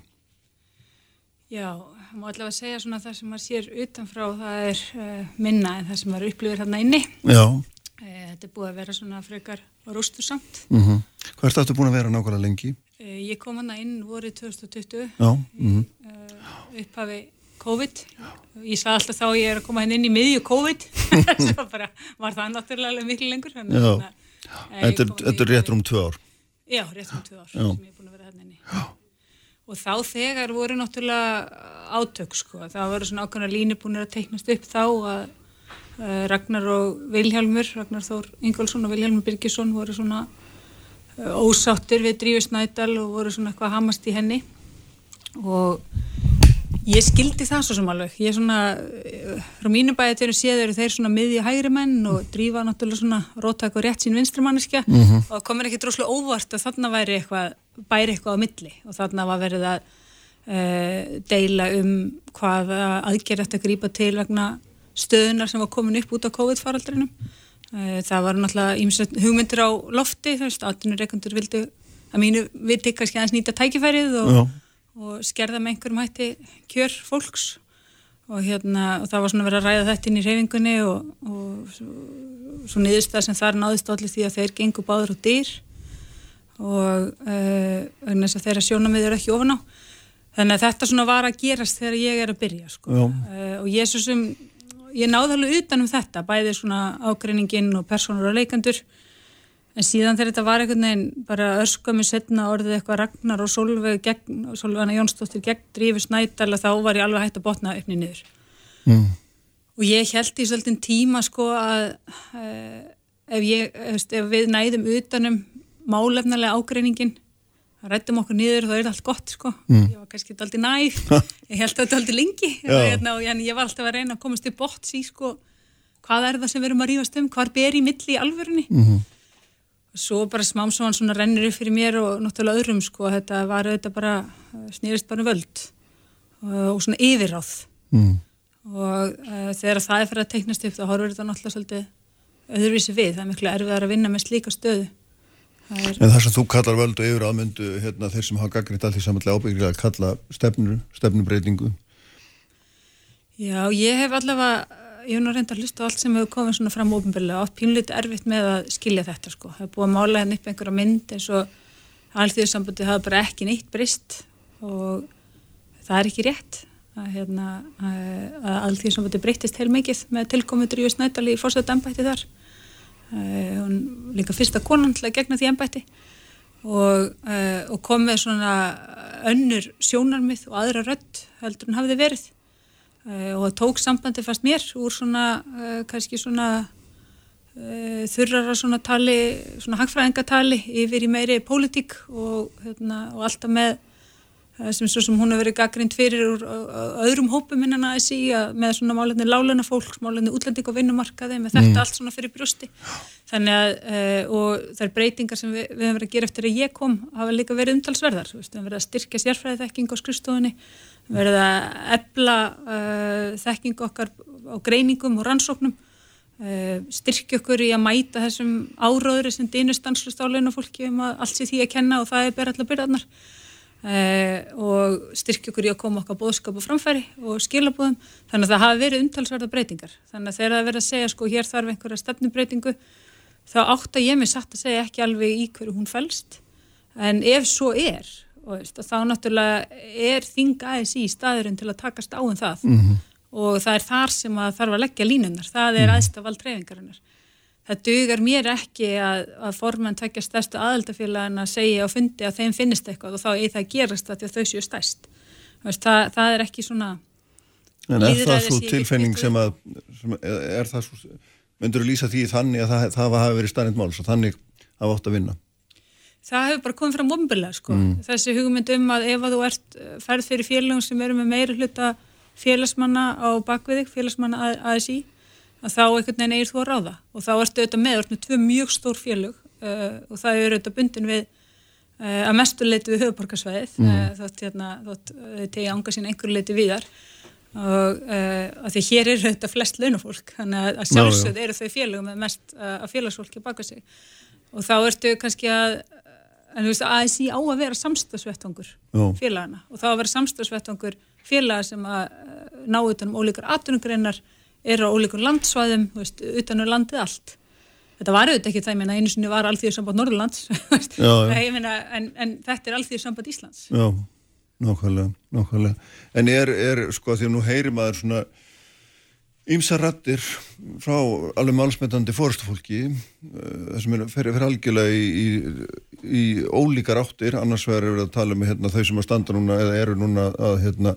S10: Já, það má allavega segja svona það sem maður sér utanfrá það er uh, minna en það sem maður upplifir hérna inni.
S2: Já.
S10: Þetta er búið að vera svona frekar rústursamt
S2: mm -hmm. Hvað ertu aftur búin að vera nákvæmlega lengi?
S10: Uh, Ég kom hana inn vorið 2020
S2: Já mm -hmm.
S10: upphafi COVID ég sagði alltaf þá ég er að koma henni inn í miðju COVID svo bara var það náttúrulega miklu lengur
S2: Já, þetta er, rétt um tvö ár
S10: Já, rétt um tvö ár Já. sem ég er búin að vera henni inni Já. og þá þegar voru náttúrulega átök sko, það voru svona ákveðna línu búin að teiknast upp þá að Ragnar og Vilhjálmur Ragnar Þór Ingólfsson og Vilhjálmur Birgisson voru svona uh, ósáttir við Drífi Snædal og voru svona eitthvað hamast í henni og Ég skildi það svo sem alveg, ég svona, frá mínu bæðatöru séð eru þeir svona miðja hægri menn og drífa náttúrulega svona róttak og rétt sín vinstri manniska mm -hmm. og komur ekki droslega óvart að þarna væri eitthvað, bæri eitthvað á milli og þarna var verið að uh, deila um hvað aðgerð eftir að grípa til vegna stöðunar sem var komin upp út á COVID-faraldrinum. Uh, það var náttúrulega hugmyndir á lofti, atvinnureikundur vildu að mínu viti kannski aðeins nýta tækifærið og... Og skerða með einhverjum hætti kjör fólks. Og hérna, og það var svona verið að ræða þetta inn í reyfingunni og, og svo, svo niðurstað sem þar náðist allir því að þeir gengur báður og dýr og uh, þeirra sjónamið eru ekki ofan á. Þannig að þetta svona var að gerast þegar ég er að byrja sko. uh, og sem ég náði alveg utan um þetta bæði svona ágreiningin og personur og leikandur en síðan þegar þetta var einhvern veginn bara örskömmu setna orðið eitthvað Ragnar og Solveig gegn, Solveigana Jónsdóttir gegn Drífi Snædal og þá var ég alveg hægt að botna uppni niður mm. og ég held í svolítinn tíma sko að uh, ef, ég, ef við næðum utanum málefnilega ágreiningin það rættum okkur niður og það er allt gott sko. Mm. ég var kannski alltaf næð ég held að þetta alltaf lengi. Hérna, og ég var alltaf að reyna að komast til botts í sko hvað er það sem við erum að rífast um? Hvað ber í milli í alvörunni? Mm -hmm. og svo bara smám svo hann svona rennir upp fyrir mér og náttúrulega öðrum sko þetta var auðvitað bara snýrist bara völd og, og svona yfirráð. Mm. og uh, þegar það er fyrir að teiknast upp þá horfur þetta náttúrulega svolítið öðruvísi við, það er miklu erfiðar að vinna með slíka stöðu
S2: Er... En það sem þú kallar völdu yfir aðmyndu hérna, þeir sem hafa gaggriðt allt í samanlega ábyggilega að kalla stefnur, stefnubreitingu
S10: Já, ég hef allavega ég hef nú reynda að hlusta á allt sem hefur komið svona fram óbyggilega og pínlítið erfitt með að skilja þetta sko, það hefur búið að mála henni upp einhverja mynd eins og allþjóðsambandi hafa bara ekki neitt brist og það er ekki rétt að, hérna, að allþjóðsambandi breytist heil mikið með tilkomuður í Snædal í fórsættambætti þar hún líka fyrsta konan til að gegna því ennbætti og, uh, og kom með svona önnur sjónarmið og aðra rött heldur hún hafiði verið. Uh, og það tók sambandi fast mér úr svona kannski svona þurrara svona tali svona hagfræðingatali yfir í meiri pólitík og, hérna, og alltaf með sem svo sem hún hefur verið gaggrind fyrir úr öðrum hópum innan ASI með svona málefni láluna fólks, málefni útlending og vinnumarkaði með þetta mm. allt svona fyrir brústi þannig að uh, og þær breytingar sem við, við hefum verið að gera eftir að ég kom hafa líka verið umtalsverðar. Við hefum verið að styrkja sérfræði þekking á skrifstofunni verið að ebla uh, þekking okkar á greiningum og rannsóknum uh, styrkja okkur í að mæta þessum áráður sem dýnustanslust álegin og fólki um að allt sé því að kenna og það er Uh, og styrkja okkur í að koma okkar bóðskap og framfæri og skilabóðum þannig að það hafi verið umtalsverða breytingar. Þannig að þegar það verið að segja sko hér þarf einhverja stefnubreitingu þá átt að ég mig satt að segja ekki alveg í hverju hún fælst en ef svo er veist, þá náttúrulega er þing aðeins í staðurinn til að takast á um það. Mm -hmm. og það er þar sem að þarf að leggja línunar, það er aðstafald treyfingarinnar það dugar mér ekki að, að formann tekja stærstu aðaldafélagin að segja og fundi að þeim finnist eitthvað og þá er það að gerast það til þau séu stærst það, það er ekki svona
S2: En er það svo tilfenning sem að sem er það svo, myndur þú lýsa því þannig að það, það hafi verið stærnind máls og þannig hafa ótt að vinna
S10: Það hefur bara komið fram ombilega sko. mm. þessi hugmynd um að ef að þú ert eh, ferð fyrir félagum sem eru með meiri hluta félagsmanna á bakviðik félagsmanna ASI að þá einhvern veginn eigir þú að ráða. Og þá ertu auðvitað með, með tvö mjög stór félög uh, og það eru auðvitað bundin við uh, að mestu leiti við höfuborgarsvæðið mm. uh, þótt, hérna, þótt tegi ánga sín einhverju leiti viðar og að því hér eru auðvitað flest launafólk þannig að sjálfsögð eru þau félög með mest að félagsfólki baka sig. Og þá ertu kannski að en þú veist að ASI á að vera samstagsvettvangur félagana og þá að vera samstagsvettvangur félaga sem að ná utanum ólíkar atvinnugreinar er á ólíkur landsvæðum, veist, utan á um landið allt. Þetta var auðvitað ekki það, ég meina, einu sinni var allþýðarsamband Norðurlands, já, já. Meina, en, en þetta er allþýðarsamband Íslands.
S2: Já, nákvæmlega, nákvæmlega. En er, er sko, því að nú heyri maður svona ímsa rattir frá alveg málsmetandi fórstufólki, eh, þessum er fyrir algjörlega í, í, í ólíkar áttir, annars verður við að tala um hérna, þau sem að standa núna eða eru núna að hérna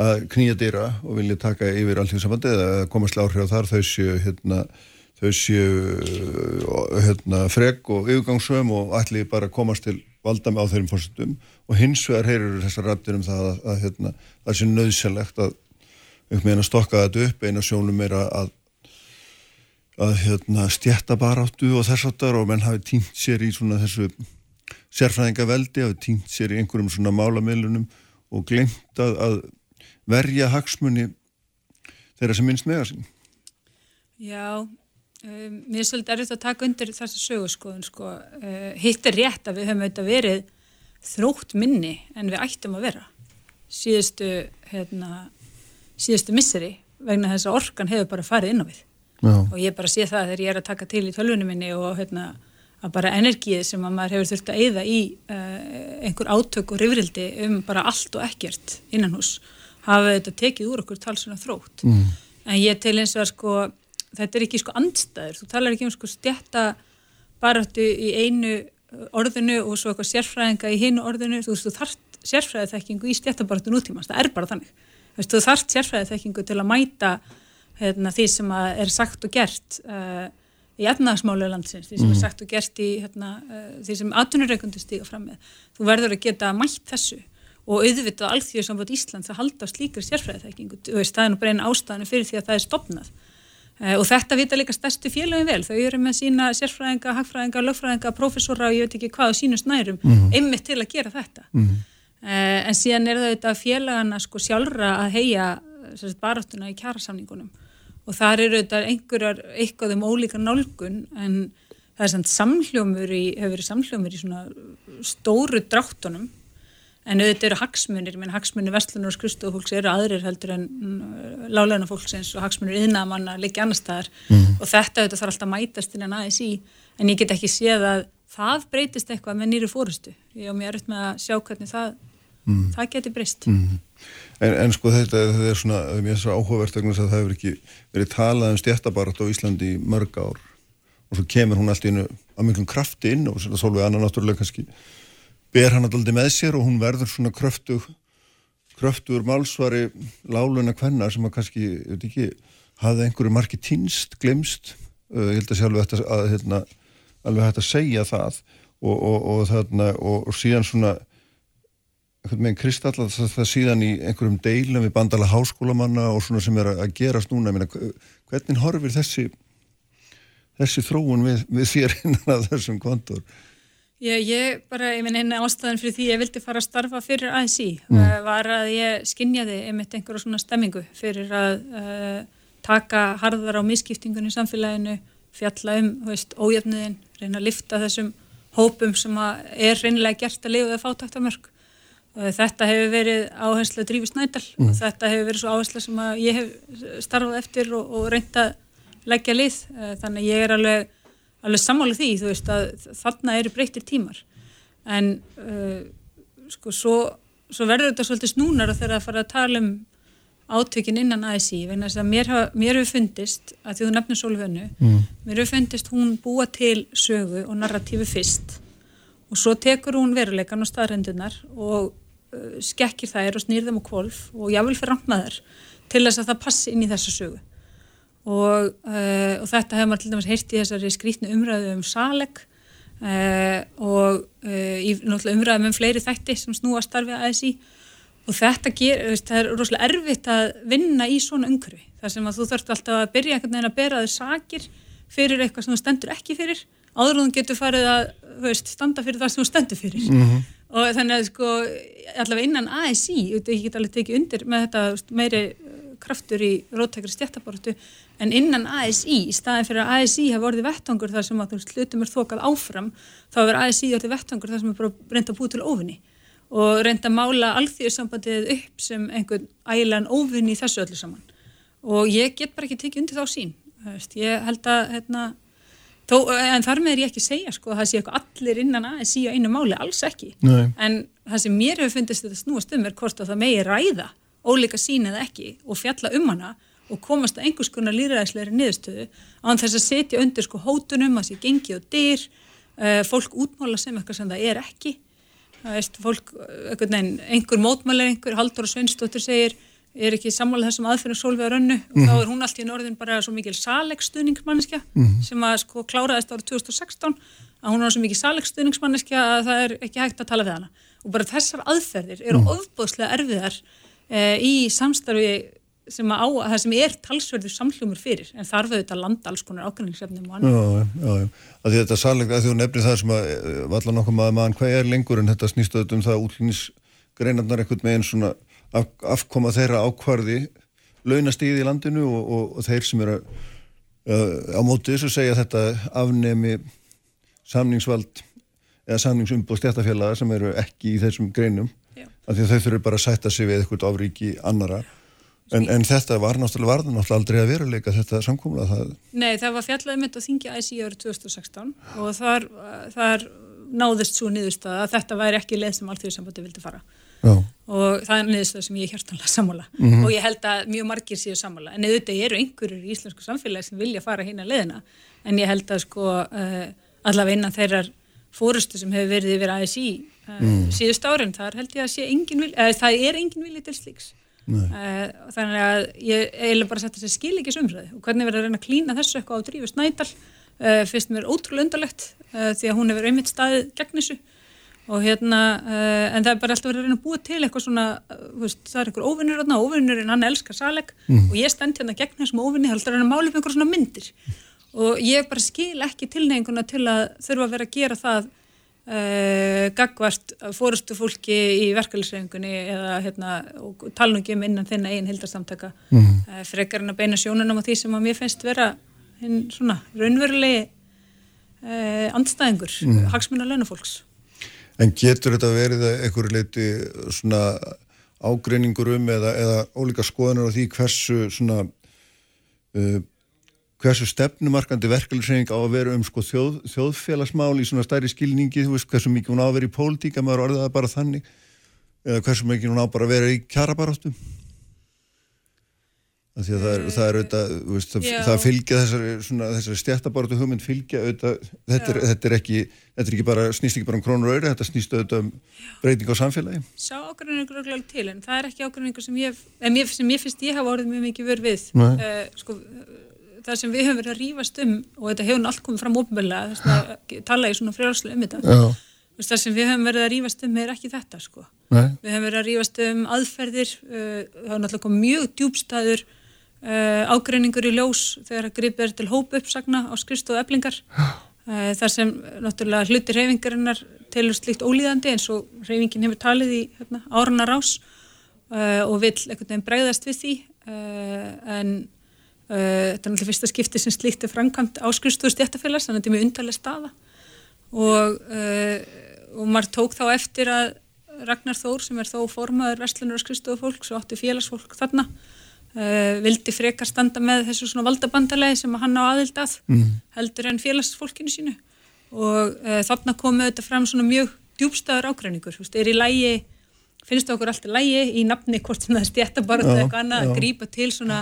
S2: að knýja dýra og vilja taka yfir alltíðsambandi eða komast láhrif á þar þau séu hérna, þau séu hérna, freg og yfirgangsum og ætli bara að komast til valda með á þeirrim fórstum og hins vegar heyrur þessar rættir um það að, að hérna, það sé nöðsælegt að um meina stokka þetta upp. Eina sjónum er að að hérna, stjætta baráttu og þess aftar og menn hafi týnt sér í svona þessu sérfræðingaveldi, hafi týnt sér í einhverjum svona málamilunum og glemt að, að verja hagsmunni þeirra sem minnst meða sín
S10: Já um, mér er svolítið erfitt að taka undir þessa sögurskoðun sko. uh, hitt er rétt að við höfum auðvitað verið þrótt minni en við ættum að vera síðustu hérna, síðustu misseri vegna þess að orkan hefur bara farið inn á við
S2: Já.
S10: og ég bara sé það þegar ég er að taka til í tölvunum minni og hérna að bara energið sem að maður hefur þurft að eyða í uh, einhver átök og rifrildi um bara allt og ekkert innan hús hafa þetta tekið úr okkur talsuna þrótt.
S2: Mm.
S10: en ég til eins og að sko þetta er ekki sko andstæður, þú talar ekki um sko stjætta baráttu í einu orðinu og svo eitthvað sérfræðinga í hinu orðinu, þú veist, þú þarft sérfræðiþekkingu í stjættabaráttu nútímans, það er bara þannig. Þú veist, þú þarft sérfræðiþekkingu til að mæta hérna, því sem er sagt og gert uh, í efnaðasmálu landsins, því sem
S2: Mhm.
S10: er sagt og gert í hérna, uh, því sem atvinnureikundu stíga fram með, þú verður að geta mætt þessu og auðvitað alþjóðu samband Íslands að halda á slíkar sérfræðiþekkingu, það er nú bara einn ástæðan fyrir því að það er stopnað Eh, og þetta vita líka stærstu félagin vel. Þau eru með sína sérfræðinga, hagfræðinga, lögfræðinga professora og ég veit ekki hvað á sínu snærum
S2: Mhm.
S10: einmitt til að gera þetta.
S2: Mhm.
S10: eh, en síðan er það þetta félagana sko sjálfra að heia baráttuna í kjærasamningunum og þar eru þetta einhverjar eitthvað um ólíka nálgun en það er samt samhljómur í, hefur verið samhljómur í svona stóru dráttunum en auðvitað eru hagsmunir, menn hagsmunir vestlunar og skristofólks eru aðrir heldur en láleina fólksins og hagsmunir yðnamanna liggja annar staðar
S2: Mhm.
S10: og þetta auðvitað þarf alltaf að mætast innan ASI en ég get ekki séð að það breytist eitthvað með nýri fórustu ég á mér erut með að sjá hvernig það
S2: Mhm.
S10: það geti breyst
S2: Mhm. En, en sko þetta, þetta er svona, er mér svo áhugavert að það hefur ekki verið talað um stjættabarat á Íslandi í mörg ár og svo kemur hún allt í einu að miklum krafti inn og svona ber hann alltaf með sér og hún verður svona kröftug kröftugur málsvari láluna kvenna sem að kannski, ég veit ekki hafði einhverju marki týnst, glemst uh, ég held að sé alveg hægt að, að hérna, alveg hægt að segja það. Og, og, og, þarna, og, og síðan svona einhvern veginn kristallar það, það síðan í einhverjum deilum við bandala háskólamanna og svona sem er að, að gerast núna. Meina, hvernig horfir þessi þessi þróun við, við þér innan að þessum kontor
S10: Ég, ég bara, ég minn eina ástæðan fyrir því ég vildi fara að starfa fyrir ASI
S2: Mm.
S10: mm. var að ég skinjaði einmitt einhverja svona stemmingu fyrir að uh, taka harðar á misskiptingunni í samfélaginu, fjalla um ójöfniðin, reyna að lifta þessum hópum sem er reynilega gert að lifa við fátæktamörk uh, þetta hefur verið áherslu að drífi snædal
S2: Mm.
S10: og þetta hefur verið svo áherslu sem ég hef starfað eftir og, og reynt að leggja lið, uh, þannig að ég er alveg alveg sammála því, þú veist að þarna eru breyttir tímar en uh, sko svo, svo verður þetta svolítið snúnar þegar að fara að tala um átökin innan ASI vegna þess að mér, mér hefur fundist að því þú nefnir Sólvönu
S2: Mm.
S10: mér hefur fundist hún búa til sögu og narratífi fyrst og svo tekur hún veruleikan og staðrendunar og uh, skekkir þær og snýr þeim á kvolf og jável fyrir rangmaður til þess að það passi inn í þessa sögu og, uh, og þetta hefur maður til dæmis heyrt í þessari skrítnu umræðu um saleg uh, og uh, í náttúrulega umræðum um fleiri þætti sem snúa starfið að ASI og þetta ger, veist, það er rosalega erfitt að vinna í svona umhverfi þar sem að þú þarft alltaf að byrja einhvern veginn að bera þér sakir fyrir eitthvað sem þú stendur ekki fyrir áður þú getur farið að veist, standa fyrir það sem þú stendur fyrir
S2: Mhm.
S10: og þannig að sko allavega innan ASI, ég get alveg tekið undir með þetta veist, meiri kraftur í rótækri stjættabortu en innan ASI, í staðin fyrir að ASI hafa orðið vettangur þar sem að hlutum er þokað áfram, þá hefur ASI orðið vettangur þar sem er bara reynd að búið til óvinni og reynd að mála alþjóðsambandið upp sem einhvern ælan óvinni í þessu öllu saman. Og ég get bara ekki tekið undir þá sín ég held að hérna, þó, en þar með er ég ekki að segja sko, að það sé eitthvað allir innan ASI á einu máli, alls ekki.
S2: Nei.
S10: en það sem mér hefur fundist þetta snúast um er hvort að það megi ræða ólíka sín eða ekki og fjalla um hana og komast að einhvers konar líðræðislegri niðurstöðu án þess að setja undir sko hótunum að sé gengið og dyr uh, fólk útmála sem eitthvað sem það er ekki. Það veist, fólk, eh, einhvern veginn, einhver mótmælar einhver, Haldur og Sveinsdóttir segir er ekki sammála þessum aðferðum sólvega rönnu? Og þá er hún allt í norðin bara svo mikil salegstuðningsmanneskja
S2: Mhm.
S10: sem að sko kláraðist árið 2016 að hún er svo mikil salegstuðningsmanneskja að það er ekki hægt að tala við hana. Og bara þessar aðferðir eru
S2: Mhm.
S10: ofbóðslega erfiðar e, í samstarfi sem á, það sem er talsverður samhljómur fyrir en þarf auðvitað að landa alls konar ákveðningsefnum og annað.
S2: Já, já, já. Að því þetta salega, að því þú nefnir það sem að eh, valla nokkuð maður maður, hvað er lengur en þetta snýst auðvitað um það útlýnisgreinarnar einhvern veginn svona af, afkoma þeirra ákvarði launastíði í landinu og, og, og þeir sem eru uh, á móti þessu segja þetta afnemi samningsvald eða samningsumbóð stjættafélaga sem eru ekki í þessum greinum. Af því að þau þurfur bara að sætta sig við eitthvað áríki annara En, en þetta var náttúrulega varðan náttúrulega aldrei að veruleika þetta samkómulega það.
S10: Nei, það var fjallað um þetta á þingi IC árið 2016 og þar, þar náðist svo niðurstaða að þetta væri ekki leið sem allþjóðsambandi vildi fara.
S2: Já.
S10: Og það er niðurstaða sem ég hjartanlega sammála
S2: Mhm.
S10: og ég held að mjög margir séu sammála. En auðvitað eru einhverjur í íslensku samfélagi sem vilja fara hérna leiðina en ég held að sko uh, allavega innan þeirrar fórustu sem hefur verið yfir ASI
S2: Mm.
S10: síðust árin, þar held ég að sé engin vilja, uh, það er engin vilja til slíks.
S2: Nei.
S10: Uh, þannig að ég eiginlega bara setja þessi skilíkis umræði og hvernig verður að reyna að klína þessu eitthvað á Drífu Snædal uh, finnst mér ótrúlega undarlegt uh, því að hún hefur einmitt staðið gegn þessu og hérna uh, en það er bara alltaf verið að reyna að búa til eitthvað svona veist, það er einhver óvinnur og óvinnurinn hann elskar saleg
S11: Mhm.
S10: og ég stend hérna gegn þessum óvinni heldur að reyna að mála upp einhver svona myndir og ég bara skil ekki tilnefinguna til að þurfa að vera að gera það uh, gagvart fórustu fólki í verkefælisreifingunni eða hérna, og tala nú ekki um innan þinna eigin hildarsamtaka
S2: Mhm.
S10: uh, frekar en að beina sjónunum á því sem að mér finnst vera hinn svona raunverulegi uh, andstæðingur mm.
S2: Mhm.
S10: hagsmunna launafólks
S2: En getur þetta verið að einhverju leiti svona ágreiningur um eða, eða ólíka skoðanur á því hversu svona uh, hversu stefnumarkandi verkefliðsreyning á að vera um sko þjóð, þjóðfélagsmál í svona stærri skilningi, þú veist hversu mikið hún á að vera í pólitík að maður orðið það bara þannig eða hversu mikið hún á bara að vera í kjarabaráttu? Af því að það er, það er auðvitað, veist, það, það fylgja þessari, þessari stjættabaráttu hugmynd fylgja auðvitað, þetta er, þetta er ekki þetta er ekki bara, snýst ekki bara um krónur og auðvitað þetta snýst auðvitað um breyting á samfélagi.
S10: Sá ágreiningur er glöglega til en það er ekki ágreiningur sem ég, em, ég, sem ég finnst ég hafa orðið mjög mikið vör við. Uh, sko, það sem við höfum verið að rífast um og þetta hefur allt komið fram ópenbarlega þess að tala ég svona frjálslega um þetta
S2: Já.
S10: Það sem við höfum verið að rífast um er ekki þetta sko.
S2: Nei.
S10: við höfum verið að rífast um aðferðir uh, það er náttúrulega mjög djúbstæður uh, ágreiningur í ljós þegar að gripið er til hóp uppsagna á skrifstofu eblingar uh, þar sem náttúrulega hluti reyfingarinnar telur slíkt ólíðandi eins og reyfingin hefur talið í hérna, árana rás uh, og vill einhvern veginn bregðast við því en þetta er náttúrulega fyrsta skipti sem slíkt er framkvæmt á skrifstofu stjættafélags þannig að þetta er mjög undarlega staða. Og, uh, og maður tók þá eftir að Ragnar Þór sem er þó formaður verslunar og skrifstofu fólks og átti félagsfólk þarna uh, vildi frekar standa með þessu svona valdabandalegi sem hann á aðild að
S11: Mhm.
S10: heldur en félagsfólkinu sínu. Og þarna komu þetta fram svona mjög djúbstæður ágreiningur, þú veist, er í lægi finnst okkur alltaf lægi í nafni hvort sem það er stjættabarð eða eitthvað annað að grípa til svona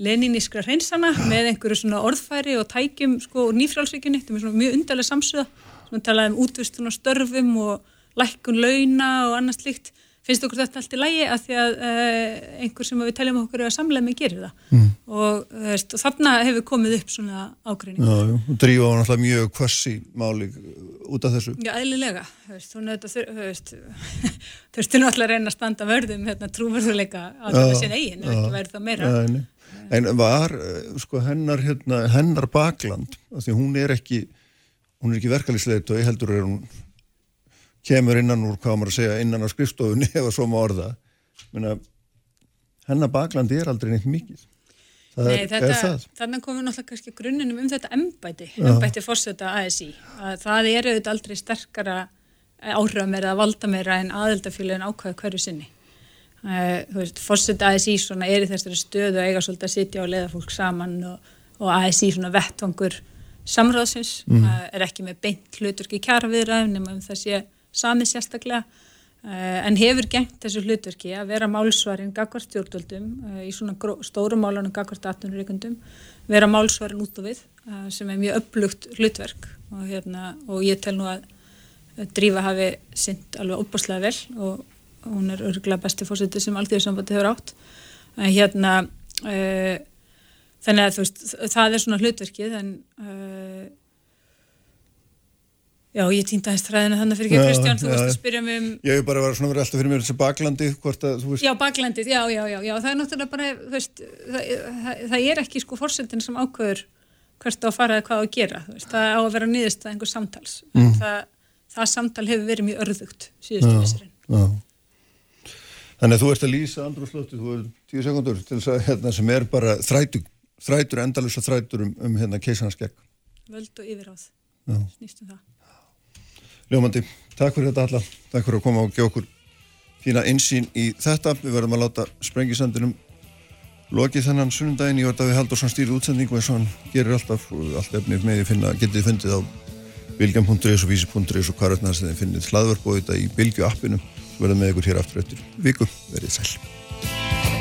S10: leninískra hreinsana með einhverju svona orðfæri og tækjum sko úr nýfrálsvíkjunni, þetta er svona mjög undarlega samsöða sem talaði um útvistun á störfum og lækkun launa og annað slíkt. Finnst okkur þetta allt í lægi að því að uh, einhver sem við teljum okkur að samlega með gerir það.
S2: Mm.
S10: og, þú veist, og þarna hefur komið upp svona ágreining
S2: Já, og drífa var náttúrulega mjög kvassi máli út af þessu.
S10: Já, eðlilega, þú veist, þú náttúrulega reyna að standa vörðum hérna trúverðuleika á þetta sín eigin, ef ekki væri það meira.
S2: Nei. En var eh, sko hennar hérna, hennar bakland því hún er ekki hún er ekki verkalýsleit og ég heldur er hún kemur innan úr hvað maður að segja innan á skrifstofunni eða svo má orða. Menna, hennar bakland er aldrei neitt mikið.
S10: Nei, þetta, þannig komum við náttúrulega kannski grunninum um þetta embæti, embæti fórseta ASI, að það er auðvitað aldrei sterkara áhrifamera eða valdamera en aðeldafélagin ákvæða hverju sinni. Uh, þú veist, fórseta ASI svona er í þessari stöðu að eiga svolítið að sitja og leiða fólk saman og, og ASI svona vettvangur samráðsins, uh, er ekki með beint hluturki kjaraviðræðum nema um það sé samið sérstaklega. Uh, en hefur gengt þessu hlutverki að vera málsvarin gagvart stjórnvöldum í svona stórum málunum gagvart atvinnureikundum, vera málsvarin út og við sem er mjög upplugt hlutverk. Og, hérna, og ég tel nú að Drífa hafi sint alveg opaslega vel og hún er örgulega besti fórsetið sem alþjóðsambandi hefur átt en hérna uh, þannig að þú veist, það er svona hlutverkið en uh, Já, ég týnda þess þræðina þannig fyrir ekki
S2: Já,
S10: Kristján, þú
S2: já, já.
S10: að spyrja mig um
S2: ég hef bara verið svona verið alltaf fyrir mér þessi baklandi hvort að þú veist
S10: Já, baklandið, já, já, já, já, það er náttúrulega bara, þú veist, það, það, það er ekki sko fórsetin sem ákveður hvert á að fara eða hvað á að gera, þú veist, það á að vera niðurst að einhver samtals,
S2: Mm.
S10: það, það samtal hefur verið mjög örðugt síðustu
S2: Já, já. Þannig að þú ert að lýsa andrúrslótti, þú er tíu sekundur til þess að hérna sem er bara þrætu, þrætur, endalusa þrætur um, um hérna keisanaskegg.
S10: Völd og yfirráð,
S2: Já.
S10: snýstum það.
S2: Ljómandi, takk fyrir þetta alla, takk fyrir að koma og gefa okkur fína insýn í þetta. Við verðum að láta sprengisandinum lokið þennan sunnundaginn í orðafi Haldursson stýrið útsendingu eins og hann gerir alltaf og allt efnið með því finna, getið fundið á bilgjan.is og vísi.is og hvað er þess að þið finnið hlaðvarp og þetta í bilgju appinu verðum með ykkur hér aftur eftir viku, verið sæl.